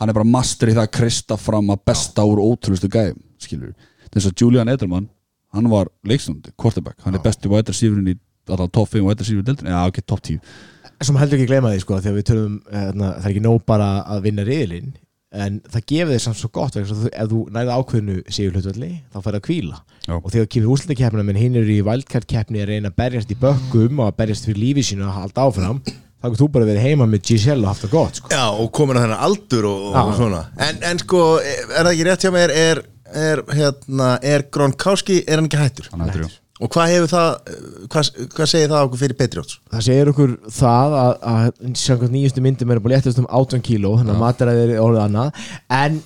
hann er bara master í það að krista fram að besta úr ótrúlustu gæðum, skilur þess að Julian Edelman, hann var leikstundi, quarterback, hann er besti wide receiverin í alltaf top 5 wide receiver deildin, já ok, top 10 Sem heldur ekki gleyma því sko Þegar við tölum hérna, Það er ekki nóg bara að vinna riðilinn En það gefur þér samt svo gott vegna þess að þú- Ef þú nærið ákveðinu sigur hlutvalli Þá færðu að kvíla Já. Og þegar kemur úrslitakeppna menn hinn eru í wildcard keppni að reyna að berjast í bökkum og að berjast fyrir lífi sínu að halda áfram þá getur þú bara verið heima með Giselle og haft það gott sko. Já, og komin á þennan aldur og, og svona en, en sko, er það ekki rétt hjá mér er, er, hérna, er Gronkowski er hann ekki hættur? hann hættur, já. Og hvað hefur það, hvað, hvað segir það okkur fyrir Patriots? það segir okkur það að, að samkvæmt nýjustu myndum er bara léttast um 18 kíló þannig að mataræðir er orðið annað. En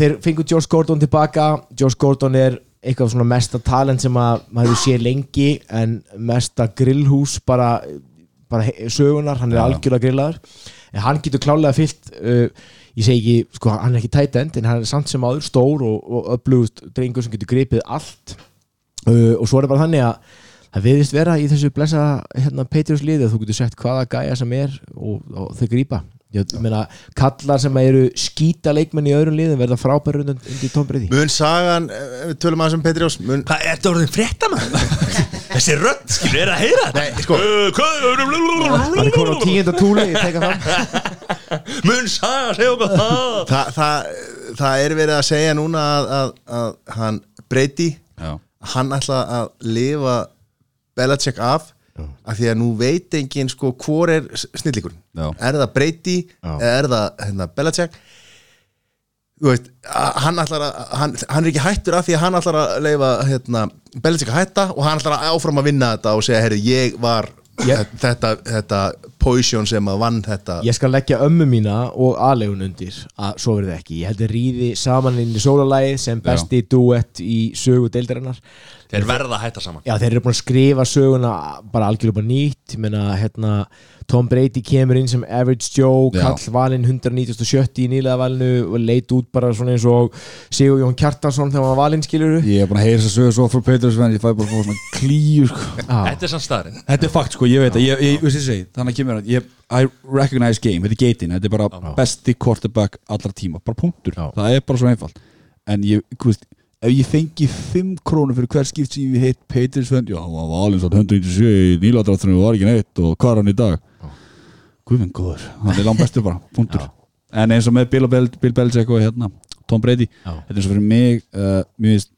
þeir fengur George Gordon tilbaka. George Gordon er eitthvað svona mesta talent sem að maður hefur séð lengi en mesta grillhús bara, bara sögunar, hann er algjörlega grillaður. En hann getur klálega fyllt uh, ég segi ekki, sko hann er ekki tight end en hann er samt sem áður stór og, og upplugust drengur sem getur gripið allt uh, og svo er það bara þannig að það viðist vera í þessu blessa hérna, Patriots liði að þú getur sett hvaða gæja sem er og, og þau grípa ég meina, kallar sem eru skýta leikmenn í öðrum liðum verða frábæri undir, undir tómbriði Mun sagan, eh, við tölum aðeins um Petri Ós Mun, Hvað, ertu orðin frétta maður? Þessi rödd, skilur, er að heyra þetta? Nei, sko. Hvað- hann er komin á tíunda túli ég teka það Mun saga, segja okkur það það, það, það er verið að segja núna að, að, að hann breyti Já, hann ætla að lifa Belichick af af því að nú veit enginn sko hvor er snillikur Já. er það Brady eða er það hérna, Belichick? Þú veist hann, að, hann, hann er ekki hættur af því að hann ætlar að leifa hérna, Belichick að hætta og hann ætlar að áfram að vinna þetta og segja, herri, ég var Ég- þetta, þetta poison sem að vann þetta Ég skal leggja ömmu mína og aðlegun undir að svo verði ekki. Ég held að ríði saman inn í sólalægið sem besti duett í sögu deildarinnar. Þeir verða að hætta saman Já, þeir eru búin að skrifa söguna bara algjörlega bara nýtt. Ég meina, hérna, Tom Brady kemur inn sem Average Joe, Já. kall valinn 197 í nýlega valinu og leit út bara svona eins og Sigur Jón Kjartansson þegar hann var valinn, skilur ég er búin að heyra þess að sögja svo frá Peters en ég fæ bara svona klíu sko. Þetta er sann staðarinn Þetta er fakt sko, ég veit að þannig að kemur að ég, I recognize game, þetta er geitin þetta er bara besti quarterback allra tíma bara punktur, Já. það er bara svo einfalt. En ég, þú veist, ef ég fengi 5 krónur fyrir hver skipt sem ég heit Fend, já, hann var valins á 197 í nýladráttunum og var ekki neitt og hvað er hann í dag Guðminn góður, hann er langt bestur bara, punktur en eins og með Bill, Bel Bill Belichick og hérna, Tom Brady Já. þetta er eins og fyrir mig uh, mér finnst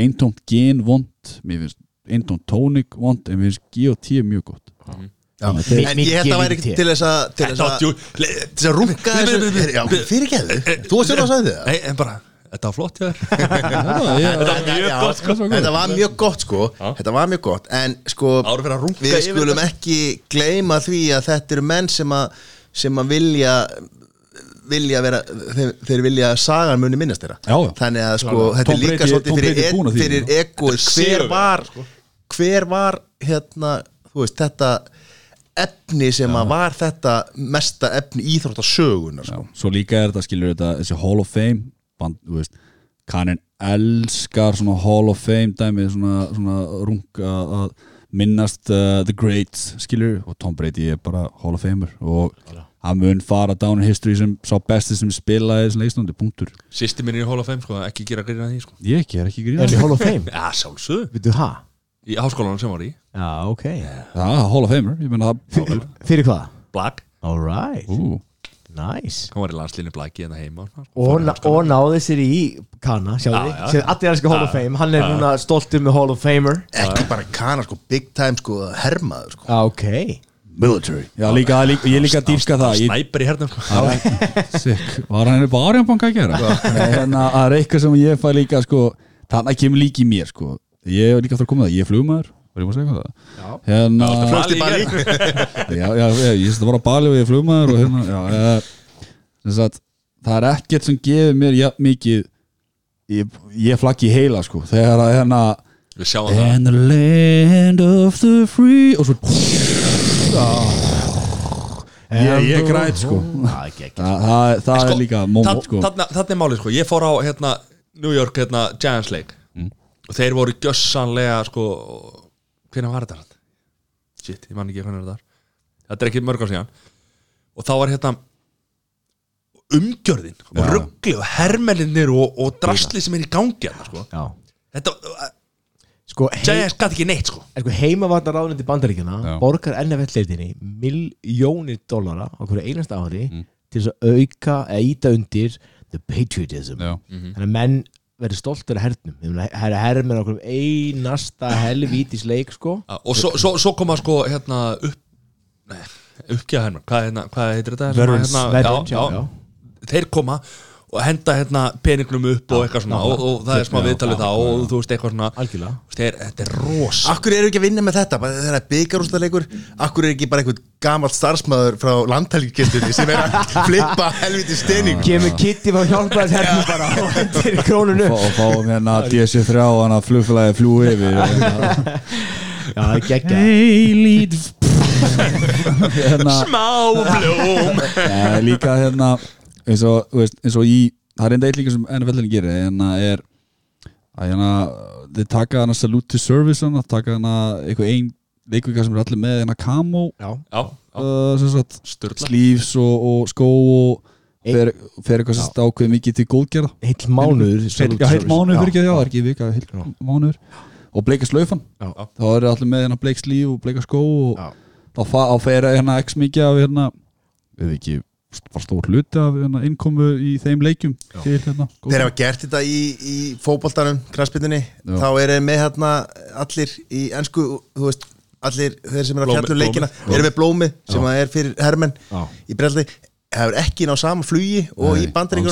eintómt gen vond mér finnst eintómt tónik vond en mér finnst G.O.T. mjög gott Já. En ég held að væri GVT. ekki til þess að til þess að, runga þessu fyrir geðu, þú varst sjálf að sagði það Nei, en bara, þetta var flott Þetta var mjög gott, sko. Þetta var mjög gott sko. Þetta var mjög gott. En sko Við skulum ekki gleyma því að þetta eru menn sem að sem að vilja vilja vera þeir, þeir vilja sagan muni minnast þeirra. Já, já. Þannig að sko Tom þetta er líka svolítið fyrir, fyrir er hver var sko. hver var hérna þú veist þetta efni sem að var þetta mesta efni íþróttasögunar sko. svo líka er þetta skilur þetta þessi Hall of Fame kannin elskar svona Hall of Fame dæmi svona, svona runga að minnast uh, The Greats skilur og Tom Brady er bara Hall of Famer og hann mun fara down in history sem sá besti sem spilaði þessum leikstandi, punktur. Sýsti minn er í Hall of Fame, sko, ekki gera grína því, sko. Ég ekki, er ekki Er gríða í Hall of Fame? Já, sjálfsögðu. Vittu það? Í háskólanum sem var í. Já, ok. Það er Hall of Famer, ég menna það Fyrir hvað? Black. Alright, Ú, nice. Hann var í landslínu Blacki en það heima sko. og, na og náði sér í Kana, sjáðu Já, þið allir elskar Hall of Fame. Hann er núna stoltur með Hall of Famer. Ekki bara kana sko big time sko hermaður sko. Já, ok. Military. Já, líka, líka, ég líka dýrska það. Snæper í hernum, sko. Er-. Var hann upp á Arjanbanka að gera? Nei, hérna, það er eitthvað sem ég fæ líka sko, þannig kemur líka í mér sko. ég er líka aftur að koma það, ég er flugmaður var ég búin að segja eitthvað það? hérna, Flöst í Bali. Já, já, já, ég sést að bara á Bali og ég er flugmaður og hérna, já, eh, sem sagt, það er ekkert sem gefur mér jafn mikið ég, ég flaggi í heila sko, þegar að hérna Við sjáum það. And the land of the free og svo ég, ég græt sko. Það er ekki. Það, það, það Sko, er líka moment sko. Þarna þarna er málið sko, ég fór á hérna, New York hérna, Giants Lake og þeir voru gjössanlega sko, hvernig var þetta? Shit, ég man ekki hvernig þetta var Þetta er ekki mörg á síðan og þá var hérna umgjörðin og Já. ruggli og hermelinir og, og drasli sem er í gangi hérna, sko. Þetta, uh, Sko, hei, Giants gæti ekki neitt sko. sko heimavarnar ráðundi bandaríkjana borgar NFL-leitinni miljónir dollara á hverju einasta ári Mm. til að auka eða íta undir the patriotism Já. þannig að menn verður stoltur af hernum. Það er herrmenn á hverjum einasta helvítis leik sko. Já, og svo, svo, svo koma sko hérna upp nei, uppgjöða hermann, hvað, hérna, hvað heitir þetta? Hérna, veterans, já, já, já, já. þeir koma og henda hérna peningnum upp og eitthvað svona og, og það er smá viðtalið já, og þú veist eitthvað svona. Algjörlega. Þetta er rosa Akkur eru ekki að vinna með þetta, bara þegar það er byggarústaleikur Akkur er ekki bara einhvern gamalt starfsmæður frá landhelgistunni sem er að flippa helviti stening? Kemur Kitty frá hjálpaðis hernum bara og hendur í krónunu og fáum hérna DC3 og hann að flugfélagi fljú yfir. Hérna. já, það er geggja Eilít hérna smá blóm. Líka hérna eins og, veist, eins og í það er enda eitt líka sem NFL-in gerir hérna er að hérna þeir taka hana Salute to Service hana, taka hana eitthvað ein leikvika sem er allir með hana Camo Já, Já, já, uh, sleeves og, og skó og fer, fer eitthvað sem sagt ákveð mikið til góðgerða. Heill mánuður Heil- Já, heill mánuður fyrir ekki, já, það er ekki vika, heill Já. mánuður. Og bleika slaufan, Já. þá eru allir með hérna bleik slíf og bleika skó og Já. þá fer hérna x mikið af hérna við ekki, var stór hluti af hérna, innkomu í þeim leikjum til hérna Þeir hafa gert þetta í, í fótboltanum, kransbyttinni Já. þá eru þeir með hérna allir í ennsku, þú veist allir þeir sem eru að Blómi- fjalla um leikina blómi. eru með blómið sem að er fyrir hermenn Já. í breldi hefur ekki ná sama flugi og Nei, í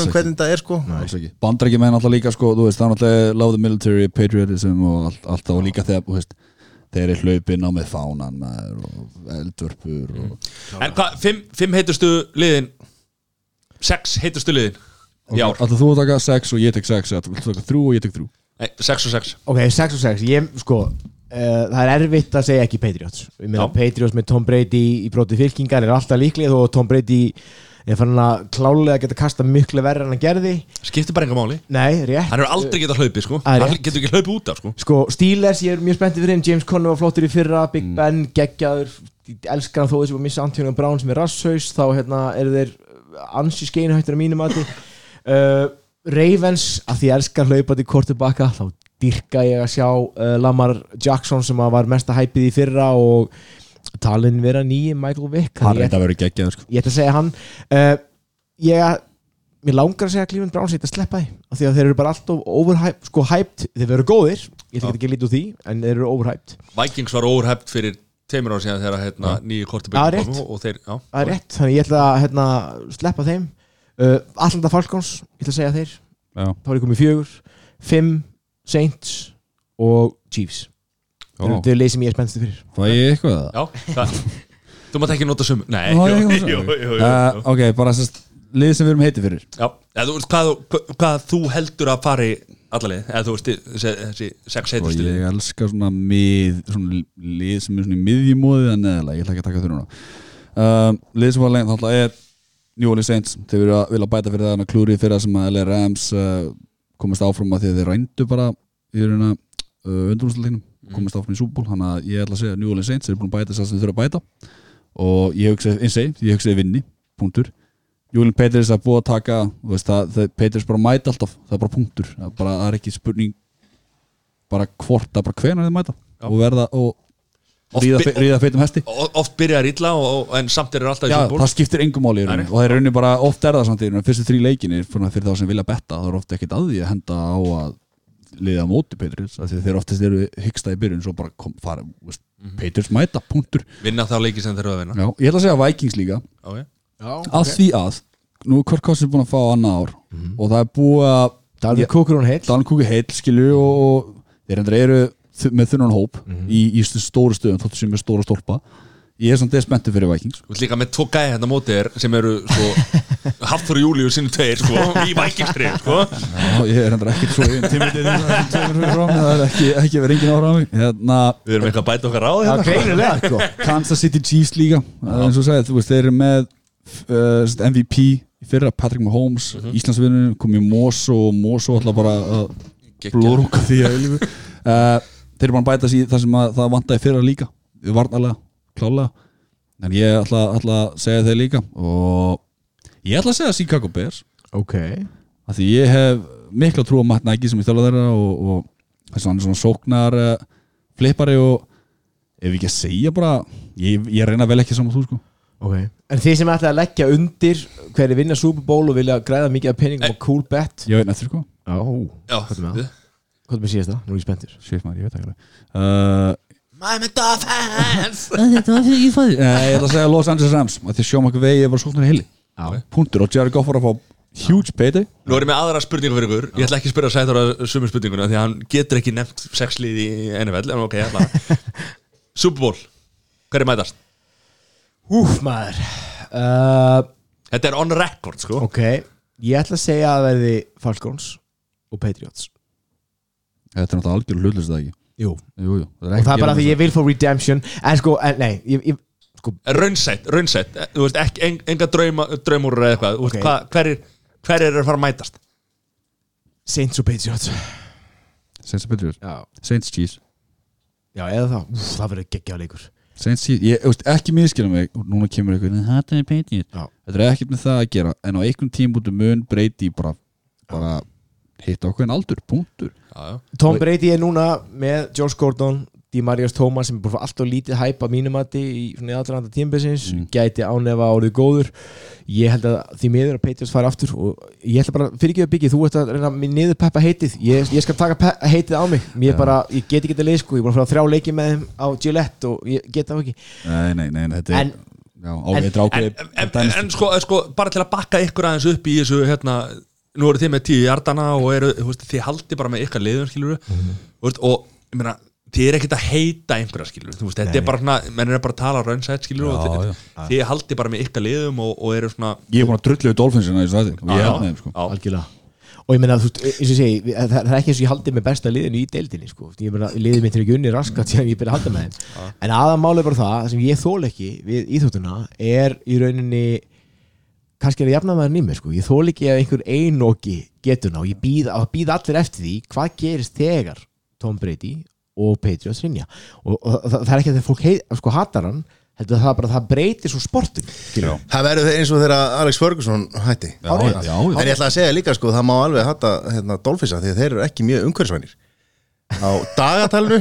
ekki. hvernig þetta er sko Alls ekki. Bandarækjum er náttúrulega líka sko, þú veist, það er náttúrulega love the military, patriotism og allt, allt og líka þegar, þú veist þeir eru hlaupin á með fánan maður, og eldvörpur og, En hvað, fimm, fimm heitustu liðin? Sex heitustu liðin í ár? Alltaf þú að taka sex og ég tek sex eða þú taka þrjú og ég tek þrjú? Nei, sex og sex. Ok, 6 og 6, ég, sko uh, það er erfitt að segja ekki Patriots. Já. Patriots með Tom Brady í bróti fylkingar er alltaf þó að Tom Brady er fann að klálega geta kasta miklu verra en hann gerði. Skiptir bara enga máli. Nei, rétt. Hann er aldrei getað hlaupið sko. Það er Hann rétt. getur ekki hlaupið út af sko. Sko, Steelers, ég er mjög spenntið fyrir þeim. James Conner var flottur í fyrra, Big Ben, geggjaður. Elskar hann þó þessi var missa Antonio Brown sem er rasshaus, þá hérna eru þeir ansi skeinhættir að mínum mati. Uh, Ravens að því ég elskar hlaupandi kortubakka þá dyrka ég að sjá uh, Lamar Jackson sem að var mesta hæpið í fyrra og talin vera nýji Michael Vick Hann ég, reynda að vera geggjað sko. ég ætla að segja hann uh, ég mér langar að segja Cleveland Browns eitthvað að sleppa því af því að þeir eru bara alltaf overhyped sko hyped, þeir verður góðir ég ætla ekki að lítið úr því, en þeir eru overhyped. Vikings var óurhæft fyrir tveimur ára síðan þegar hérna, nýju Já, kortibögg rétt. og þeir, það er rétt, þannig ég ætla að hérna, sleppa þeim. Uh, Atlanta Falcons, ég ætla að segja þeir. Já, þá er ég komið fjögur, fimm Saints og Chiefs. Þetta er leið sem ég er spennstu fyrir. Fæ ég eitthvað? Það? já það, Þú mátt ekki nota sum Nei, jú, jú, jú. Ok, bara sérst lið sem við erum heiti fyrir. Já, eða þú veist hvað, hvað, hvað þú heldur að fari allalið, eða þú veist þessi, þessi sex og heitustu lið. ég elska svona mið svona lið sem er svona í miðjumóði en neðalega, ég ætla ekki að taka þau núna. Um, lið sem var lengt alltaf er New Orleans Saints, þeir vilja, vilja bæta fyrir það klúrið fyrir það sem að LA Rams uh, komast áfram að því að þeir rændu bara í raunina uh, undrúmsleiknum komast áfram í Bowl, þannig að ég ætla að segja að New Orleans Saints eru búin að bæta þess að þeir þurfa að bæta. Og ég hugsa eins og ég hugsa vinni, punktur. Júlin Peters að búa að taka veist, það, það, Peters bara mæta alltaf það er bara punktur, það er, bara, það er ekki spurning bara hvort, það er bara hvenar þið mæta. Já. og verða og ríða, feitum hesti. Oft byrjar illa og, og, en samt er alltaf í Já, Bowl. það skiptir engum máli í Nei, rauninni. Nei. og það er rauninni bara, oft er það samt í rauninni. Fyrstu þrý leikinir fyrir, þá sem vilja betta, það er ofta ekkert að því að henda á að liða á móti Peters af því að þeir oftast eru hyggsta í byrjun svo bara kom, fara, veist, Mhm. Peters mæta, punktur Vinna þá leiki sem þeir eru að vinna Já, ég ætla að segja Vikings líka okay. að því að, nú er Kirk Cousins búin að fá annað ár Mhm. og það er búið að Dalvin Ég- Cook er hún heill Dalin Kúki heill skilju og, og þeir endur eru með þunnan hóp Mhm. í, í stu- stóru stöðum þóttu sem er stóra stólpa ég er eða spenntur fyrir Vikings Þú ert líka með tvo gæði hérna á móti þér sem eru sko Hafþór Július sinni tveir sko í Vikingstrið sko. Ég er endur ekkert svo um það er ekki, ekki verið engin ára á mig. Hérna, Við erum eitthvað að bæta okkar á Já, hérna. sko. Kansas City Chiefs líka uh, eins og sagði, þú veist, þeir eru með uh, MVP í fyrra Patrick Mahomes, mm -hmm. Íslandsvinnur komið Moso og Moso alltaf bara uh, blóðrúka því að uh, þeir eru bara að bæta sér það sem að, það vantaði fyrra líka varnalega, klálega en ég ætla, ætla að segja þeir líka og ég ætla að segja Chicago Bears. Ok. Af því ég hef mikla trú á Matt Nagy sem ég þjála þeirra og, og þess að hann er svona sóknar uh, flippari og ef ekki að segja bara ég, ég reyna vel ekki saman þú sko. Ok. En þið sem ætla að leggja undir hverju vinna Super Bowl og vilja græða mikið af peningum og cool bet? Ég veit nættur sko. Hvað er það? Hvað er með síðast það? Nú er ég spenntur. Shit maður, ég veit ekki alveg uh, Miami Dolphins. Þetta var fyrir ég fæði. Ég ætla að segja Los Angeles Rams. Að sjá maður vegi ég var sóknar í hili Já. Punktur. Og Jared Goff var að fá huge payday. Nú er ég með aðra spurningu fyrir ykkur. Ég ætla ekki að spyrja Sæþór að sumir spurninguna Því að hann getur ekki nefnt sex lið í NFL En ok, allavega Super Bowl. Hver er mætast? Úf maður. Uh, Þetta er on record sko. Ok. Ég ætla að segja að það verði Falcons og Patriots. Þetta er náttúrulega algjör það Jú jú, jú. Og það er bara því ég vil fá redemption. En sko, en, nei ég, ég, sko, Raunsætt, raunsætt. Þú veist, ekki, en, enga drauma, draumúr eða eitthvað. Þú veist, Ok. hvað, hver, er, hver er að fara að mætast? Saints og Patriots. Saints og Patriots? Já, Saints Chiefs. Já eða það, Úf, það verður geggjaða leikur. Saints Chiefs, ég, þú veist, ekki miskila mig. Og núna kemur eitthvað, þetta er Patriots. Já. þetta er ekkert með það að gera. En á einhvern tímbútu mun breyti bara, bara hitta okkur en aldur, punktur. Tom Brady er núna með George Gordon Dímarius Thomas sem er búin að fá alltaf lítið hæp að mínumati í svona aðranda tímbesins Mm. gæti ánefa árið góður. Ég held að því miður að Patriots fara aftur og ég ætla bara, fyrir ekki að byggja þú ert að reyna að niður peppa heitið, ég, ég skal taka heitið á mig, ég, bara, ég get ekki þetta leið sko, ég er búin að fara þrjá leiki með þeim á Gillette og ég get það ekki. Nei, nei, nei, þetta er En- já, ákveði en, en, en sko, sko, bara til að bakka ykkur aðeins upp í þessu hérna, nú eru þið með tíu hjartana og eru, þú veist, þið haldi bara með ykkar liðun skilur veist, og ég meina þið er ekkert að heita einhverja skilur þú veist, þetta er bara svona, menn er bara að tala raunsætt skilur og Já, þið, já. þið haldi bara með ykkar liðum og, og eru svona ég er búin að drullu við Dolphinsina í svæði og ég Já, sko. Já. og meina, þú veist, eins og ég segi það, það er ekki eins og ég haldi með besta liðinu í deildinni sko. ég meina, liðið mitt er ekki unni raskat síðan ég byrja að halda með þeim. En aðamáli er bara það, það sem ég þól ekki við íþjóttuna er í rauninni kannski er að jafna maður nýmur sko. ég þól ekki að einhver einoki getuna og ég býð, að býð allir eftir því hvað gerist þegar Tom Brady og Patriots rinja og, og það, það er ekki að þegar fólk heit, sko, hatar hann heldur það bara að það breytir svo sportin Já. Það verður eins og þegar Alex Ferguson hætti. Já, já, já. En ég ætla að segja líka sko, það má alveg hatta hérna, Dolphisa því að þeir eru ekki mjög umhverfisvænir. Á dagatalinu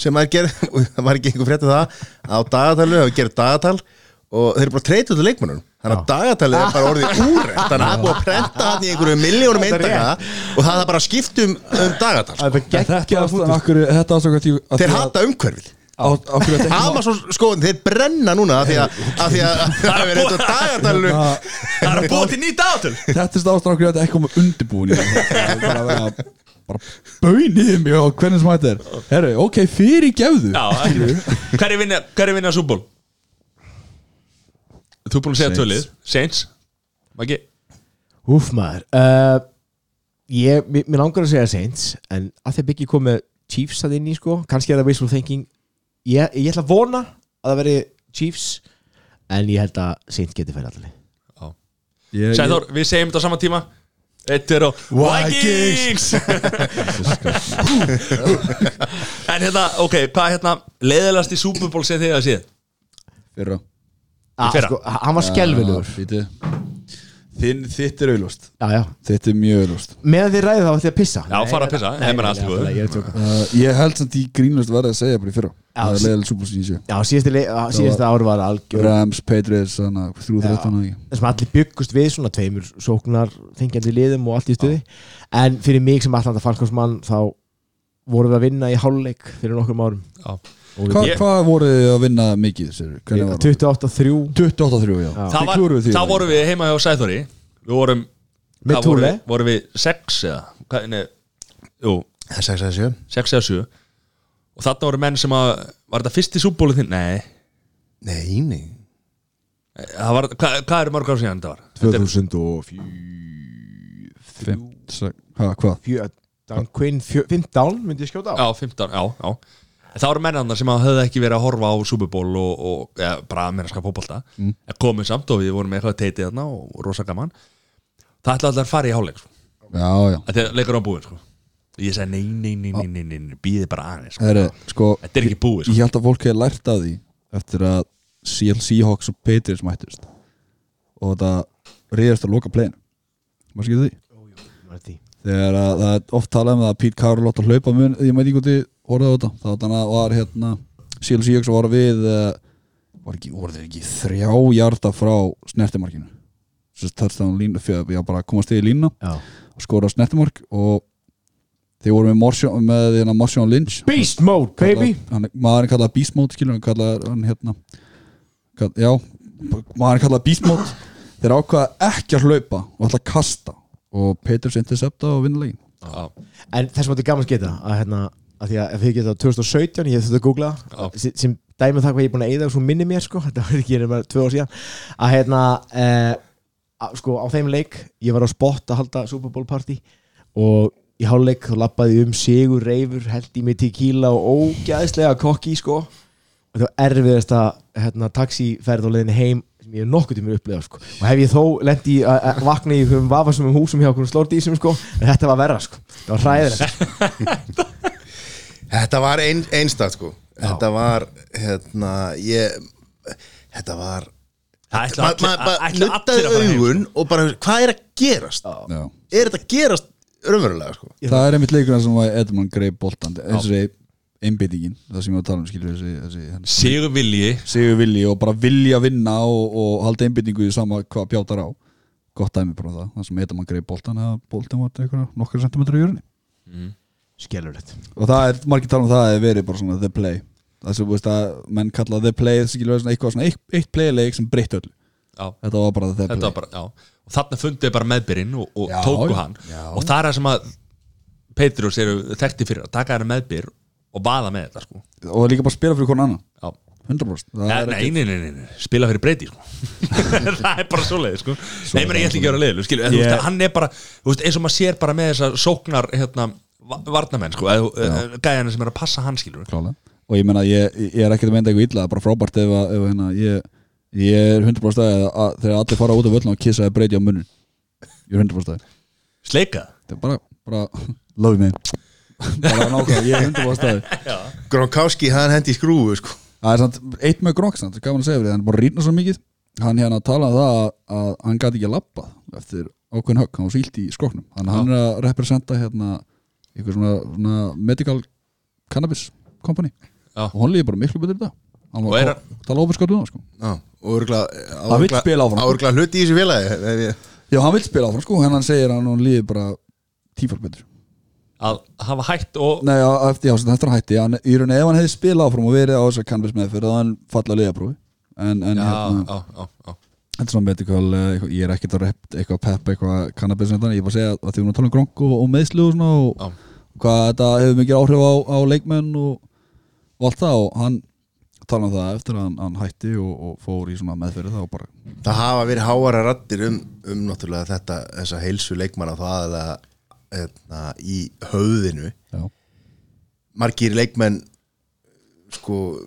sem að gera, það var ekki einhver fréttið það á dagatalinu, það gerir dagatal og þeir eru bara treytið út af leikmannum þannig að dagatalið er bara orðið úr þannig að það er búið að prenta hann í einhverju miljónum eintaka og það er bara skipt um, dagatal er Þetta ástæðan okkur Þeir hata umhverfið. Amazon skoðin, þeir brenna núna af því að af því að það er verið þetta dagatalinu það er að búa til nýtt átöl Þetta er okkur þetta ekki koma undirbúin er bara að mig og hvernig sem þetta er. Ok, fyrir gefðu hverju vinna Súból? Þú er búin að segja Saints. tölið. Saints. Maggi? Úf maður. Uh, ég, mér, mér langar að segja Saints en að þeir byggja komið Chiefs að inn í sko, kannski er það wishful thinking. Ég, ég ætla að vona að það veri Chiefs en ég held að Saints geti færi allir Ég- Sæður, við segjum þetta á sama tíma. Þetta er á Vikings! En hérna, ok, hvað er hérna leiðilegast í Super Bowl sem þið að séð? Fyrra. Sko, hann var skelvilegur. Þinn, þitt er auðlust já, já. Þitt er mjög auðlust meðan þið ræðið þá ætti að pissa. Já, fara að pissa, nei, heim er nei, allt í nei, góðu. nei, ég er að tjóka. uh, Ég held samt í grínlust verði að segja bara í fyrra. Já, Það er leiðileg súbúlsín í sjö. Já, síðasta, ár var algjör Rams, Patriots, þannig að 3-13 og ekki? Þessum allir byggust við svona tveimur sóknar þengjandi liðum og allt í stuði. En fyrir mig sem Atlanta Falcons mann þá vorum við að vinna í hálfleik fyrir nokkrum árum Hva, Ég- Hvað voruð þið að vinna mikið? Sér? Hvernig var það? 28-3 28-3, já. Það Þið var, klúruðu því, þá vorum við heima hjá Sæþóri Við vorum Með hvað vorum Túle. við? Vorum við sex eða? Hvað, nei, jú, Það er 6 að 7 sex eða sjö Og þarna voru menn sem að Var þetta fyrst í Super Bowlu þinn? Nei Nei, nei það var, hvað, hvað eru mörg ár síðan þetta var? Þetta er- 2004 Fimm, sex- ha, Hvað? Dan Quinn 15 myndi ég skjóta á Já, 15, já, já En Það voru mennarnar sem að höfðu ekki verið að horfa á Super Bowl og, og ja, bara mennarska fótbolta mm. komum samt og við vorum eitthvað teitið þarna og rosa gaman Það ætla allar að fara í hálfleik sko. Þetta er leikur á búin sko. Ég segi nei, nei, nei, nei, nei, nei, nei býðið bara aðeins sko. Sko, Þetta er ekki búið sko. Ég held að fólk hefði lært af því eftir að Seattle Seahawks og Patriots mættust og þetta reyðast að loka pleginu Má skilja því? Þegar að, það er oft talað um að Pete Carroll átt að hlaupa mun, ég meit ekki hvort þið orðaði á þetta. Þá þannig að var hérna Seattle Seahawks var við uh, var ekki, voru þeir ekki þrjá hjarta frá snertimarkinu. Þess að touchdown línu, fyrir að bara komast í lína Já. og skora snertimark og þeir voru með með hérna Lynch. Beast mode baby. hann, maðurinn kallaði Beast Mode skilur hann kallaði hann hérna kall, já, maðurinn kallaði Beast Mode. Þeir ákvaða ekki að hlaupa og ætla að kasta. Og Peters intercepta og vinna legin Já. En þess að þetta er gaman að geta að, hérna, að því að ef þið geta 2017 ég hef þetta að googla Já. sem, dæmið það hvað ég er búin að eyða svo minni mér sko, þetta var ekki nema tvö ár síðan að hérna eh, að, sko á þeim leik, ég var á spot að halda Super Bowl party og í háluleik þá lappaði um sigur reyfur held í mig tequila og ógæðislega kokki sko og það var erfiðast að hérna, taxiferð á leiðinni heim sem ég hef nokkuð tímur upplegað sko. og hef ég þó lendi að vakna í um vafasum húsum hjá okkur slórdísum sko. en þetta var verra sko. það var hræðilegt Þetta var ein, einstakt sko. Þetta var, hérna, ég Þetta var ætla Ma- ma- Nuttaði að heim augun og bara, hvað er að gerast? Já. Er þetta að gerast raunverulega sko? Það er einmitt leikurinn sem var Edmund greið boltan þessi einbyttingin, það sem ég var að tala um skilur þessi, þessi Sigur vilji. Sigur vilji og bara vilja vinna og, og halda einbyttingu í sama hvað pjátar á. Gott dæmi bara um það, það sem Edmund greið boltan eða boltan var eitthvað nokkar sentimentur í jörunni Skellur þetta og það er, margir tala um það að það hefur verið bara svona the play. Það sem, veist að menn kalla the play skilur svona eitthvað svona eitt, eitt playleik sem breytt öll Já, þetta var bara the þetta play var bara, já. Og þarna funduði bara meðbyrinn og, og Já, tóku hann. Já. Og það er það sem að Petrus eru þekkti fyrir að taka þeirra meðbyr og vaða með þetta sko. Og líka bara spila fyrir konan annan. Já. 100% Það Nei, er nei, nei, nei, spila fyrir breyti sko. það er bara svoleið sko. Nei, menn ég ætla ekki að vera veist, hann er bara eins og maður sér bara með þessa sóknar hérna, varnamenn sko, gæjana sem er að passa hann skilju klálega. Og ég meina ég, ég er ekkert að mynda eitthvað illa það er bara frábært ef, að- ef hérna, ég, ég er 100% að, að þegar allir fara út af völlum og kissa eða breyti á munnin. Ég er 100% að. Sleika? Það er bara, bara love me bara nákvæm, ég er 100% að. Gronkowski, hann hendi í skrúfu sko. það er samt eitt með Gronk samt, gaman að segja fyrir því, hann er bara rýna svo mikið. Hann hérna talaði um það að, að hann gæti ekki að lappa eftir ákveðin högg, hann var sílt í skoknum. Hann er að representa hérna eitthvað svona, svona medical cannabis company Já. og hann líði bara miklu betur í þetta hann Og var er að tala ofinskátt um það sko Já, og örgla Hann vill spila áfram. Örgla hluti í þessu félagi ef ég- Já, hann vil spila áfram sko, en hann segir að hann líði bara tífald betur að hafa hætt og Nei, já, eftir, já, sem þetta er hætti hann, í rauninni ef hann hefði spilað áfram og verið á þess að cannabis meðferð þá hann falla að liðaprófi en, en já, hérna, já, já, já. Þetta er svona medical eh, ég er ekkert að rep, eitthvað pepp eitthvað cannabis en þannig, ég er bara að segja að því hún er að tala um gronk og, og meðslu og svona og Já. hvað þetta hefur mikið áhrif á, á leikmenn og, og allt það og hann tala um það eftir að hann, hann hætti og, og fór í svona meðferð þá bara Það hafa verið háara rattir um, um náttúrulega þetta, þessa heilsu leikmanna þá aðalega hérna, í höfðinu já, margir leikmenn sko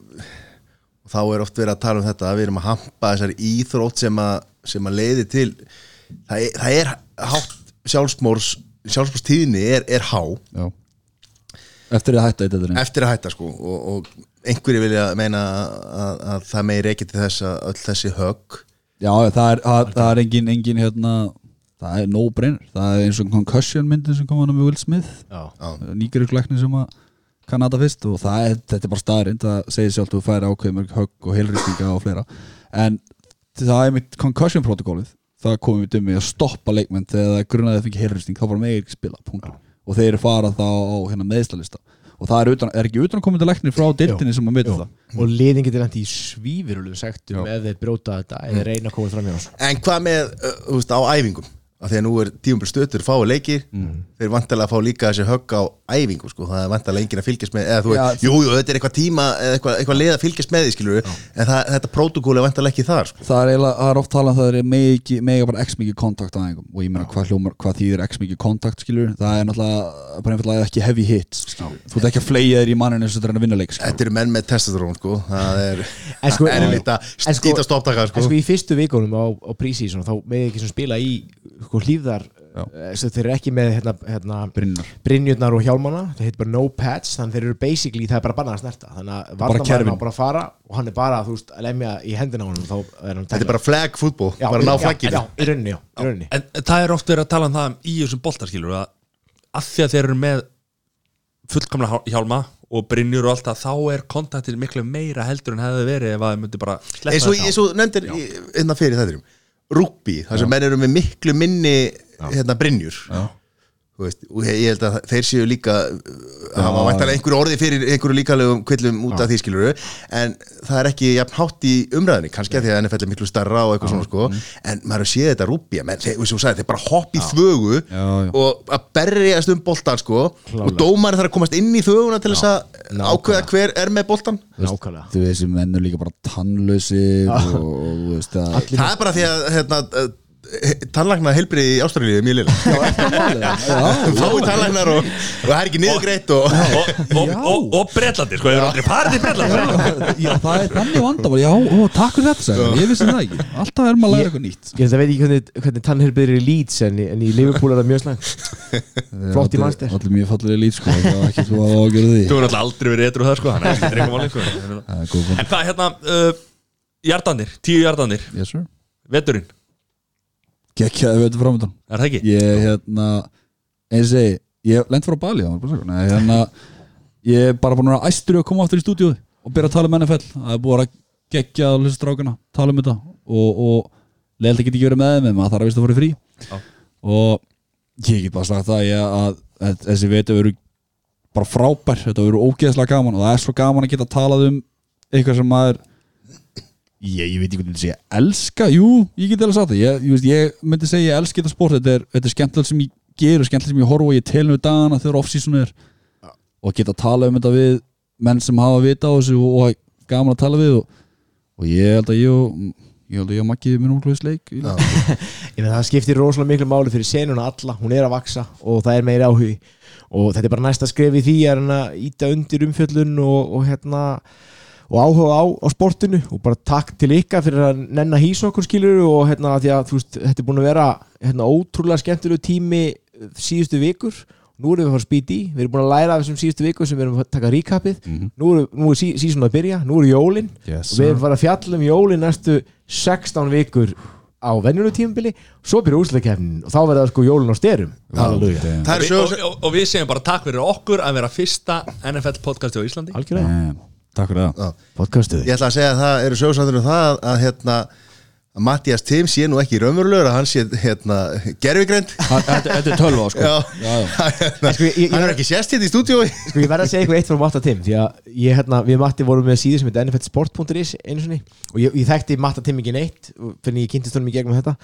og þá er oft verið að tala um þetta að við erum að hampa þessari íþrótt sem að, sem að leiði til það er, það er hátt sjálfsmórs sjálfsmórstíðinni er, er há. Já. Eftir að hætta í þetta eftir að hætta sko og, og einhverju vilja meina að, að það meir ekki til þess að öll þessi högg. Já, það er, það, það er engin, engin hérna, það er no brainer það er eins og concussion myndin sem kom hann með Will Smith. Já, nýguriklækni sem að þetta fyrst og það er, þetta er bara staðrind það segir sjálf að þú færi ákveðum högg og heilristinga og fleira. En það er mitt concussion protokollið það komum við dummi að stoppa leikmenn þegar það grunaði að það fengi heilristing þá bara megir ekki spila punktur. og þeir eru farað þá á hérna, meðslalista og það er, utan, er ekki utan að koma til læknir frá deildinni sem að mynda það? Og liðin getur lendi í svífirulum sektum ef þeir brjóta þetta eða reyna að koma fram hjá að því að nú er tíumbur stötur fái leikir þeir vantilega að fá líka þessi högg á æfingu sko, það er vantilega enginn að fylgjast með eða þú veist, jú, jú, þetta er eitthvað tíma eða eitthvað, eitthvað leið að fylgjast með því, skilur en það, þetta prótokól er vantilega ekki þar sko. það er, eiginlega, það er oft talað um það er megi, megi bara x mikið kontakt á einhverjum og ég meina hvað, hljómar, hvað þýðir x mikið kontakt skilur það er náttúrulega bara einfallega ekki heavy hits skilur. þú ert ekki að fleia þér í manninu sem þetta er að vinna leik skilur. þetta eru menn með testosterón sko. það er sko- erfitt að sko- stýta stopptaka En sko. sko í fyrstu vikunum á, á prísísson þá með ekki spila í sko, hlýðar eh, sem þeir eru ekki með hérna, hérna, Brynjar. Brynjurnar og hjálmana það heitir bara no pads þannig þeir eru basically það er bara bannað að snerta. Þannig að kerfin. á bara að fara og hann er bara þú veist að lemja í hendina á honum þá er hann þetta er bara flag fútból, það er oft verið að tala um það í þessum boltarskilur að að því að þeir eru með fullkomna há- hjálma og brynjur og allt það þá er kontaktin miklu meira heldur en hefði verið ef að þau myndi bara eins og, nefndir í- hérna fyrir þetturum rúbí, þar sem menn eru með miklu minni hérna brynjur. Þú veist, og ég held að þeir séu líka uh, hafa væntalega einhverju orði fyrir einhverju líkalegum kvillum út af því skiluru en það er ekki jafn hátt í umræðinni kannski að því að NFL er miklu starra og eitthvað svona sko. En maður hefur séð þetta rúbí menn, þeir, þeir bara hopp í þvögu Já, já. og að berjast um boltan sko. Klálega. og dómar þarf að komast inn í þvöguna til þess að ákveða hver er með boltan nákvæmlega. þú veist, þessi menn eru líka bara tannlausir og, og þú veist að það er bara því að hérna, uh, tannlagna heilbriði í Ástralíu mjög lilla Já, er tannlagnar og, og það er ekki niðurgreitt og og, og, og, og Bretlandi, sko, er það er þannig vandamál. Já, ó, takk fyrir þetta, sagði hann. ég vissi það ekki. Alltaf er maður að læra eitthvað nýtt. Ég veit ekki hvernig, hvernig tannherbyrðir í Leeds en, í- en í Liverpool er það mjög slæmt. Flott í Manchester. Allir mjög fallega lít, sko Það var ekki svo að ágjöra því. Þú er náttúrulega aldrei verið eitthvað það, sko er sko. Er En hvað, hérna, uh, jardanir, tíu sir. Veturinn, Gekkjaði veitur framöndan er það ekki? Ég, hérna eins og segi, ég lent frá Bali að. Nei, hérna, ég er bara búin að æstur að koma aftur í stúdíu og byrja að tala um NFL það er búin að vera geggja að hlusta strákana tala um þetta og, og leiðilegt ekki verið með þeim en maður þarf að vist að fara frí Já. og ég get bara sagt það ég, að, að þessi veitur veru bara frábær, þetta veru ógeðslega gaman og það er svo gaman að geta talað um eitthvað sem maður ég, ég veit ekki hvernig að segja, elska, jú ég get alveg sagt það, ég, ég, ég myndi segja ég elski þetta sport, þetta er, þetta er skemmtilegt sem ég gerur skemmtilegt sem ég horfa og ég telum við dagana þegar off-season er. Og geta að tala um þetta við menn sem hafa vita á þessu og, og gaman að tala við og, og ég held að ég og ég held að ég og Maggi minn óklúðis leik Já. Ég meina, það skiptir rosalega miklu máli fyrir senuna alla, hún er að vaksa og það er meiri áhugi. Og þetta er bara næsta skref í því að íta undir umfjöllun og, og hérna og áhuga á, á sportinu og bara takk til ykkar fyrir að nenn að hýsa okkur skilur og hérna því að þú veist, þetta er búin að vera hérna ótrúlega skemmtilegu tími síðustu vikur. Nú erum við að fara spýt í, við erum búin að læra af þessum síðustu viku sem við erum að taka ríkapið nú er, nú er sí, síðan að byrja, nú eru jólin. Yes, og við erum fara að fjalla um jólin næstu 16 vikur á venjulegu tímabili. Svo byrja úrslæðkefnin og þá verða það sko jólin á styrum Og er og, og, og við segjum bara takk fyrir okkur að vera fyrsta NFL podcasti á Íslandi. Algjörlega. Takk fyrir það. Podcastuði Ég ætla að segja að það eru sögursandur um það að, að hérna að Mattias Tim sé nú ekki raunverulegur að hann sé hérna gerfigreind Þetta þetta er tölva sko. Já, Já, já. Hérna, Sko, ég- hann er ekki sést hérna í stúdíói Sko ég verða að segja eitthvað eitt frá Matta Tim því að ég hérna, við Matti vorum með síðu sem heit nflsport.is einu sinni og ég, ég þekkti Matta Tim ekki neitt fyrir ég kynntist honum í gegnum þetta.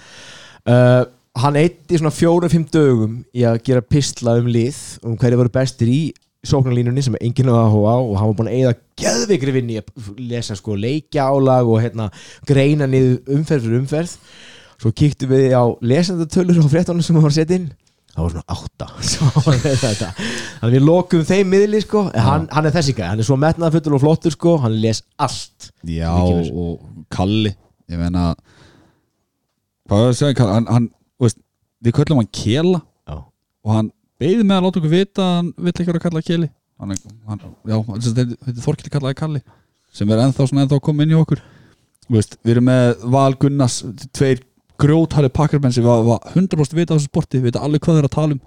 Uh, hann eitti svona fjóru-fimm dögum í að gera pistla um lið um hverju voru bestir í sóknarlínunni sem enginn á áhuga á og hann var búin að eigða geðveikri vinni að lesa sko leikja álag og hérna greina niður umferð fyrir umferð. Svo kíktum við á lesendatölur á fréttunum sem hann var að setja inn. Það var svona átta var að þannig að við lokum þeim miðli sko. Hann, hann er þessi gæði, hann er svo metnaðfullur og flottur sko. Hann les allt Já, og Kalli Ég meina Hvað er að segja? Hann, hann veist, Við köllum hann Kela. Já. Og hann beði með að láta okkur vita að Hann vill ekki vera að kalla Keli hann, hann, Já, að þetta er Þorkili kallaði Kalli Sem er ennþá ennþá komið inn í okkur. Þú veist, Við erum með Val Gunnars Tveir grjóthæli pakkarmenn sem var, var 100% vita á þessu sporti Vita alveg hvað þeir að tala um.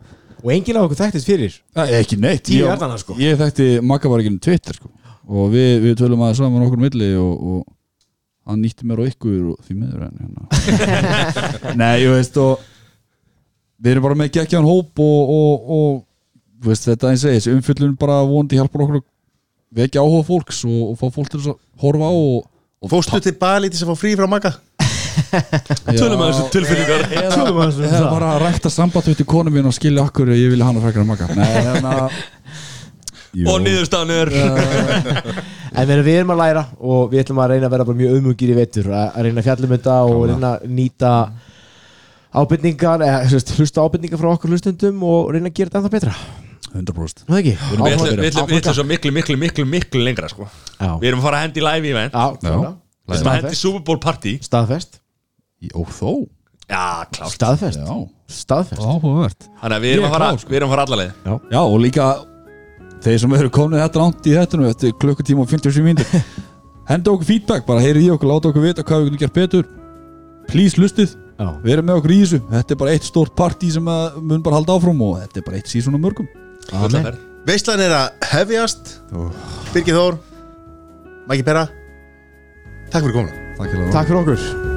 Og enginn af okkur þekktist fyrir. Ja, Ekki neitt Ég- jarðana, sko. Ég þekkti Magga var ekki um Twitter sko. Og við, við tölum að saman okkur á milli og, og hann nýtti mér á ykkur og því miður en hérna. Nei, ég veist og við erum bara með geggjaðan hóp og, og, og þú veist, þetta eins og þessi umfyllun bara vonandi hjálpar okkur að vekja áhuga fólks og, og fá fólk til að horfa á og, og Fóstu til Bali til að fá frí frá Magga? Tölum að þessu tilfinningar. Tölum aðeins um eða það. bara að rækta samband við til konu mín og skilja okkur ég vilja hana frækra Magga. Nei, hérna Jú. Og niðurstaðan er En við erum, við að læra og við ætlum að reyna að vera bara mjög umugir í vetur að, að reyna að fjalla um þetta og reyna að nýta ábyrningar eða hlusta ábyrningar frá okkur hlustundum og reyna að gera þetta ennþá betra. 100% Nú það ekki? Við ætlum- svo miklu, miklu, miklu, miklu lengra sko. Já, Við erum að fara að hendi live event. Já, Já. já. Við erum að hendi Super Bowl party. Staðfest. Ó, þó? Já, klárt. Staðfest. Já, Staðfest. Áhugavert. Þannig að við erum að fara sko. Við erum að fara allalegið Já, og líka þeir sem eru komin þetta langt í þetta eftir klukkutíma og 57 mínútur. Henda okkur feedback, bara heyrið í okkur láta okkur vita hvað við getum gert betur. Please lustið, Já, við erum með okkur í þessu. Þetta er bara eitt stórt partí sem að mun bara halda áfram og þetta er bara eitt síðan á mörgum. Amen. Veistlan er að hefjast. Birgir Þór Maggi Pera Takk fyrir komuna. Takk, Takk fyrir okkur